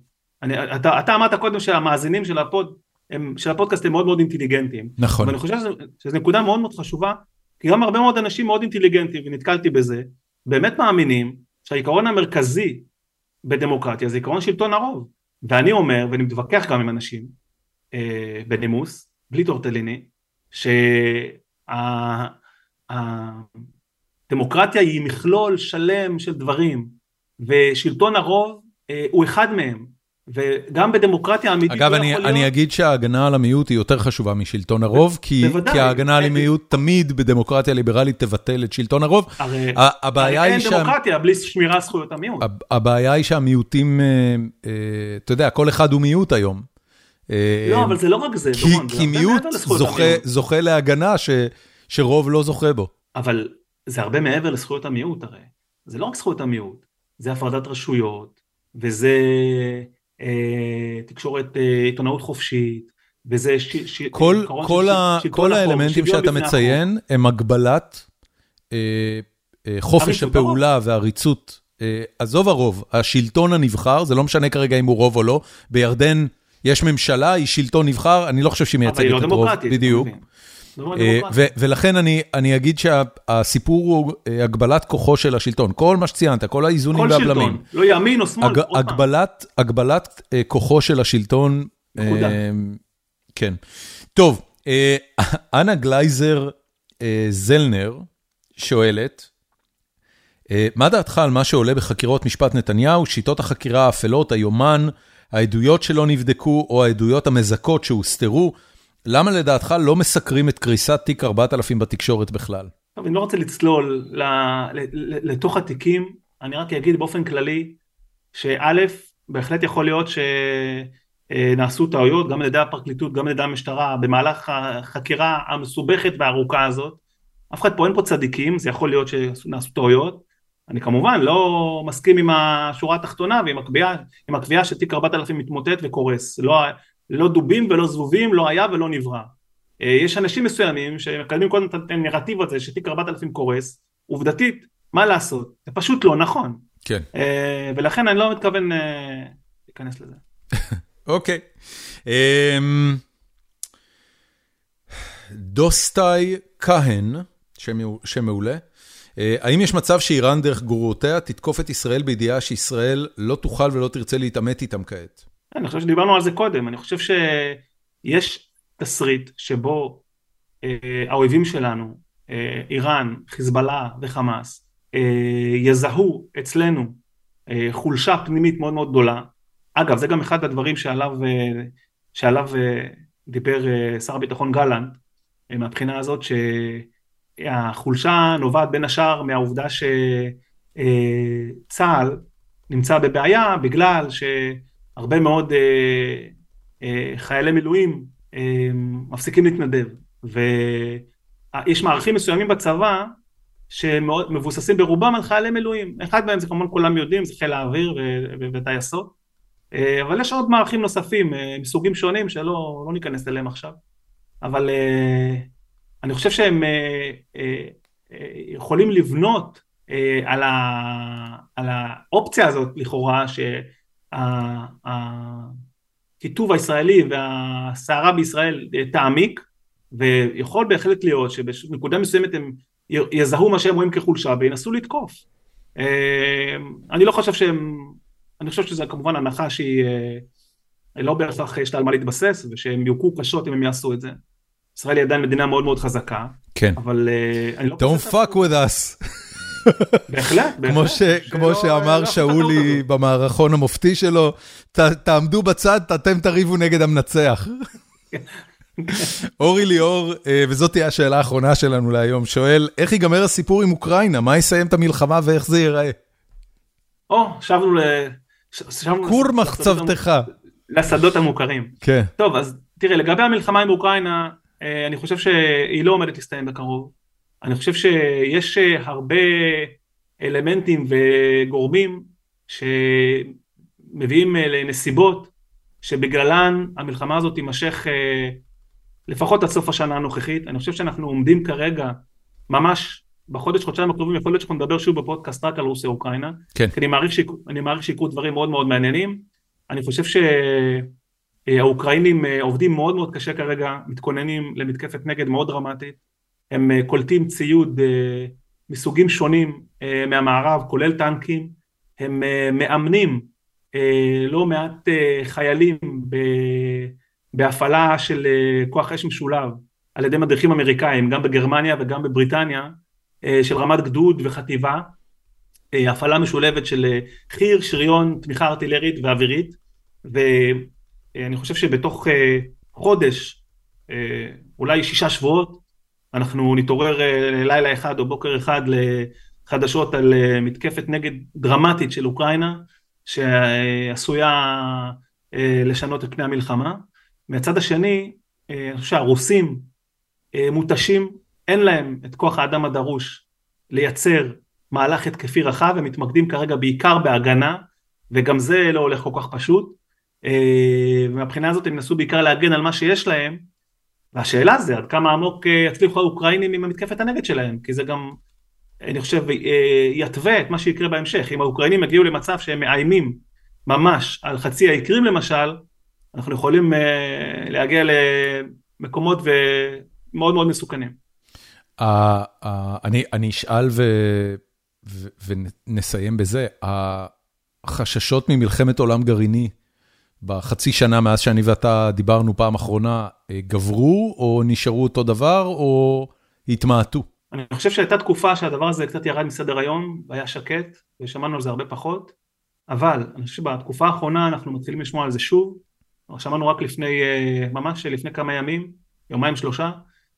אני, אתה, אתה אמרת קודם שהמאזינים של, הפוד, הם, של הפודקאסט הם מאוד מאוד אינטליגנטיים. נכון. ואני חושב שזו נקודה מאוד מאוד חשובה, כי גם הרבה מאוד אנשים מאוד אינטליגנטיים, ונתקלתי בזה, באמת מאמינים שהעיקרון המרכזי בדמוקרטיה זה עיקרון שלטון הרוב. ואני אומר, ואני מתווכח גם עם אנשים, אה, בנימוס, בלי טורטליני, שהדמוקרטיה היא מכלול שלם של דברים, ושלטון הרוב אה, הוא אחד מהם. וגם בדמוקרטיה אמיתית אגב, לא אני, יכול להיות... אגב, אני אגיד שההגנה על המיעוט היא יותר חשובה משלטון הרוב, כי, כי ההגנה על המיעוט תמיד בדמוקרטיה ליברלית תבטל את שלטון הרוב. הרי, הבעיה הרי אין שה... דמוקרטיה בלי שמירה זכויות המיעוט. הבעיה היא שהמיעוטים, אה, אה, אתה יודע, כל אחד הוא מיעוט היום. אה, לא, אבל זה לא רק זה, כי, דורון, כי מיעוט זוכה, זוכה להגנה ש, שרוב לא זוכה בו. אבל זה הרבה מעבר לזכויות המיעוט הרי. זה לא רק זכויות המיעוט, זה הפרדת רשויות, וזה... אה, תקשורת אה, עיתונאות חופשית, וזה ש... ש כל, כל, ה, כל האלמנטים שאתה מציין. הם הגבלת אה, אה, חופש הפעולה. והעריצות. אה, עזוב הרוב, השלטון הנבחר, זה לא משנה כרגע אם הוא רוב או לא, בירדן יש ממשלה, היא שלטון נבחר, אני לא חושב שהיא מייצגת את רוב. אבל היא לא דמוקרטית. בדיוק. אה, ולכן אני אגיד שהסיפור הוא הגבלת כוחו של השלטון. כל מה שציינת, כל האיזונים והבלמים. כל שלטון, לא ימין או שמאל. הגבלת אה, כוחו של השלטון. נקודה. כן. טוב, אנה גלייזר זלנר שואלת, מה דעתך על מה שעולה בחקירות משפט נתניהו, שיטות החקירה האפלות, היומן, העדויות שלא נבדקו או העדויות המזכות שהוסתרו? למה לדעתך לא מסקרים את קריסת תיק 4000 בתקשורת בכלל? טוב, אני לא רוצה לצלול לתוך התיקים, אני רק אגיד באופן כללי, שא', בהחלט יכול להיות שנעשו טעויות, גם על ידי הפרקליטות, גם על ידי המשטרה, במהלך החקירה המסובכת והארוכה הזאת. אף אחד פה אין פה צדיקים, זה יכול להיות שנעשו טעויות. אני כמובן לא מסכים עם השורה התחתונה ועם הקביעה, הקביעה שתיק 4000 מתמוטט וקורס. לא, לא דובים ולא זבובים, לא היה ולא נברא. אה, יש אנשים מסוימים שמקדמים קודם את הנרטיב הזה שתיק 4000 קורס, עובדתית, מה לעשות? זה פשוט לא נכון. כן. אה, ולכן אני לא מתכוון אה, להיכנס לזה. אוקיי. אמ, דוסטאי כהן, שם מעולה, האם יש מצב שאיראן דרך גרורותיה תתקוף את ישראל בידיעה שישראל לא תוכל ולא תרצה להתעמת איתם כעת? אני חושב שדיברנו על זה קודם, אני חושב שיש תסריט שבו אה, האויבים שלנו איראן, חיזבאללה וחמאס יזהו אצלנו חולשה פנימית מאוד מאוד גדולה, אגב זה גם אחד הדברים שעליו, שעליו דיבר שר הביטחון גלנט, מהבחינה הזאת שהחולשה נובעת בין השאר מהעובדה שצה"ל נמצא בבעיה בגלל שהרבה מאוד אה, אה, חיילי מילואים אה, מפסיקים להתנדב. ויש מערכים מסוימים בצבא שמבוססים ברובם על חיילי מילואים. אחד מהם זה כמובן כולם יודעים זה חיל האוויר וטייסות. אבל יש עוד מערכים נוספים מסוגים שונים שלא לא ניכנס אליהם עכשיו. אבל אני חושב שהם יכולים לבנות אה, על, ה, על האופציה הזאת לכאורה שהכיתוב הישראלי והסערה בישראל אה, תעמיק ויכול בהחלט להיות שבנקודה מסוימת הם יזהו מה שהם רואים כחולשה וינסו לתקוף. אה, אני לא חושב שהם, אני חושב שזה כמובן הנחה שהיא לא בהכרח יש לה על מה להתבסס ושהם יוכו קשות אם הם יעשו את זה. ישראל היא עדיין מדינה מאוד מאוד חזקה. כן. אבל אני לא... Don't fuck with us. בהחלט, בהחלט. כמו שאמר שאולי במערכון המופתי שלו, תעמדו בצד, אתם תריבו נגד המנצח. אורי ליאור, אה, וזאת תהיה השאלה האחרונה שלנו להיום, שואל, איך ייגמר הסיפור עם אוקראינה? מה יסיים את המלחמה ואיך זה ייראה? או, שבנו ל... כור מחצבתך. לשדות המוכרים. כן. טוב, אז תראה, לגבי המלחמה עם אוקראינה, אה, אני חושב שהיא לא עומדת להסתיים בקרוב. אני חושב שיש אה, הרבה אלמנטים וגורמים שמביאים אה, לנסיבות שבגללן המלחמה הזאת תימשך אה, לפחות עד סוף השנה הנוכחית. אני חושב שאנחנו עומדים כרגע ממש בחודש, חודשיים הקרובים, יכול להיות שאנחנו נדבר שוב בפודקאסט רק על רוסיה אוקראינה. כן. כי אני מעריך שיקרו דברים מאוד מאוד מעניינים. אני חושב שהאוקראינים עובדים מאוד מאוד קשה כרגע, מתכוננים למתקפת נגד מאוד דרמטית. הם אה, קולטים ציוד אה, מסוגים שונים אה, מהמערב, כולל טנקים, הם מאמנים לא מעט חיילים בהפעלה של כוח אש משולב על ידי מדריכים אמריקאים, גם בגרמניה וגם בבריטניה, של רמת גדוד וחטיבה, הפעלה משולבת של חי"ר, שריון, תמיכה ארטילרית ואווירית, ואני חושב שבתוך חודש, אולי שישה שבועות, אנחנו נתעורר אה, לילה אחד או בוקר אחד לחדשות על אה, מתקפת נגד דרמטית של אוקראינה שעשויה אה, לשנות את פני המלחמה. מהצד השני, אני חושב שהרוסים מותשים, אין להם את כוח האדם הדרוש לייצר מהלך התקפי רחב, הם מתמקדים כרגע בעיקר בהגנה, וגם זה לא הולך כל כך פשוט. ומהבחינה הזאת הם נסו בעיקר להגן על מה שיש להם, והשאלה זה עד כמה עמוק אה, יצליחו האוקראינים עם המתקפת הנגד שלהם, כי זה גם, אני חושב, אה, יתווה את מה שיקרה בהמשך. אם האוקראינים יגיעו למצב שהם מאיימים ממש על חצי האי קרים למשל, אנחנו יכולים אה, להגיע למקומות מאוד מאוד מסוכנים. אני אשאל ונסיים בזה, החששות ממלחמת עולם גרעיני, בחצי שנה מאז שאני ואתה דיברנו פעם אחרונה, אה, גברו או נשארו אותו דבר או התמעטו? אני חושב שהייתה תקופה שהדבר הזה קצת ירד מסדר היום והיה שקט ושמענו על זה הרבה פחות, אבל אני חושב שבתקופה האחרונה אנחנו מתחילים לשמוע על זה שוב, שמענו רק לפני, אה, ממש לפני כמה ימים, יומיים שלושה,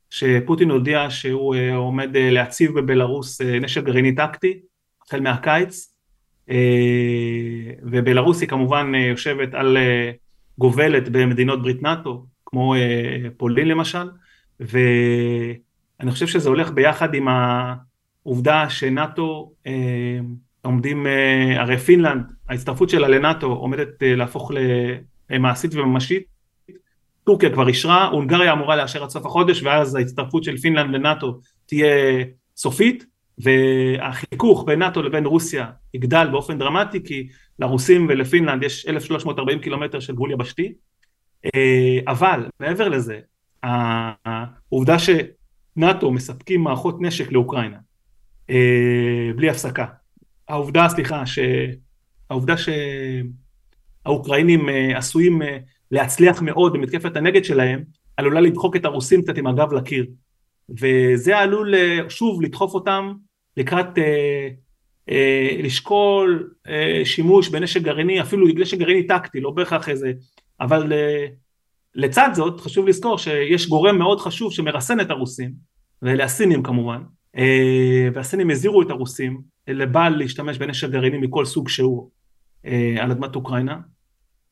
שפוטין הודיע שהוא אה, עומד להציב בבלארוס נשק גרעיני טקטי החל מהקיץ ובלרוס היא כמובן אה, יושבת על אה, גובלת במדינות ברית נאט"ו כמו פולין למשל ואני חושב שזה הולך ביחד עם העובדה שנאט"ו עומדים הרי פינלנד ההצטרפות שלה לנאט"ו עומדת להפוך למעשית וממשית. טורקיה כבר אישרה, הונגריה אמורה לאשר עד סוף החודש ואז ההצטרפות של פינלנד לנאט"ו תהיה סופית והחיכוך בין נאט"ו לבין רוסיה יגדל באופן דרמטי כי לרוסים ולפינלנד יש 1340 קילומטר של גבול יבשתי. אה, אבל מעבר לזה העובדה שנאט"ו מספקים מערכות נשק לאוקראינה אה, בלי הפסקה. העובדה סליחה העובדה שהאוקראינים אה, עשויים להצליח מאוד במתקפת הנגד שלהם עלולה לדחוק את הרוסים קצת עם הגב לקיר וזה עלול שוב לדחוף אותם לקראת לשקול שימוש בנשק גרעיני, אפילו נשק גרעיני טקטי, לא בהכרח איזה, אבל לצד זאת חשוב לזכור שיש גורם מאוד חשוב שמרסן את הרוסים, ואלה הסינים כמובן, והסינים הזהירו את הרוסים לבעל להשתמש בנשק גרעיני מכל סוג שהוא על אדמת אוקראינה,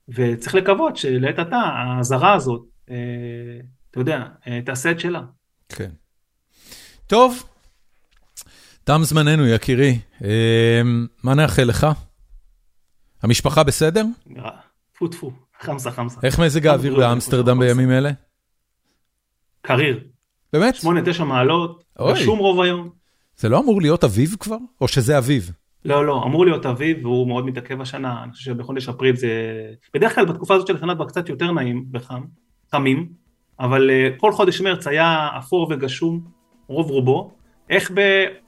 וצריך לקוות שלעת עתה האזהרה הזאת, אתה יודע, תעשה את שלה. כן. טוב, תם זמננו יקירי, מה נאחל לך? המשפחה בסדר? טפו טפו, חמסה חמסה. איך מזג האוויר באמסטרדם בימים אלה? קריר. באמת? 8-9 מעלות, שום רוב היום. זה לא אמור להיות אביב כבר? או שזה אביב? לא, לא, אמור להיות אביב והוא מאוד מתעכב השנה, אני חושב שבחודש אפריל זה... בדרך כלל בתקופה הזאת של השנה כבר קצת יותר נעים וחם, חמים, אבל כל חודש מרץ היה אפור וגשום, רוב רובו. איך, ב...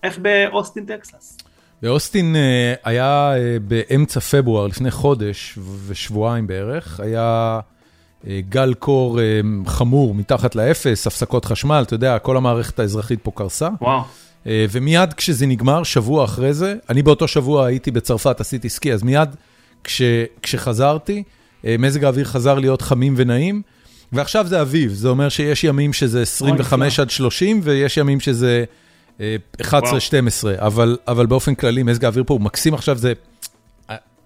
איך באוסטין טקסס? באוסטין היה באמצע פברואר, לפני חודש ושבועיים בערך, היה גל קור חמור מתחת לאפס, הפסקות חשמל, אתה יודע, כל המערכת האזרחית פה קרסה. וואו. ומיד כשזה נגמר, שבוע אחרי זה, אני באותו שבוע הייתי בצרפת, עשיתי סקי, אז מיד כש, כשחזרתי, מזג האוויר חזר להיות חמים ונעים, ועכשיו זה אביב, זה אומר שיש ימים שזה 25 עד 30, ויש ימים שזה 11-12, אבל, אבל באופן כללי מזג האוויר פה הוא מקסים עכשיו, זה...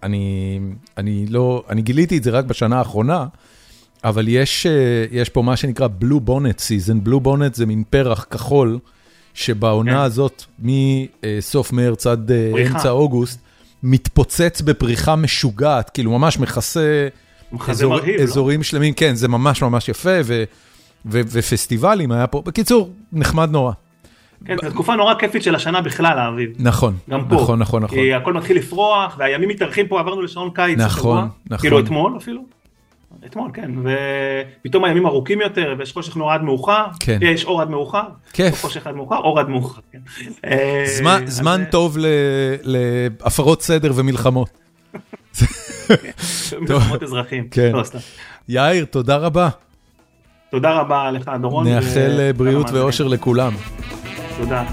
אני, אני לא, אני גיליתי את זה רק בשנה האחרונה, אבל יש, יש פה מה שנקרא Blue Bonnet Season, Blue Bonnet זה מין פרח כחול, שבעונה הזאת, מסוף מרץ עד אמצע אוגוסט, מתפוצץ בפריחה משוגעת, כאילו ממש מכסה אזורים שלמים, כן, זה ממש ממש יפה, ופסטיבלים היה פה, בקיצור, נחמד נורא. כן, זו תקופה נורא כיפית של השנה בכלל, האביב. נכון, גם פה. נכון, נכון, נכון. כי הכל מתחיל לפרוח, והימים מתארחים פה, עברנו לשעון קיץ. נכון, נכון. כאילו אתמול אפילו. אתמול, כן, ופתאום הימים ארוכים יותר, ויש חושך נורא עד מאוחר, כן. יש אור עד מאוחר, כיף. חושך עד מאוחר, אור עד מאוחר, כן. זמן, זמן טוב להפרות סדר ומלחמות. מלחמות אזרחים. כן. יאיר, תודה רבה. תודה רבה לך, דורון. נאחל בריאות ואושר לכולם. תודה.